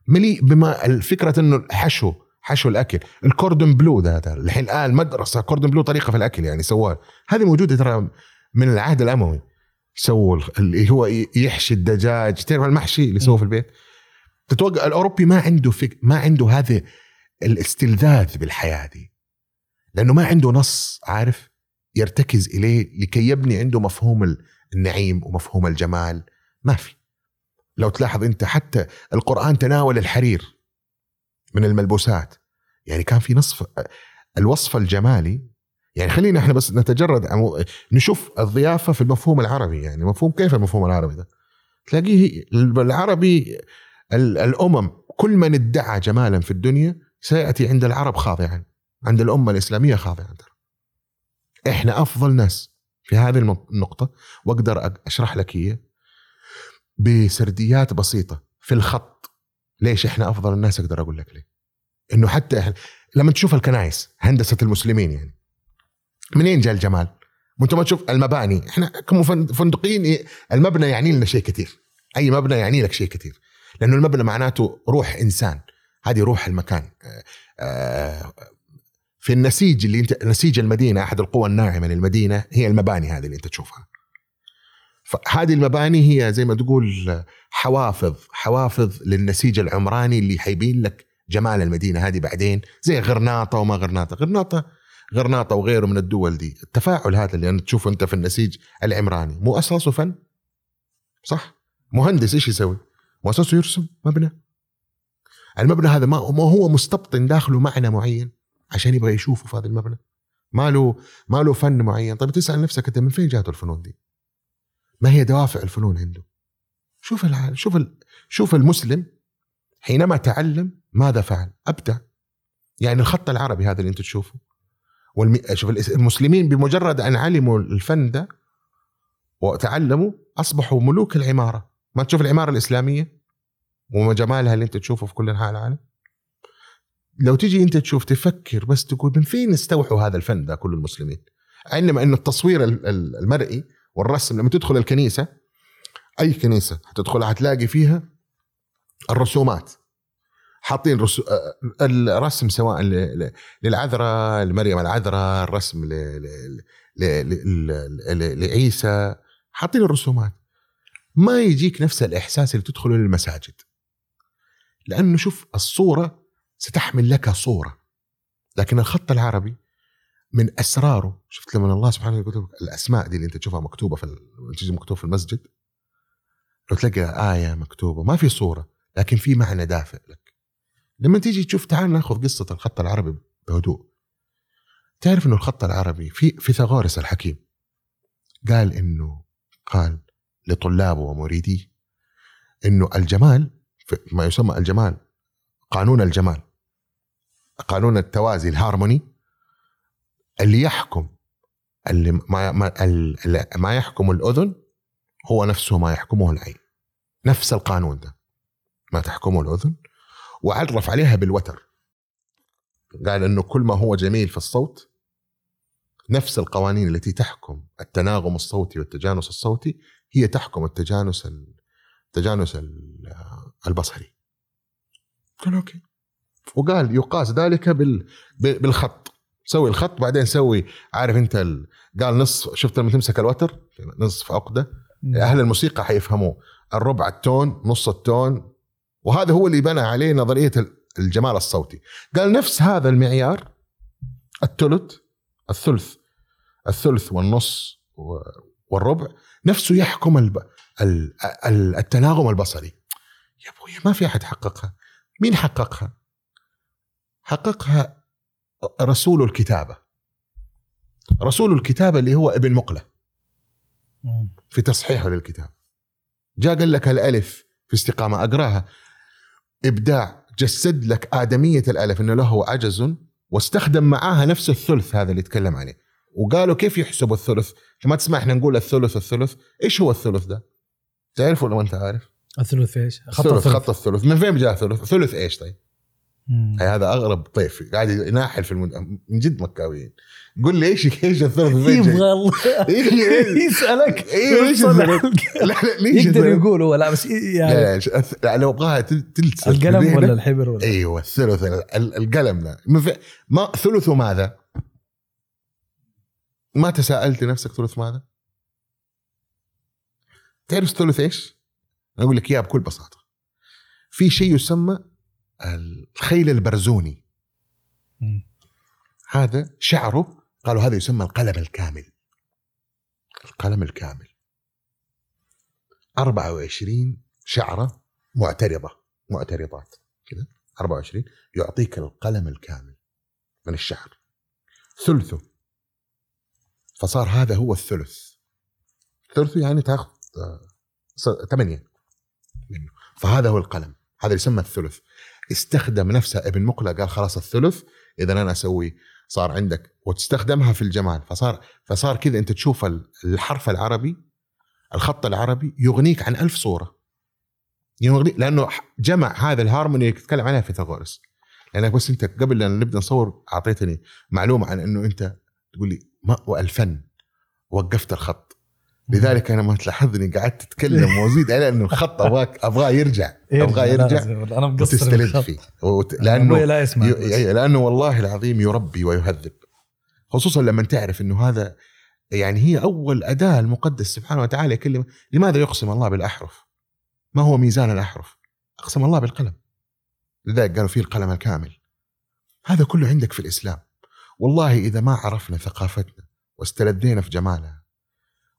مليء بما الفكرة إنه الحشو حشو الأكل. الكوردون بلو ده, ده الحين الآن مدرسة كوردون بلو طريقة في الأكل يعني سووها. هذه موجودة ترى من العهد الأموي. سووا اللي هو يحشي الدجاج. تعرف المحشي اللي سووه في البيت؟ تتوقع الأوروبي ما عنده فك... ما عنده هذا الاستلذاذ بالحياة دي. لأنه ما عنده نص عارف؟ يرتكز إليه لكي يبني عنده مفهوم النعيم ومفهوم الجمال. ما في. لو تلاحظ أنت حتى القرآن تناول الحرير. من الملبوسات. يعني كان في نصف الوصف الجمالي يعني خلينا إحنا بس نتجرد نشوف الضيافة في المفهوم العربي يعني مفهوم كيف المفهوم العربي ده؟ تلاقيه العربي الأمم كل من ادعى جمالا في الدنيا سيأتي عند العرب خاضعا عند الأمة الإسلامية خاضعا إحنا أفضل ناس في هذه النقطة وأقدر أشرح لك إياه بسرديات بسيطة في الخط ليش إحنا أفضل الناس أقدر أقول لك ليه؟ إنه حتى إحنا لما تشوف الكنائس هندسة المسلمين يعني. منين جاء الجمال؟ وأنت ما تشوف المباني. إحنا كمفندقين المبنى يعني لنا شيء كثير. أي مبنى يعني لك شيء كثير. لأنه المبنى معناته روح إنسان. هذه روح المكان. آه، في النسيج اللي انت نسيج المدينة أحد القوى الناعمة للمدينة هي المباني هذه اللي أنت تشوفها. فهذه المباني هي زي ما تقول حوافظ حوافظ للنسيج العمراني اللي حيبين لك جمال المدينة هذه بعدين زي غرناطة وما غرناطة. غرناطة غرناطة وغيره من الدول دي. التفاعل هذا اللي انت تشوفه أنت في النسيج العمراني مو أساسه فن؟ صح؟ مهندس إيش يسوي؟ مؤسسه يرسم مبنى؟ المبنى هذا ما هو مستبطن داخله معنى معين عشان يبغى يشوفه في هذا المبنى؟ ما له ما له فن معين. طيب تسأل نفسك أنت من فين جاته الفنون دي؟ ما هي دوافع الفنون عنده شوف العالم شوف. شوف المسلم حينما تعلم ماذا فعل أبدع. يعني الخط العربي هذا اللي أنت تشوفه. والم... شوف المسلمين بمجرد أن علموا الفن ده وتعلموا أصبحوا ملوك العمارة. ما تشوف العمارة الإسلامية؟ وجمالها اللي أنت تشوفه في كل أنحاء العالم. لو تيجي أنت تشوف تفكر بس تقول من فين استوحوا هذا الفن ده كل المسلمين؟ انما انه التصوير ال- ال- المرئي والرسم لما تدخل الكنيسة أي كنيسة هتدخلها هتلاقي فيها الرسومات. حاطين رسو... آه، الرسم سواء للعذراء لمريم العذراء الرسم. ل... ل... ل... ل... لعيسى. حاطين الرسومات. ما يجيك نفس الإحساس اللي تدخله للمساجد لأنه شوف الصورة ستحمل لك صورة. لكن الخط العربي من أسراره. شفت لما الله سبحانه وتعالى الأسماء دي اللي أنت تشوفها مكتوبة في مكتوب في المسجد لو تلاقي آية مكتوبة ما في صورة لكن في معنى دافئ لك. لما تيجي تشوف تعال ناخذ قصة الخط العربي بهدوء. تعرف إنه الخط العربي في فيثاغورس الحكيم قال إنه قال لطلابه ومريديه إنه الجمال ما يسمى الجمال قانون الجمال قانون التوازي الهارموني اللي يحكم اللي ما ما, اللي ما يحكم الأذن هو نفسه ما يحكمه العين. نفس القانون ده ما تحكمه الأذن وعزف عليها بالوتر. قال إنه كل ما هو جميل في الصوت نفس القوانين التي تحكم التناغم الصوتي والتجانس الصوتي هي تحكم التجانس التجانس ال- البصري. قال okay. وقال يقاس ذلك بال بال- بالخط. سوي الخط بعدين سوي عارف انت ال... قال نصف شفت لما تمسك الوتر؟ نصف عقدة. أهل الموسيقى حيفهموه. الربع التون نص التون. وهذا هو اللي بنى عليه نظرية ال- الجمال الصوتي. قال نفس هذا المعيار الثلث الثلث الثلث والنص والربع نفسه يحكم الب... ال... ال- التناغم البصري. يا أبوي ما في أحد حققها. مين حققها؟ حققها رسول الكتابة. رسول الكتابة اللي هو ابن مقلة. مم. في تصحيحه للكتاب. جاء قال لك الألف في استقامة أقرأها. ابداع جسد لك آدمية الألف إنه له عجز واستخدم معاها نفس الثلث هذا اللي يتكلم عليه. وقالوا كيف يحسبوا الثلث؟ ما تسمع إحنا نقول الثلث الثلث. إيش هو الثلث ده؟ تعرف ولا ما أنت عارف؟ الثلث إيش؟ خط الثلث الثلث. خط الثلث. من فين جاء ثلث ثلث إيش طيب؟ هذا أغرب طيف قاعد يناحل في المد... من جد مكاويين قول لي إيش إيش جاي؟ يبغى الله إيه- إيه- يسألك إيش الثلث؟ لا لا ليش يقدر؟ يقول هو لا بس يعني لا لا لو ابغاها تل- تلتصق القلم. ولا الحبر ولا أيوه الثلث ال- ال- القلم في- ما ثلث ماذا؟ ما تساءلت نفسك ثلث ماذا؟ تعرف ثلث إيش؟ أقول لك اياها بكل بساطة في شيء يسمى الخيل البرزوني. هذا شعره قالوا هذا يسمى القلم الكامل. القلم الكامل. 24 شعرة معترضة معترضات. كذا. 24 يعطيك القلم الكامل من الشعر. ثلثه. فصار هذا هو الثلث. ثلثه يعني تاخذ آه، ثمانية منه. فهذا هو القلم. هذا يسمى الثلث. استخدم نفسه ابن مقلة قال خلاص الثلث إذا أنا أسوي صار عندك وتستخدمها في الجمال. فصار فصار كذا. أنت تشوف ال- الحرف العربي الخط العربي يغنيك عن ألف صورة. يغني لأنه جمع هذا الهارموني اللي تتكلم عليها فيثاغورس لأنك بس أنت قبل أن نبدأ نصور أعطيتني معلومة عن إنه أنت تقول لي ما والفن وقفت الخط. لذلك أنا ما تلاحظني قعدت أتكلم (laughs) وأزيد على إنه الخط ابغاك أبغاه يرجع أبغاه يرجع أنا مقصر بالخط. فيه وت... لأنه لا يسمع. ي- لأنه والله العظيم يربي ويهذب خصوصا لما تعرف إنه هذا يعني هي أول أداة المقدس سبحانه وتعالى يكلم لماذا يقسم الله بالأحرف؟ ما هو ميزان الأحرف؟ أقسم الله بالقلم لذلك قالوا فيه القلم الكامل هذا كله عندك في الإسلام والله إذا ما عرفنا ثقافتنا واستلذينا في جمالها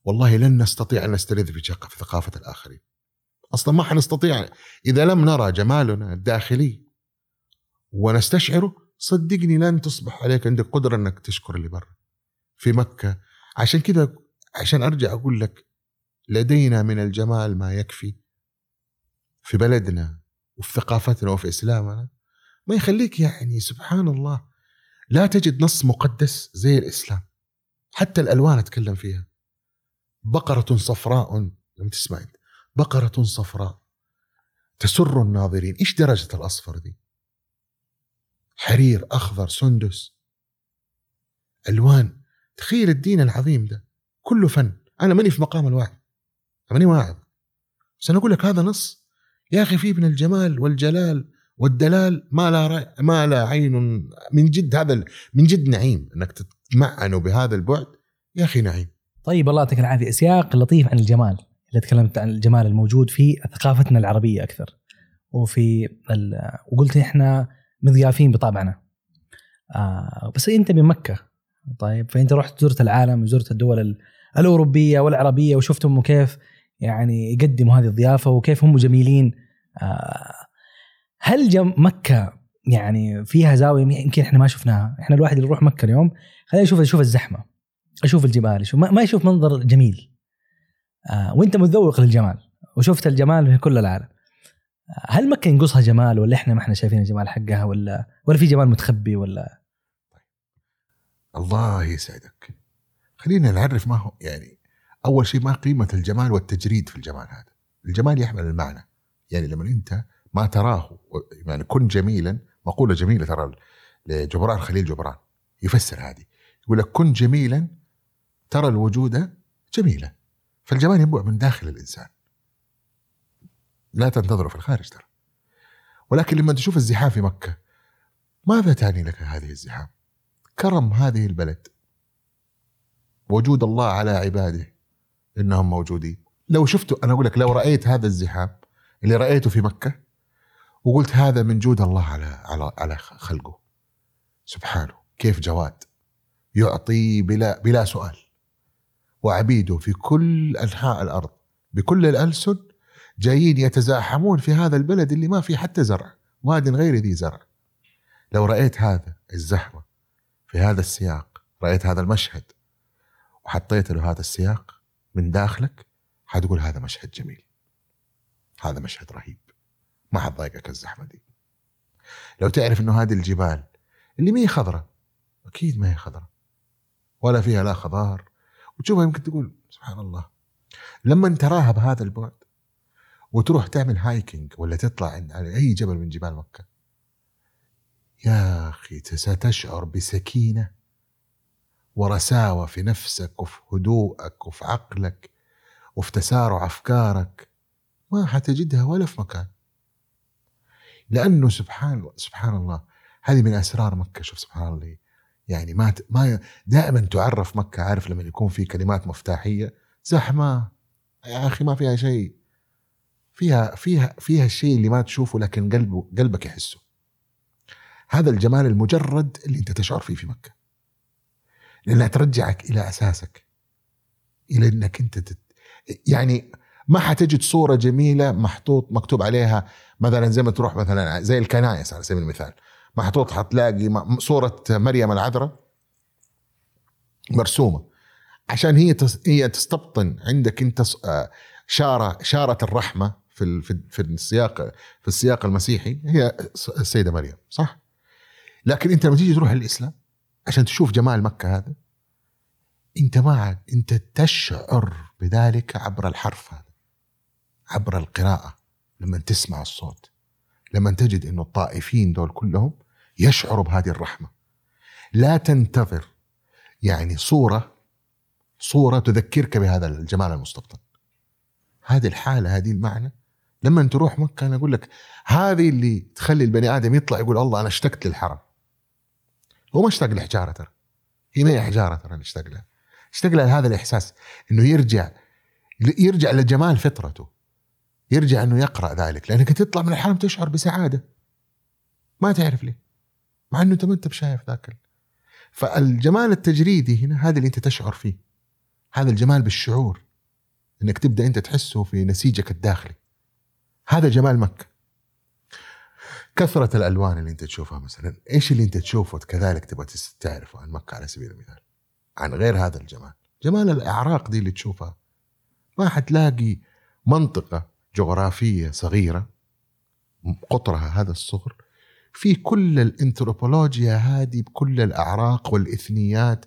والله لن نستطيع أن نستلذ في ثقافة الآخرين. أصلا ما حنستطيع إذا لم نرى جمالنا الداخلي. ونستشعره صدقني لن تصبح عليك عندك قدرة أنك تشكر اللي برا. في مكة عشان كذا عشان أرجع أقول لك لدينا من الجمال ما يكفي في بلدنا وفي ثقافتنا وفي إسلامنا. ما يخليك يعني سبحان الله لا تجد نص مقدس زي الإسلام. حتى الألوان أتكلم فيها. بقرة صفراء لما تسمع أنت. بقرة صفراء. تسر الناظرين. إيش درجة الأصفر دي؟ حرير أخضر سندس. ألوان. تخيل الدين العظيم ده. كله فن. أنا ماني في مقام الوعظ ماني واعظ. بس أنا أقول لك هذا نص. يا أخي فيه من الجمال والجلال والدلال. ما لا رأي ما لا عين. من جد هذا من جد نعيم إنك تتمعنوا بهذا البعد. يا أخي نعيم. طيب الله يعطيك العافية. سياق لطيف عن الجمال. اللي تكلمت عن الجمال الموجود في ثقافتنا العربية أكثر. وفي وقلت إحنا مضيافين بطبعنا آه بس أنت من مكة. طيب فأنت رحت زرت العالم وزرت الدول الأوروبية والعربية وشفتهم كيف يعني يقدموا هذه الضيافة وكيف هم جميلين. آه هل جم مكة يعني فيها زاوية يمكن إحنا ما شفناها. إحنا الواحد اللي يروح مكة اليوم خلينا نشوف يشوف الزحمة. أشوف الجبال يشوف ما يشوف منظر جميل. آه وأنت متذوق للجمال وشفت الجمال في كل العالم. آه هل مكة ينقصها جمال ولا إحنا ما إحنا شايفين الجمال حقها ولا ولا في جمال متخبي ولا؟ الله يسعدك. خلينا نعرف ما هو يعني أول شيء ما قيمة الجمال والتجريد في الجمال هذا. الجمال يحمل المعنى. يعني لما أنت ما تراه يعني كن جميلا مقولة جميلة ترى لجبران خليل جبران. يفسر هذه. يقول لك كن جميلا ترى الوجود جميلا فالجمال ينبع من داخل الإنسان. لا تنتظره في الخارج ترى. ولكن لما تشوف الزحام في مكة ماذا تعني لك هذه الزحام؟ كرم هذه البلد. وجود الله على عباده إنهم موجودين. لو شفتوا أنا أقول لك لو رأيت هذا الزحام اللي رأيته في مكة وقلت هذا من جود الله على على على خلقه. سبحانه كيف جواد؟ يعطي بلا بلا سؤال. وعبيده في كل أنحاء الأرض بكل الألسن جايين يتزاحمون في هذا البلد اللي ما فيه حتى زرع واد غير ذي زرع. لو رأيت هذا الزحمه في هذا السياق رأيت هذا المشهد وحطيت له هذا السياق من داخلك حتقول هذا مشهد جميل. هذا مشهد رهيب. ما حتضايقك الزحمة دي. لو تعرف إنه هذه الجبال اللي ما هي خضراء أكيد ما هي خضراء. ولا فيها لا خضار وتشوفها يمكن تقول سبحان الله. لما تراها بهذا البعد وتروح تعمل هايكينج ولا تطلع على أي جبل من جبال مكة يا أخي ستشعر بسكينة ورساوة في نفسك وفي هدوءك وفي عقلك وفي تسارع أفكارك ما حتجدها ولا في مكان. لأنه سبحان سبحان الله هذه من أسرار مكة شوف سبحان الله. يعني ما ما دائما تعرف مكة عارف لما يكون في كلمات مفتاحية زحمة. يا أخي ما فيها شيء. فيها فيها فيها الشيء اللي ما تشوفه لكن قلبه قلبك يحسه. هذا الجمال المجرد اللي أنت تشعر فيه في مكة. لانها ترجعك إلى أساسك. إلى إنك أنت تت... يعني ما حتجد صورة جميلة محطوط مكتوب عليها مثلا زي ما تروح مثلا زي الكنائس على سبيل المثال. محطوط حتلاقي صورة مريم العذراء مرسومة عشان هي هي تستبطن عندك انت آه، شارة شارة الرحمة في في السياق في السياق المسيحي هي السيدة مريم صح؟ لكن انت لما تيجي تروح الاسلام عشان تشوف جمال مكة هذا انت ما انت تشعر بذلك عبر الحرف هذا عبر القراءة لما تسمع الصوت لما تجد إنه الطائفين دول كلهم يشعروا بهذه الرحمة. لا تنتظر. يعني صورة صورة تذكرك بهذا الجمال المستبطن هذه الحالة هذه المعنى. لما تروح مكة أنا أقول لك هذه اللي تخلي البني آدم يطلع يقول الله أنا اشتقت للحرم. هو ما اشتاق لحجارة ترى. هي ما هي حجارة ترى اشتاق لها. اشتاق لها هذا الإحساس إنه يرجع يرجع لجمال فطرته. يرجع إنه يقرأ ذلك. لأنك تطلع من الحرم تشعر بسعادة. ما تعرف ليه. مع إنه انت ما أنت بشايف ذاك فالجمال التجريدي هنا هذا اللي أنت تشعر فيه. هذا الجمال بالشعور. إنك تبدأ أنت تحسه في نسيجك الداخلي. هذا جمال مكة. كثرة الألوان اللي أنت تشوفها مثلا إيش اللي أنت تشوفه كذلك تبغى تعرفه عن مكة على سبيل المثال؟ عن غير هذا الجمال. جمال الأعراق دي اللي تشوفها. ما حتلاقي منطقة جغرافية صغيرة قطرها هذا الصغر في كل الانثروبولوجيا هذه بكل الأعراق والإثنيات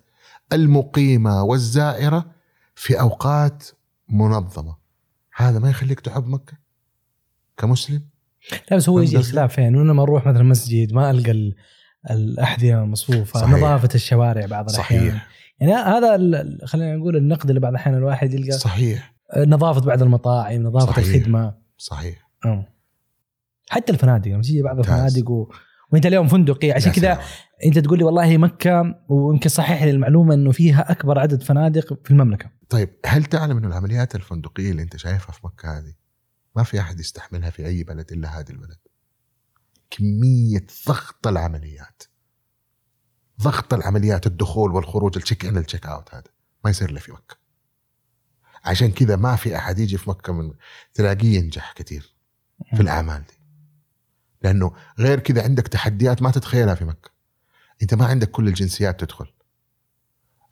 المقيمة والزائرة في أوقات منظمة. هذا ما يخليك تحب مكة؟ كمسلم؟ لا بس هو يجي الخلاف فين؟ وأنا لما أروح مثلا مسجد ما ألقى ال- الأحذية مصفوفه صحيح. نظافة الشوارع بعض الأحيان. صحيح. يعني هذا خلينا نقول النقد اللي بعض الأحيان الواحد يلقى. صحيح. نظافة بعض المطاعم نظافة صحيح. الخدمة. صحيح. أم. حتى الفنادق لما تيجي بعض. الفنادق و... وانت اليوم فندقي عشان كذا. انت تقول لي والله مكة ويمكن صحح لي المعلومة إنه فيها أكبر عدد فنادق في المملكة. طيب هل تعلم إنه العمليات الفندقية اللي أنت شايفها في مكة هذه ما في أحد يستحملها في أي بلد إلا هذا البلد؟ كمية ضغط العمليات. ضغط العمليات الدخول والخروج ال check in ال check out هذا ما يصير إلا في مكة. عشان كذا ما في أحد يجي في مكة من تلاقيه ينجح كثير في الأعمال دي. لأنه غير كذا عندك تحديات ما تتخيلها في مكة. أنت ما عندك كل الجنسيات تدخل.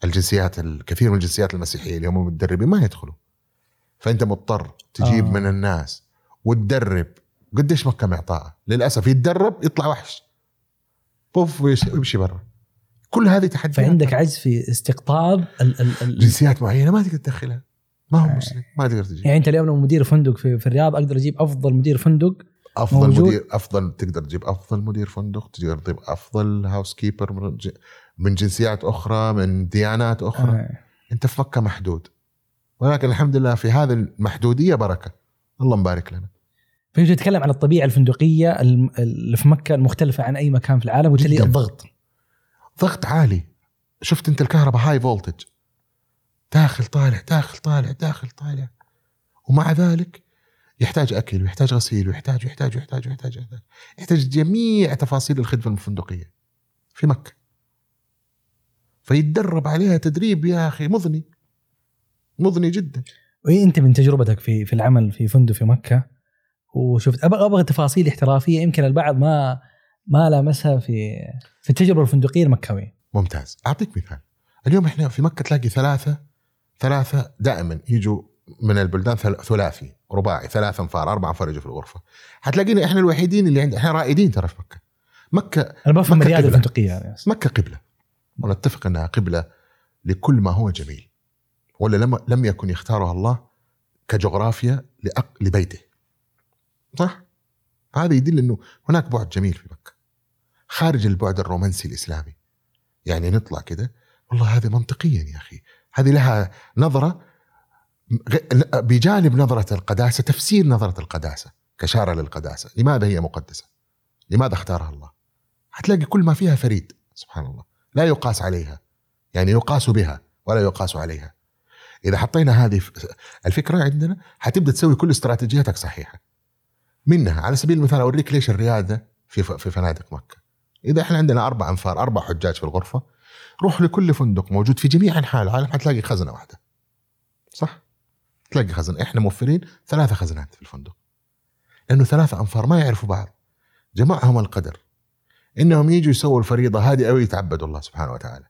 الجنسيات الكثير من الجنسيات المسيحية اللي هم متدربين ما يدخلوا. فأنت مضطر تجيب آه. آه. من الناس وتدرب. قديش مكة معطاءة؟ للأسف يتدرب يطلع وحش. بوف ويمشي برا. كل هذه تحديات. فعندك عجز في استقطاب ال ال ال جنسيات معينة ما تقدر تدخلها. ما هو مسلم ما تقدر تجيب. يعني أنت اليوم لو مدير فندق في, في الرياض أقدر أجيب أفضل مدير فندق أفضل موجود. مدير أفضل تقدر تجيب أفضل مدير فندق تقدر تجيب أفضل هاوس كيبر من جنسيات أخرى من ديانات أخرى. آه. أنت في مكة محدود. ولكن الحمد لله في هذه المحدودية بركة. الله مبارك لنا. فانت تتكلم عن الطبيعة الفندقية اللي في مكة المختلفة عن أي مكان في العالم جداً. الضغط. ضغط عالي. شفت أنت الكهرباء هاي فولتج داخل طالع داخل طالع داخل طالع. ومع ذلك يحتاج أكل ويحتاج غسيل ويحتاج ويحتاج ويحتاج ويحتاج ويحتاج. يحتاج جميع تفاصيل الخدمة الفندقية في مكة. فيتدرب عليها تدريب يا أخي مضني مضني جدا. وانت من تجربتك في في العمل في فندق في مكة وشفت أبغى أبغى تفاصيل احترافية يمكن البعض ما ما لامسها في في التجربة الفندقية المكوية. ممتاز. أعطيك مثال. اليوم إحنا في مكة تلاقي ثلاثة ثلاثة دائما يجوا من البلدان ثل- ثلاثي رباعي ثلاث انفار أربع انفار يجوا في الغرفة. حتلاقينا إحنا الوحيدين اللي عند إحنا رائدين ترى في مكة. مكة أنا بفهم مكة الرياده قبلة. الفندقية يعني. مكة قبلة. ونتفق إنها قبلة لكل ما هو جميل. ولا لم لم يكن يختارها الله كجغرافيا لأق... لبيته. صح؟ هذا يدل إنه هناك بعد جميل في مكة. خارج البعد الرومانسي الإسلامي. يعني نطلع كده. والله هذه منطقيا يا أخي. هذه لها نظرة بجانب نظرة القداسة تفسير نظرة القداسة كشارة للقداسة. لماذا هي مقدسة؟ لماذا اختارها الله؟ حتلاقي كل ما فيها فريد سبحان الله. لا يقاس عليها. يعني يقاس بها ولا يقاس عليها. إذا حطينا هذه الفكرة عندنا حتبدأ تسوي كل استراتيجياتك صحيحة. منها على سبيل المثال أوريك ليش الريادة في في فنادق مكة. إذا إحنا عندنا أربع أنفار أربع حجاج في الغرفة روح لكل فندق موجود في جميع أنحاء العالم حتلاقي خزنة واحدة. صح؟ تلاقي خزنه إحنا موفرين ثلاثة خزنات في الفندق. لأنه ثلاثة أنفار ما يعرفوا بعض. جمعهم القدر. إنهم يجوا يسووا الفريضة هذه أو يتعبدوا الله سبحانه وتعالى.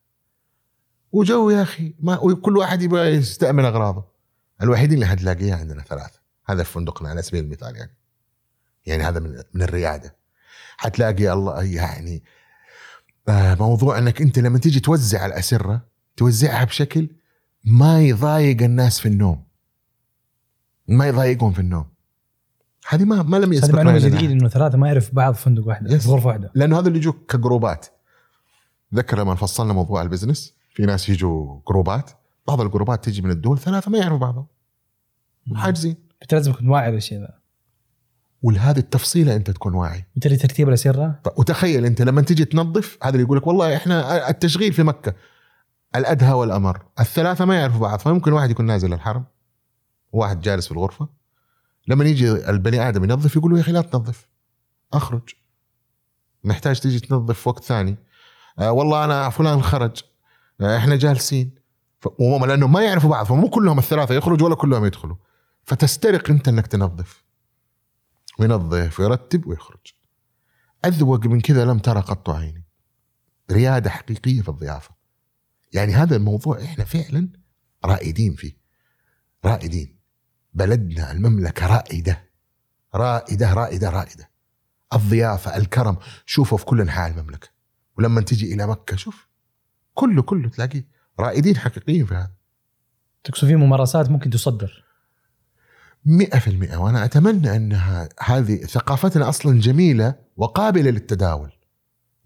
وجو يا أخي ما وكل واحد يبغى يستأمن أغراضه. الوحيدين اللي حتلاقيها عندنا ثلاثة. هذا في فندقنا على سبيل المثال يعني. يعني هذا من من الريادة. حتلاقي الله يعني آه، موضوع إنك أنت لما تيجي توزع الأسرة توزعها بشكل ما يضايق الناس في النوم. ما يضايقهم في النوم. هذه ما ما لم هذه يسبق معلومة لنا. جديدة إنه ثلاثة ما يعرف بعض في فندق واحدة yes. في غرفة واحدة. لأنه هذا اللي يجوك كجروبات. ذكر لما فصلنا موضوع ال business في ناس يجوا جروبات بعض الجروبات تجي من الدول ثلاثة ما يعرفوا بعضهم. حاجزين. انت لازم تكون واعي للشيء ذا. ولهذه التفصيلة أنت تكون واعي. بالتالي ترتيب الاسره طيب وتخيل أنت لما تيجي تنظف هذا اللي يقول لك والله إحنا التشغيل في مكة. الأدهى والأمر. الثلاثة ما يعرفوا بعض فممكن واحد يكون نازل الحرم. وواحد جالس في الغرفة لما يجي البني آدم ينظف يقول له يا أخي لا تنظف أخرج. محتاج تيجي تنظف وقت ثاني. آه والله أنا فلان خرج. آه إحنا جالسين. وهم لأنهم ما يعرفوا بعض فمو كلهم الثلاثة يخرجوا ولا كلهم يدخلوا. فتسترق أنت إنك تنظف. وينظف ويرتب ويخرج. أذوق من كذا لم ترى قط عيني. ريادة حقيقية في الضيافة. يعني هذا الموضوع إحنا فعلا رائدين فيه. رائدين. بلدنا المملكة رائدة. رائدة رائدة رائدة. الضيافة الكرم. شوفوا في كل أنحاء المملكة. ولما تجي إلى مكة شوف. كله كله تلاقيه. رائدين حقيقيين في هذا. تقصد في ممارسات ممكن تصدر؟ مئة في المئة. وأنا أتمنى أنها هذه ثقافتنا أصلا جميلة وقابلة للتداول.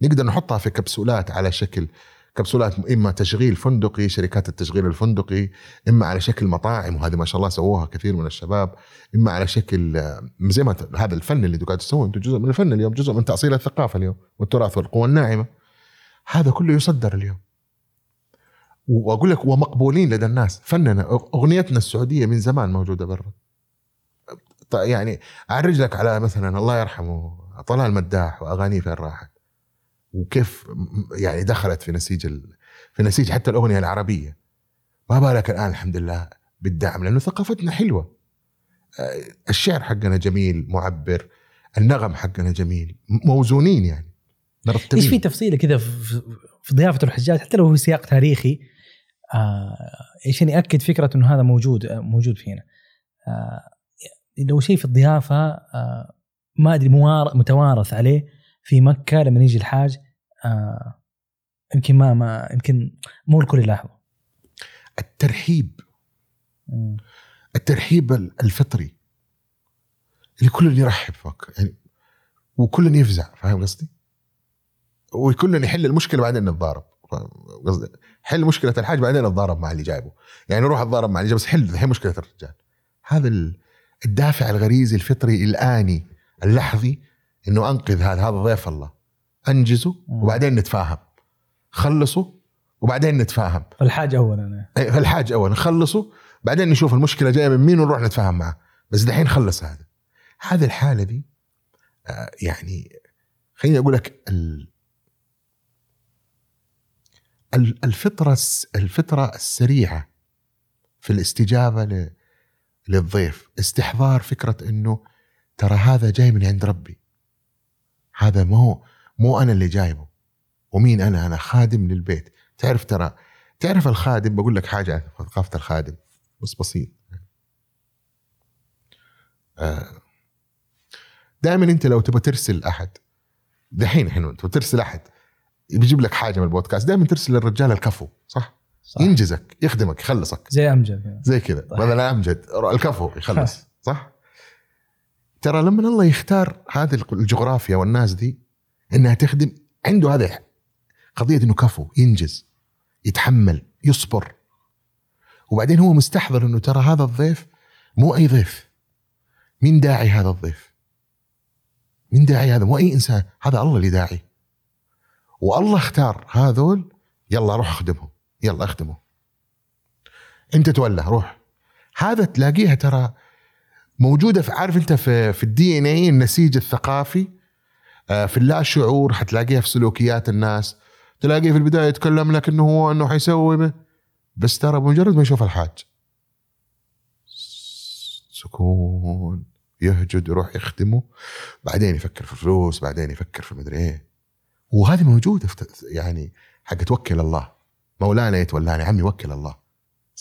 نقدر نحطها في كبسولات على شكل كبسولات إما تشغيل فندقي شركات التشغيل الفندقي إما على شكل مطاعم وهذه ما شاء الله سووها كثير من الشباب إما على شكل آه، زي ما هذا الفن اللي قاعد تسووه أنتم جزء من الفن اليوم جزء من تأصيل الثقافة اليوم والتراث والقوى الناعمة. هذا كله يصدر اليوم. وأقول لك ومقبولين لدى الناس. فننا أغنيتنا السعودية من زمان موجودة برا. يعني أعرج لك على مثلا الله يرحمه طلال مداح واغانيه فين راحت؟ وكيف يعني دخلت في نسيج ال... في نسيج حتى الأغنية العربية. ما بالك الآن الحمد لله بالدعم لأنه ثقافتنا حلوة. آه، الشعر حقنا جميل معبر النغم حقنا جميل موزونين يعني مرتبين. إيش في تفصيلة كذا في ضيافة الحجاج؟ حتى لو هو سياق تاريخي آه إيش يعني يأكد فكرة إنه هذا موجود آه موجود فينا. آه لو شيء في الضيافة آه ما أدري متوارث عليه. في مكة لما يجي الحاج آه يمكن ما ما يمكن مو الكل يلاحظه. الترحيب. الترحيب الفطري. اللي كل يرحب مكه يعني وكل يفزع فاهم قصدي؟ وكل يحل المشكلة بعدين نتضارب قصدي؟ حل مشكلة الحاج بعدين نتضارب مع اللي جايبه. يعني روح اتضارب مع اللي جايبه بس حل الحين مشكلة الرجال. هذا الدافع الغريزي الفطري الآني اللحظي إنه أنقذ هذا هذا ضيف الله. أنجزه وبعدين نتفاهم. خلصوا وبعدين نتفاهم. الحاج اولا أي الحاج اولا خلصوا بعدين نشوف المشكلة جاية من مين ونروح نتفاهم معه. بس دحين خلص هذا. هذه الحالة دي آه يعني خليني أقول لك الفطرة الفطرة السريعة في الاستجابة للضيف. استحضار فكرة إنه ترى هذا جاي من عند ربي. هذا مو مو أنا اللي جايبه. ومين أنا؟ أنا خادم للبيت. تعرف ترى تعرف الخادم؟ بقول لك حاجة ثقافة الخادم. بس بسيط. آه، دائما أنت لو تبغى ترسل أحد دحين الحين تبغى ترسل أحد بيجيب لك حاجة من البودكاست دائما ترسل للرجال الكفو صح؟ صح. ينجزك يخدمك يخلصك. زي أمجد زي كذا. بدل أمجد الكفو يخلص (laughs) صح؟ ترى لما الله يختار هذه الجغرافيا والناس دي إنها تخدم عنده هذا قضية إنه كفو ينجز يتحمل يصبر. وبعدين هو مستحضر إنه ترى هذا الضيف مو أي ضيف. مين داعي هذا الضيف؟ مين داعي هذا؟ مو أي إنسان هذا الله اللي داعي. والله اختار هذول يلا روح اخدمهم يلا اخدمه أنت تولى روح. هذا تلاقيها ترى موجودة في عارف أنت في في الدي ان اي النسيج الثقافي؟ آه، في اللا شعور حتلاقيها في سلوكيات الناس. تلاقيه في البداية يتكلم لك إنه هو إنه حيسوي بس ترى بمجرد ما يشوف الحاج. سكون. يهجد يروح يخدمه. بعدين يفكر في الفلوس بعدين يفكر في مدري إيه. وهذه موجودة في يعني حق توكل الله. مولانا يتولانا عمي وكل الله.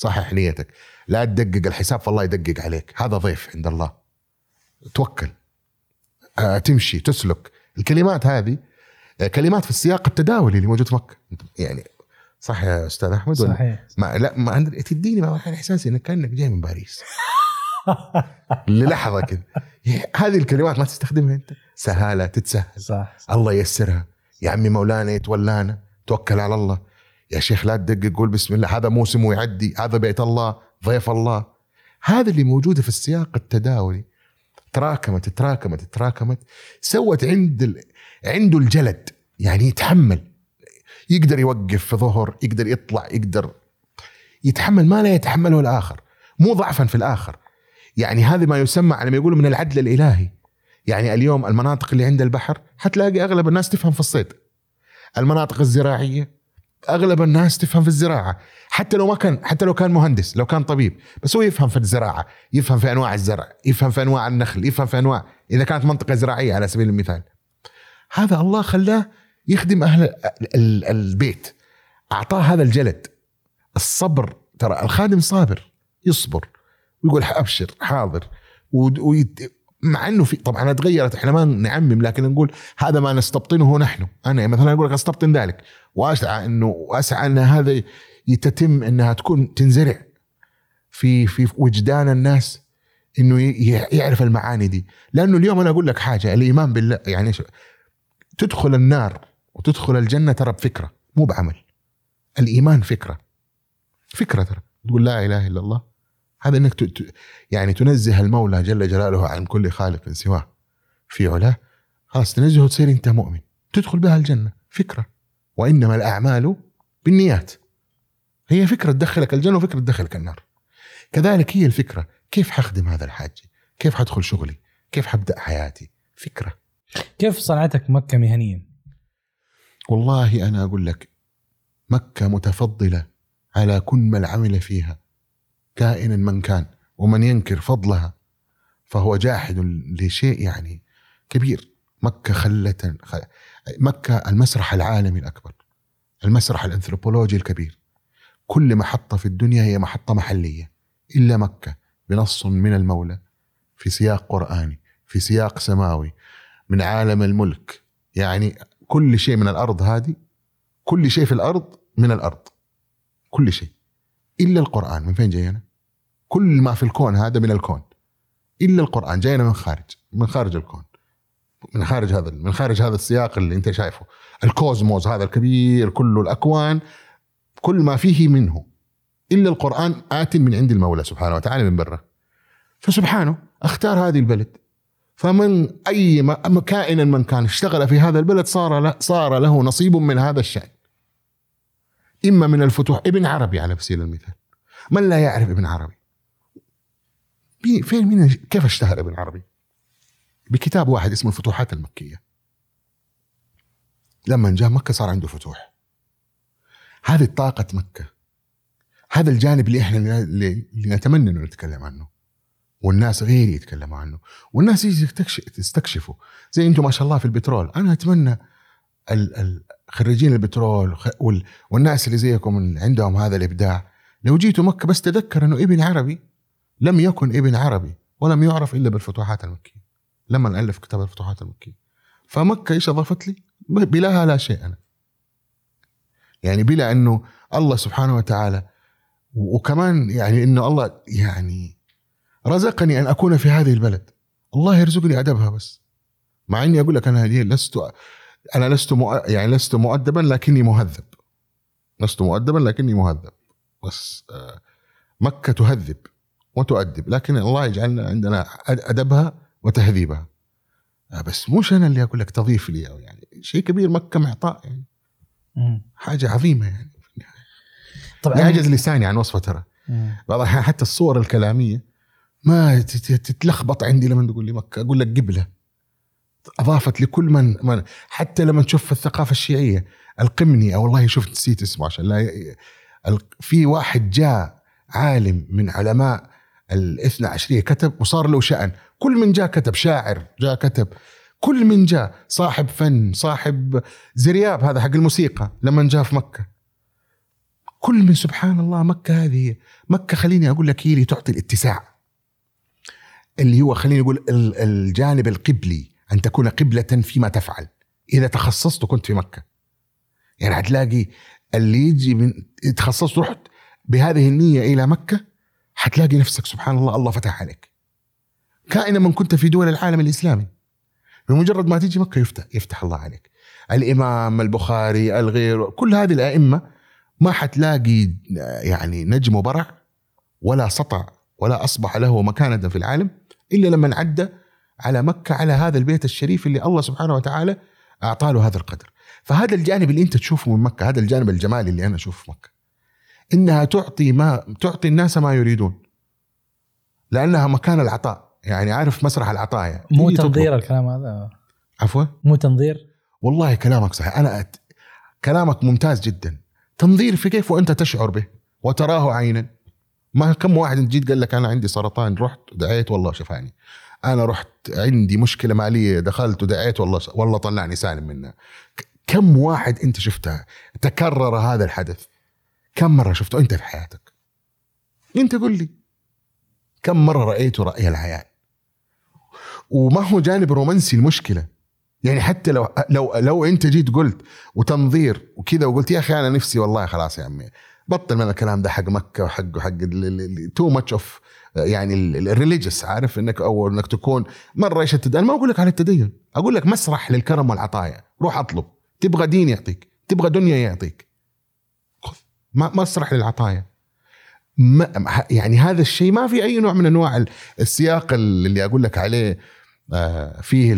صحح نيتك. لا تدقق الحساب فالله يدقق عليك. هذا ضيف عند الله. توكل. آه تمشي تسلك. الكلمات هذه آه كلمات في السياق التداولي اللي موجود في مكة. يعني صح يا أستاذ أحمد؟ صحيح. ما لا ما تديني مع إحساسي إنك كأنك جاي من باريس. (laughs) للحظة كذا هذه الكلمات ما تستخدمها أنت. سهالة تتسهل. صح, صح. الله ييسرها. يا عمي مولانا يتولانا. توكل على الله. يا شيخ لا تدقق قول بسم الله هذا موسم ويعدي هذا بيت الله ضيف الله. هذا اللي موجوده في السياق التداولي. تراكمت تراكمت تراكمت سوت عند ال... عنده الجلد يعني يتحمل. يقدر يوقف في ظهر يقدر يطلع يقدر يتحمل ما لا يتحمله الآخر. مو ضعفا في الآخر. يعني هذا ما يسمى على ما يقولوا من العدل الإلهي. يعني اليوم المناطق اللي عند البحر حتلاقي أغلب الناس تفهم في الصيد. المناطق الزراعية أغلب الناس تفهم في الزراعة. حتى لو ما كان حتى لو كان مهندس لو كان طبيب بس هو يفهم في الزراعة يفهم في أنواع الزرع يفهم في أنواع النخل يفهم في انواع إذا كانت منطقة زراعية على سبيل المثال. هذا الله خلاه يخدم أهل البيت. أعطاه هذا الجلد. الصبر ترى الخادم صابر يصبر ويقول أبشر حاضر مع إنه في طبعا تغيرت إحنا ما نعمم لكن نقول هذا ما نستبطنه نحن. أنا مثلا أقول لك أستبطن ذلك وأسعى إنه واسعى إن هذا يتتم إنها تكون تنزرع في في وجدان الناس إنه يعرف المعاني دي. لأنه اليوم أنا أقول لك حاجة الإيمان بالله يعني تدخل النار وتدخل الجنة ترى بفكرة مو بعمل. الإيمان فكرة. فكرة ترى. تقول لا إله إلا الله. هذا إنك ت- ت- يعني تنزه المولى جل جلاله عن كل خالق سواه. في علاه. خلاص تنزهه تصير أنت مؤمن. تدخل بها الجنة. فكرة. وإنما الأعمال بالنيات. هي فكرة تدخلك الجنة وفكرة تدخلك النار. كذلك هي الفكرة. كيف حخدم هذا الحاج؟ كيف حدخل شغلي؟ كيف حبدأ حياتي؟ فكرة. كيف صنعتك مكة مهنيا؟ والله أنا أقول لك مكة متفضلة على كل من عمل فيها. كائنا من كان ومن ينكر فضلها فهو جاحد لشيء يعني كبير. مكة خلت خ- مكة المسرح العالمي الأكبر المسرح الأنثروبولوجي الكبير. كل محطة في الدنيا هي محطة محلية إلا مكة بنص من المولى في سياق قرآني في سياق سماوي من عالم الملك. يعني كل شيء من الأرض هذه كل شيء في الأرض من الأرض كل شيء إلا القرآن. من فين جاينا؟ كل ما في الكون هذا من الكون إلا القرآن جاينا من خارج من خارج الكون من خارج هذا من خارج هذا السياق اللي أنت شايفه. الكوزموس هذا الكبير كله الأكوان كل ما فيه منه. إلا القرآن آت من عند المولى سبحانه وتعالى من برا. فسبحانه أختار هذه البلد. فمن أي كائنا من كان اشتغل في هذا البلد صار له صار له نصيب من هذا الشأن. إما من الفتوح ابن عربي على سبيل المثال. من لا يعرف ابن عربي؟ فين مين كيف اشتهر ابن عربي؟ بكتاب واحد اسمه الفتوحات المكية. لما جاء مكة صار عنده فتوح. هذه طاقة مكة. هذا الجانب اللي إحنا اللي نتمنى إنه نتكلم عنه. والناس غيري يتكلموا عنه. والناس يجي تكش- تستكشفوا زي أنتم ما شاء الله في البترول. أنا أتمنى ال- ال- خريجين البترول والناس اللي زيكم اللي عندهم هذا الإبداع. لو جيتوا مكة بس تذكر إنه ابن عربي لم يكن ابن عربي ولم يعرف إلا بالفتوحات المكية لما ألف كتاب الفتوحات المكية. فمكة إيش أضافت لي؟ بلاها لا شيء أنا. يعني بلا أنه الله سبحانه وتعالى وكمان يعني إنه الله يعني رزقني أن أكون في هذه البلد. الله يرزقني أدبها بس. مع إني أقول لك أنا لست أنا لست. يعني لست مؤدبا لكني مهذب. لست مؤدبا لكني مهذب. بس آه، مكة تهذب. وتؤدب. لكن الله يجعلنا عندنا أد- أدبها وتهذيبها. آه، بس مش أنا اللي أقول لك تضيف لي أو يعني. شيء كبير مكة معطاء يعني. مم. حاجة عظيمة يعني. طبعا يعجز لساني عن وصفها ترى. بعض الأحيان حتى الصور الكلامية ما تت- تت- تتلخبط عندي لما تقول لي مكة. أقول لك قبلة. أضافت لكل من, من حتى لما تشوف الثقافة الشيعية. القمني أو والله شفت نسيت اسمه عشان لا ي... في واحد جاء عالم من علماء الاثنى عشرية كتب وصار له شأن. كل من جاء كتب شاعر جاء كتب. كل من جاء صاحب فن صاحب زرياب هذا حق الموسيقى لما جاء في مكة. كل من سبحان الله مكة هذه مكة خليني أقول لك هي اللي تعطي الاتساع. اللي هو خليني أقول ال- الجانب القبلي أن تكون قبلة فيما تفعل. إذا تخصصت وكنت في مكة. يعني هتلاقي اللي يجي من تخصصت رحت بهذه النية إلى مكة حتلاقي نفسك سبحان الله الله فتح عليك. كائنا من كنت في دول العالم الإسلامي. بمجرد ما تيجي مكة يفتح يفتح الله عليك. الإمام البخاري الغير كل هذه الأئمة ما حتلاقي يعني نجم وبرع ولا سطع ولا أصبح له مكانة في العالم إلا لما عدى على مكة على هذا البيت الشريف اللي الله سبحانه وتعالى أعطاه له هذا القدر. فهذا الجانب اللي أنت تشوفه من مكة هذا الجانب الجمالي اللي أنا أشوفه في مكة. إنها تعطي ما تعطي الناس ما يريدون. لأنها مكان العطاء. يعني عارف مسرح العطاء يعني. مو تطلب. تنظير الكلام هذا. عفوا؟ مو تنظير؟ والله كلامك صحيح. أنا أت... كلامك ممتاز جدا. تنظير في كيف وأنت تشعر به؟ وتراه عينا. ما كم واحد جيت قال لك أنا عندي سرطان رحت دعيت والله شفاني أنا رحت عندي مشكلة مالية دخلت ودعيت والله والله طلعني سالم منها. كم واحد أنت شفتها تكرر هذا الحدث؟ كم مرة شفته؟ أنت في حياتك. أنت قل لي. كم مرة رأيت رأي العيان وما هو جانب رومانسي المشكلة. يعني حتى لو لو لو أنت جيت قلت وتنظير وكذا وقلت يا أخي أنا نفسي والله خلاص يا عمي. بطل من الكلام ده حق مكة وحق حق too much of يعني ال religious عارف؟ انك أو إنك تكون مرة إيش التدين ما أقول لك على التدين. أقول لك مسرح للكرم والعطايا. روح أطلب. تبغى دين يعطيك. تبغى دنيا يعطيك. مسرح للعطايا. ما يعني هذا الشيء ما في أي نوع من أنواع السياق اللي أقول لك عليه آه، فيه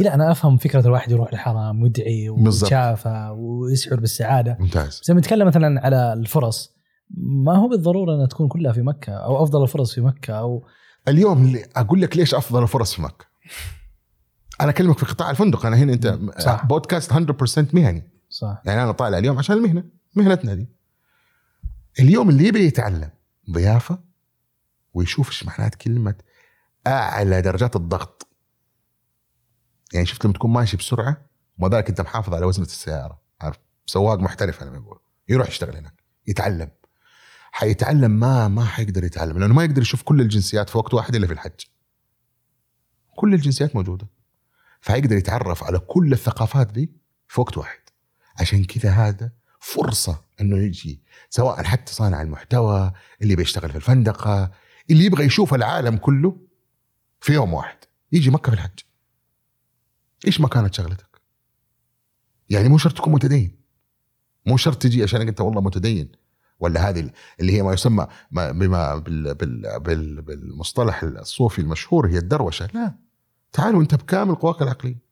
لا أنا أفهم فكرة الواحد يروح للحرم ويدعي ويتشافى ويشعر بالسعادة. ممتاز. بس لما نتكلم مثلا على الفرص ما هو بالضرورة إنها تكون كلها في مكة أو أفضل الفرص في مكة أو اليوم أقول لك ليش أفضل الفرص في مكة؟ أنا أكلمك في قطاع الفندق أنا هنا أنت صح. بودكاست 100% مهني. صح. يعني أنا طالع اليوم عشان المهنة مهنتنا دي. اليوم اللي يبي يتعلم ضيافة ويشوف إيش معنات كلمة أعلى درجات الضغط. يعني شفت لما تكون ماشي بسرعة وما ذلك أنت محافظ على وزنة السيارة. عارف؟ سواق محترف أنا بقول. يروح يشتغل هناك يتعلم. حيتعلم ما ما حيقدر يتعلم لأنه ما يقدر يشوف كل الجنسيات في وقت واحد إلا في الحج. كل الجنسيات موجودة. فحيقدر يتعرف على كل الثقافات دي في وقت واحد. عشان كذا هذا فرصة إنه يجي سواء حتى صانع المحتوى اللي بيشتغل في الفندقة اللي يبغى يشوف العالم كله في يوم واحد يجي مكة في الحج. إيش ما كانت شغلتك؟ يعني مو شرط تكون متدين. مو شرط تجي عشان أنت والله متدين. ولا هذه اللي هي ما يسمى بما بال بال بال بالمصطلح الصوفي المشهور هي الدروشة. لا. تعالوا أنت بكامل قواك العقلية.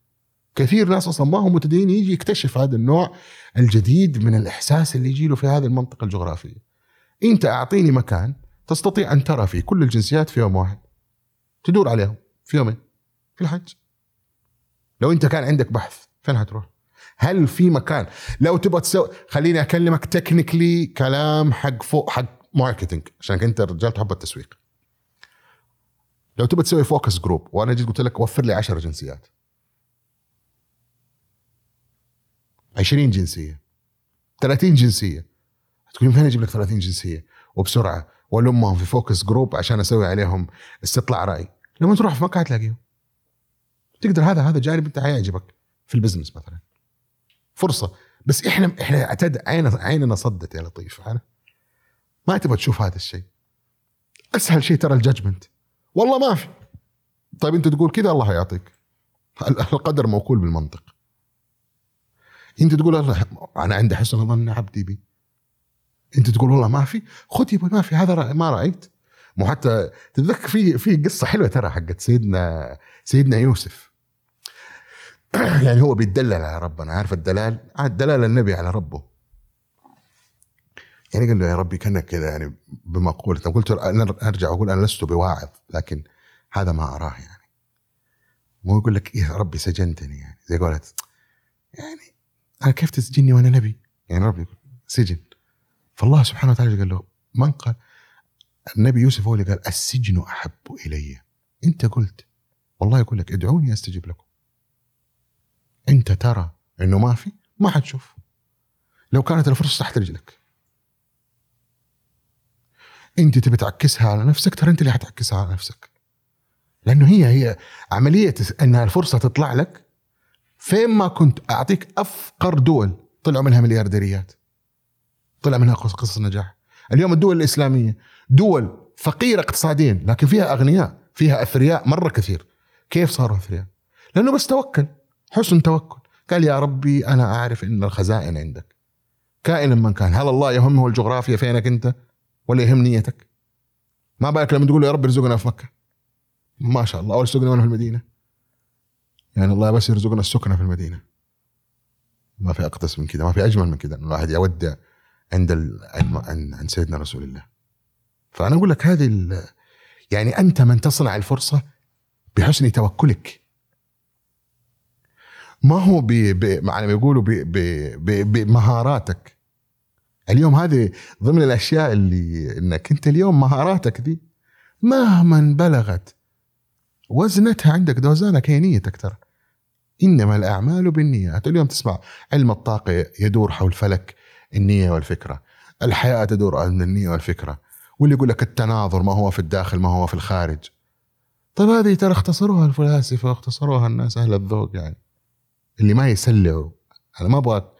كثير ناس أصلا ما هم متدين يجي يكتشف هذا النوع الجديد من الإحساس اللي يجي له في هذه المنطقة الجغرافية. أنت أعطيني مكان تستطيع أن ترى فيه كل الجنسيات في يوم واحد. تدور عليهم في يومين في الحج. لو أنت كان عندك بحث فين حتروح؟ هل في مكان؟ لو تبغى تسوي خليني أكلمك technically كلام حق فوق حق marketing عشان انت رجال تحب التسويق. لو تبغى تسوي focus group وأنا جيت قلت لك وفر لي 10 جنسيات. 20 جنسية. 30 جنسية. تقول فين أجيب لك 30 جنسية؟ وبسرعة. والمهم في focus group عشان أسوي عليهم استطلاع رأي. لما تروح في مكان تلاقيهم تقدر هذا هذا جانب أنت حيعجبك. في ال business مثلا. فرصة. بس إحنا إحنا أعتد عيننا عيننا صدت يا لطيف. أنا ما تبغى تشوف هذا الشيء. أسهل شيء ترى الججمنت والله ما في. طيب أنت تقول كذا الله يعطيك. القدر موكول بالمنطق. انت تقول الله أنا عندي حسن ظن عبدي بي. انت تقول والله ما في. خذ يبا ما في هذا ما رأيت. مو حتى تتذكر في في قصة حلوة ترى حقت سيدنا سيدنا يوسف. (clears throat) يعني هو بيتدلل على ربنا. عارف الدلال؟ الدلال النبي على ربه. يعني قال له يا ربي كأنك كذا يعني بمقولة قلت أرجع أقول أنا لست بواعظ لكن هذا ما أراه يعني. مو يقول لك يا ربي سجنتني يعني. زي قولت يعني أنا كيف تسجني وأنا نبي؟ يعني ربي. سجن. فالله سبحانه وتعالى قال له؟ من قال النبي يوسف هو اللي قال السجن أحب إلي. أنت قلت. والله يقول لك ادعوني أستجب لكم. أنت ترى إنه ما في ما حتشوف لو كانت الفرصة تحت رجلك. أنت تبي تعكسها على نفسك ترى أنت اللي حتعكسها على نفسك. لأنه هي هي عملية إنها الفرصة تطلع لك فين ما كنت أعطيك أفقر دول طلعوا منها مليارديريات. طلع منها قصص نجاح. اليوم الدول الإسلامية دول فقيرة اقتصاديا لكن فيها أغنياء فيها أثرياء مرة كثير. كيف صاروا أثرياء؟ لأنه بس توكل حسن توكل. قال يا ربي أنا أعرف إن الخزائن عندك. كائنا من كان هل الله يهمه الجغرافيا فينك أنت؟ ولا يهم نيتك؟ ما بالك لما تقول يا رب ارزقنا في مكة؟ ما شاء الله ارزقنا في المدينة. يعني الله بس يرزقنا السكنة في المدينة. ما في أقدس من كذا ما في أجمل من كذا الواحد يودع عند ال... عن عن سيدنا رسول الله. فأنا أقول لك هذه يعني أنت من تصنع الفرصة بحسن توكلك. ما هو ب يعني بيقولوا بمهاراتك. اليوم هذه ضمن الأشياء اللي إنك أنت اليوم مهاراتك دي مهما بلغت وزنتها عندك دوزانك هي نيتك ترى. إنما الأعمال بالنيات. اليوم تسمع علم الطاقة يدور حول فلك النية والفكرة. الحياة تدور حول النية والفكرة. واللي يقول لك التناظر ما هو في الداخل ما هو في الخارج. طيب هذه ترى اختصروها الفلاسفة واختصروها الناس أهل الذوق يعني. اللي ما يسلعوا. أنا ما أبغى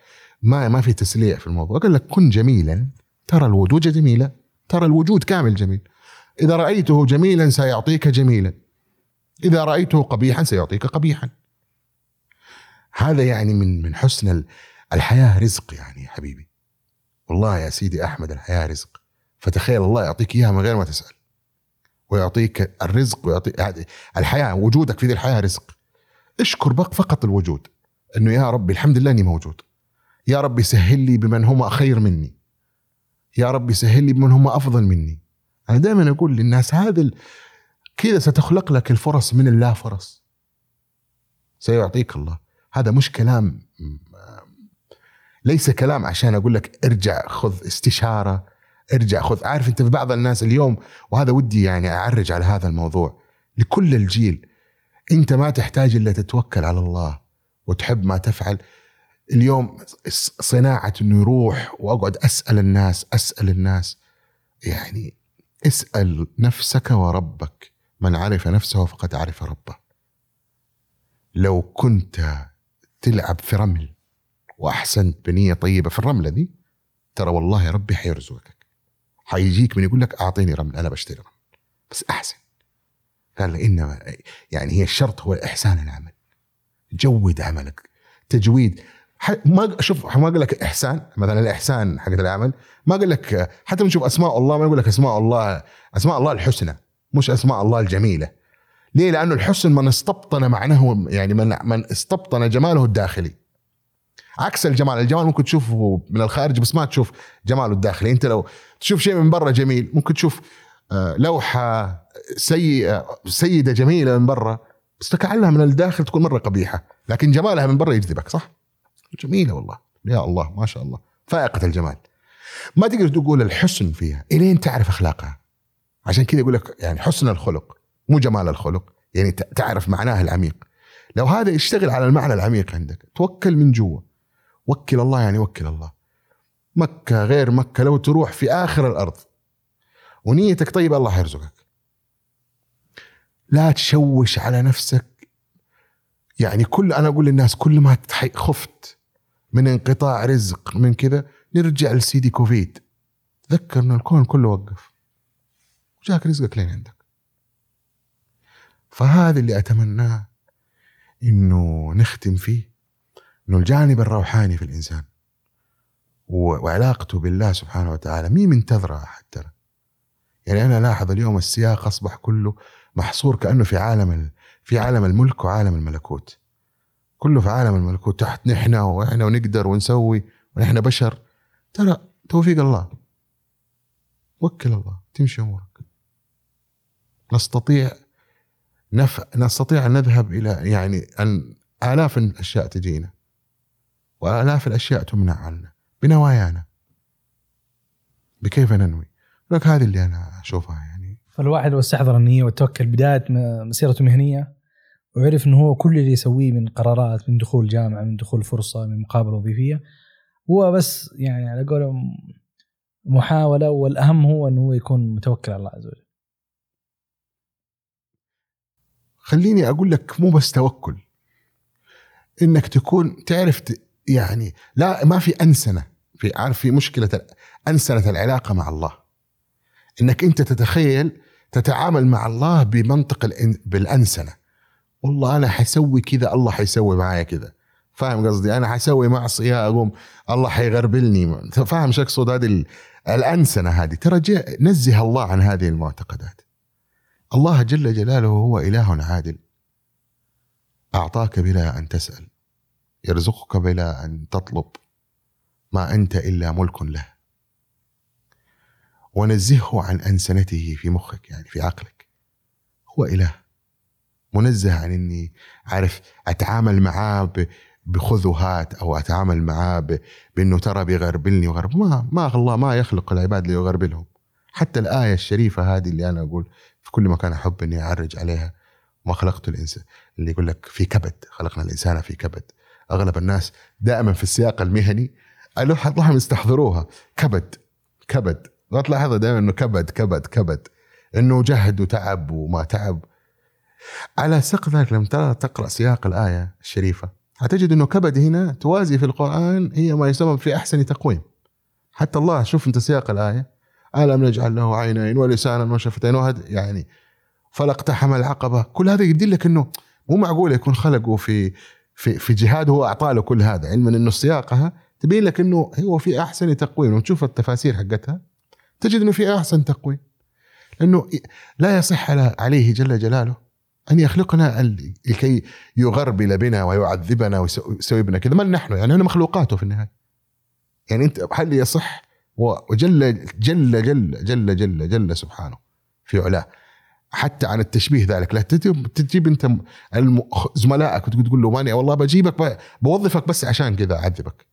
ما ما في تسليع في الموضوع. قال لك كن جميلا. ترى الوجود جميلة. ترى الوجود كامل جميل. إذا رأيته جميلا سيعطيك جميلا. إذا رأيته قبيحا سيعطيك قبيحا. هذا يعني من من حسن الحياة رزق يعني يا حبيبي. والله يا سيدي أحمد الحياة رزق. فتخيل الله يعطيك إياها من غير ما تسأل. ويعطيك الرزق ويعطيك الحياة وجودك في ذي الحياة رزق. اشكر بق فقط الوجود. إنه يا ربي الحمد لله إني موجود. يا ربي سهل لي بمن هم خير مني. يا ربي سهل لي بمن هم أفضل مني. أنا دائما أقول للناس هذا كذا ستخلق لك الفرص من الله فرص. سيعطيك الله. هذا مش كلام ليس كلام عشان أقول لك ارجع خذ استشارة ارجع خذ عارف أنت في بعض الناس اليوم وهذا ودي يعني أعرج على هذا الموضوع لكل الجيل أنت ما تحتاج إلا تتوكل على الله وتحب ما تفعل. اليوم صناعة إنه يروح وأقعد أسأل الناس أسأل الناس يعني اسأل نفسك وربك من عرف نفسه فقد عرف ربه. لو كنت تلعب في رمل واحسنت بنية طيبة في الرملة دي ترى والله ربي حيرزقك. حيجيك من يقول لك أعطيني رمل أنا بشتري رمل. بس أحسن. قال إنما يعني هي الشرط هو إحسان العمل. جود عملك. تجويد. ما شوف ما قال لك إحسان مثلا الإحسان حق العمل ما قال لك حتى بنشوف أسماء الله ما يقول لك أسماء الله أسماء الله الحسنى مش أسماء الله الجميلة. ليه؟ لأنه الحسن من استبطن معناه يعني من من استبطن جماله الداخلي. عكس الجمال الجمال ممكن تشوفه من الخارج بس ما تشوف جماله الداخلي. أنت لو تشوف شيء من برا جميل ممكن تشوف آه، لوحة سيئة سيدة جميلة من برا بس تكعلها من الداخل تكون مرة قبيحة. لكن جمالها من برا يجذبك صح؟ جميلة والله. يا الله ما شاء الله. فائقة الجمال. ما تقدر تقول الحسن فيها. إلين تعرف أخلاقها؟ عشان كذا يقول لك يعني حسن الخلق. مو جمال الخلق. يعني تعرف معناه العميق. لو هذا يشتغل على المعنى العميق عندك توكل من جوا. وكل الله يعني وكل الله. مكة غير مكة لو تروح في آخر الأرض. ونيتك طيبة الله حيرزقك لا تشوش على نفسك. يعني كل أنا أقول للناس كل ما خفت من انقطاع رزق من كذا نرجع لسيدي كوفيد. تذكر أن الكون كله وقف. وجاك رزقك لين عندك. فهذا اللي أتمناه إنه نختم فيه إنه الجانب الروحاني في الإنسان وعلاقته بالله سبحانه وتعالى مين منتظرة أحد ترى. يعني أنا لاحظ اليوم السياق أصبح كله محصور كأنه في عالم في عالم الملك وعالم الملكوت. كله في عالم الملكوت تحت نحن وإحنا ونقدر ونسوي ونحن بشر. ترى توفيق الله. وكل الله تمشي أمورك. نستطيع نف... نستطيع أن نذهب إلى يعني أن آلاف الأشياء تجينا وآلاف الأشياء تمنع عنا بنوايانا. بكيف ننوي؟ لك هذه اللي أنا أشوفها يعني. فالواحد لو استحضر النية وتوكل بداية مسيرته المهنية وعرف إنه هو كل اللي يسويه من قرارات من دخول جامعة من دخول فرصة من مقابلة وظيفية. هو بس يعني على قولهم محاولة والأهم هو إنه هو يكون متوكل على الله عز وجل. خليني أقول لك مو بس توكل إنك تكون تعرف يعني لا ما في أنسنة في عارف في مشكلة أنسنة العلاقة مع الله. إنك أنت تتخيل تتعامل مع الله بمنطق بالأنسنة. والله أنا حسوي كذا الله حيسوي معايا كذا. فاهم قصدي؟ أنا حسوي معصية أقوم الله حيغربلني. فاهم شو أقصد؟ هذه الأنسنة هذه. ترى نزه الله عن هذه المعتقدات. الله جل جلاله هو إله عادل. أعطاك بلا أن تسأل. يرزقك بلا أن تطلب. ما أنت إلا ملك له. ونزهه عن أنسنته في مخك يعني في عقلك. هو إله. منزه عن إني عارف أتعامل معاه بخذوهات أو أتعامل معاه بإنه ترى بيغربلني وغرب. ما ما الله ما يخلق العباد ليغربلهم. حتى الآية الشريفة هذه اللي أنا أقول في كل مكان أحب إني أعرج عليها ما خلقت الانسان اللي يقول لك في كبد خلقنا الإنسان في كبد. أغلب الناس دائما في السياق المهني اللهم يستحضروها. كبد كبد. ما تلاحظها دائما إنه كبد كبد كبد. إنه جهد وتعب وما تعب. على سق ذلك لما ترى تقرأ سياق الآية الشريفة. حتجد إنه كبد هنا توازي في القرآن هي ما يسمى في أحسن تقويم. حتى الله شوف أنت سياق الآية. الم نجعل له عينين ولسانا وشفتين وهد يعني فلاقتحم العقبة. كل هذا يدل لك إنه مو معقول يكون خلقه في في في جهاد هو اعطاه له كل هذا علما إنه سياقها تبين لك إنه هو في أحسن تقويم. وتشوف التفاسير حقتها تجد إنه في أحسن تقويم. لأنه لا يصح عليه جل جلاله أن يخلقنا لكي يغربل بنا ويعذبنا ويسوي بنا كذا. من نحن يعني إحنا مخلوقاته في النهاية. يعني أنت هل يصح وجل جل جل جل جل جل سبحانه في علاه. حتى عن التشبيه ذلك. لا تجيب انت زملائك وتقول له ماني والله بجيبك بوظفك بس عشان كذا أعذبك.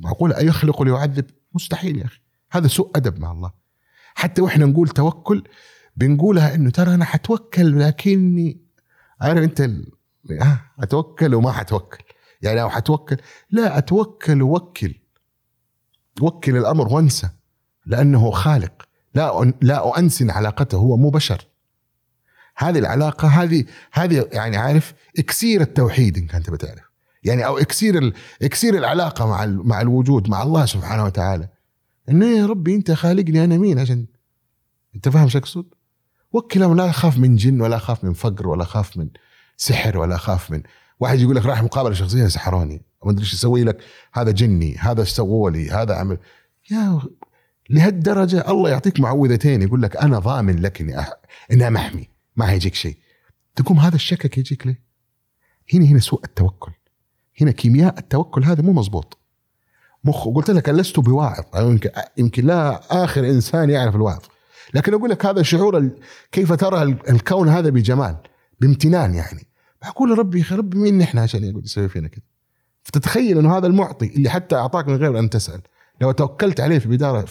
معقول يخلق ليعذب؟ مستحيل يا أخي. هذا سوء أدب مع الله. حتى وإحنا نقول توكل بنقولها إنه ترى أنا حتوكل لكني عارف أنت أتوكل وما حتوكل. يعني أو حتوكل لا أتوكل ووكل. وكل الأمر وانسى لأنه خالق. لا لا أنسن علاقته هو مو بشر. هذه العلاقة هذه هذه يعني عارف إكسير التوحيد إن كنت بتعرف يعني أو إكسير إكسير العلاقة مع مع الوجود مع الله سبحانه وتعالى. إنه يا ربي أنت خالقني أنا مين؟ عشان أنت فاهم شو أقصد؟ وكل لا أخاف من جن ولا أخاف من فقر ولا أخاف من سحر ولا أخاف من واحد يقول لك رايح مقابلة شخصية سحروني. ما أدري إيش يسوي لك. هذا جني هذا سووا لي هذا عمل. يا لهالدرجة الله يعطيك معوذتين يقول لك أنا ضامن لك إني أح... انها محمي ما هيجيك شيء. تقوم هذا الشكك يجيك ليه؟ هنا هنا سوء التوكل. هنا كيمياء التوكل هذا مو مزبوط مخ قلت لك لست بواعظ. يمكن يمكن لا آخر إنسان يعرف الوعظ لكن أقول لك هذا شعور كيف ترى الكون هذا بجمال بامتنان يعني. معقول ربي يا ربي مين نحن عشان يقول يسوي فينا كذا فتتخيل إنه هذا المعطي اللي حتى أعطاك من غير أن تسأل. لو توكلت عليه في بدايه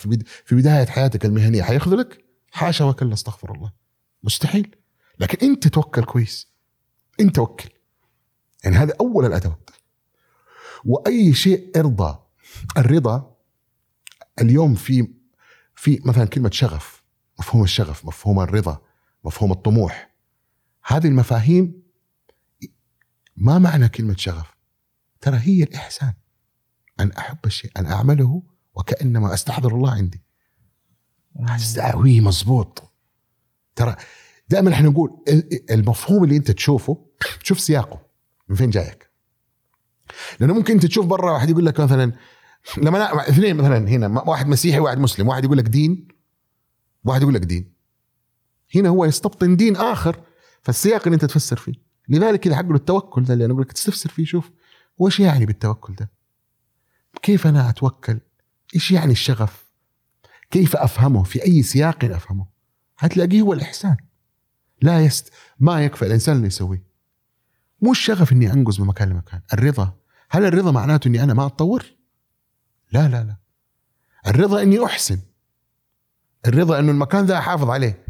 في بداية حياتك المهنية حيخذلك حاشا وكلا استغفر الله. مستحيل. لكن أنت توكل كويس. أنت توكل يعني هذا أول الادوات وأي شيء إرضى. الرضا اليوم في في مثلا كلمة شغف مفهوم الشغف مفهوم الرضا مفهوم الطموح. هذه المفاهيم ما معنى كلمة شغف؟ ترى هي الإحسان. أن أحب الشيء أن أعمله وكأنما أستحضر الله عندي. وي مزبوط ترى دائما إحنا نقول المفهوم اللي أنت تشوفه تشوف سياقه. من فين جايك؟ لأنه ممكن أنت تشوف برا واحد يقول لك مثلا لما أنا اثنين مثلا هنا واحد مسيحي وواحد مسلم واحد يقول لك دين واحد يقول لك دين. هنا هو يستبطن دين آخر فالسياق اللي أنت تفسر فيه. لذلك كذا حق التوكل ده اللي أنا أقول لك تستفسر فيه شوف. وش يعني بالتوكل ده؟ كيف أنا أتوكل؟ إيش يعني الشغف؟ كيف أفهمه؟ في أي سياق أفهمه؟ هتلاقيه هو الإحسان. لا يست ما يكفى الإنسان اللي يسويه. مو الشغف إني أنقز من مكان لمكان. الرضا. هل الرضا معناته إني أنا ما أتطور؟ لا لا لا. الرضا إني أحسن. الرضا إنه المكان ذا أحافظ عليه.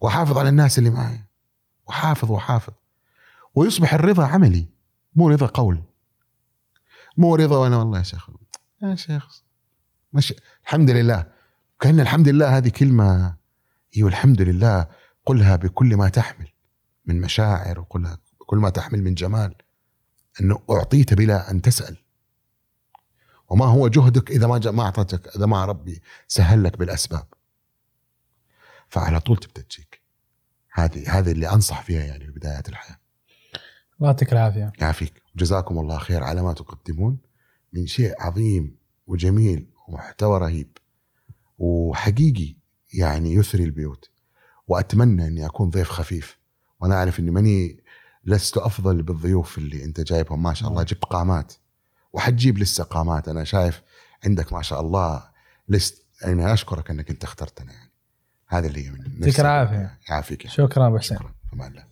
وأحافظ على الناس اللي معي. وحافظ وحافظ ويصبح الرضا عملي. مو رضا قول. مو رضا وأنا والله يا شيخ. يا شيخ. مش الحمد لله. كأن الحمد لله هذه كلمة أيوه الحمد لله. قلها بكل ما تحمل من مشاعر وقلها بكل ما تحمل من جمال. أنه أعطيت بلا أن تسأل. وما هو جهدك إذا ما ما أعطتك إذا ما ربي سهل لك بالأسباب. فعلى طول تبدأ تجيك هذه هذه اللي أنصح فيها يعني في بدايات الحياة. الله يعطيك العافية. يعافيك. جزاكم الله خير على ما تقدمون. من شيء عظيم وجميل ومحتوى رهيب وحقيقي يعني يثري البيوت. وأتمنى أني أكون ضيف خفيف. وأنا أعرف أني ماني لست أفضل بالضيوف اللي أنت جايبهم. ما شاء الله جبت قامات. وحتجيب لسه قامات. أنا شايف عندك ما شاء الله لست. يعني أشكرك أنك أنت اخترتنا يعني. هذا اللي من يعطيك العافية. يعافيك شكرا أبو حسين. شكرا.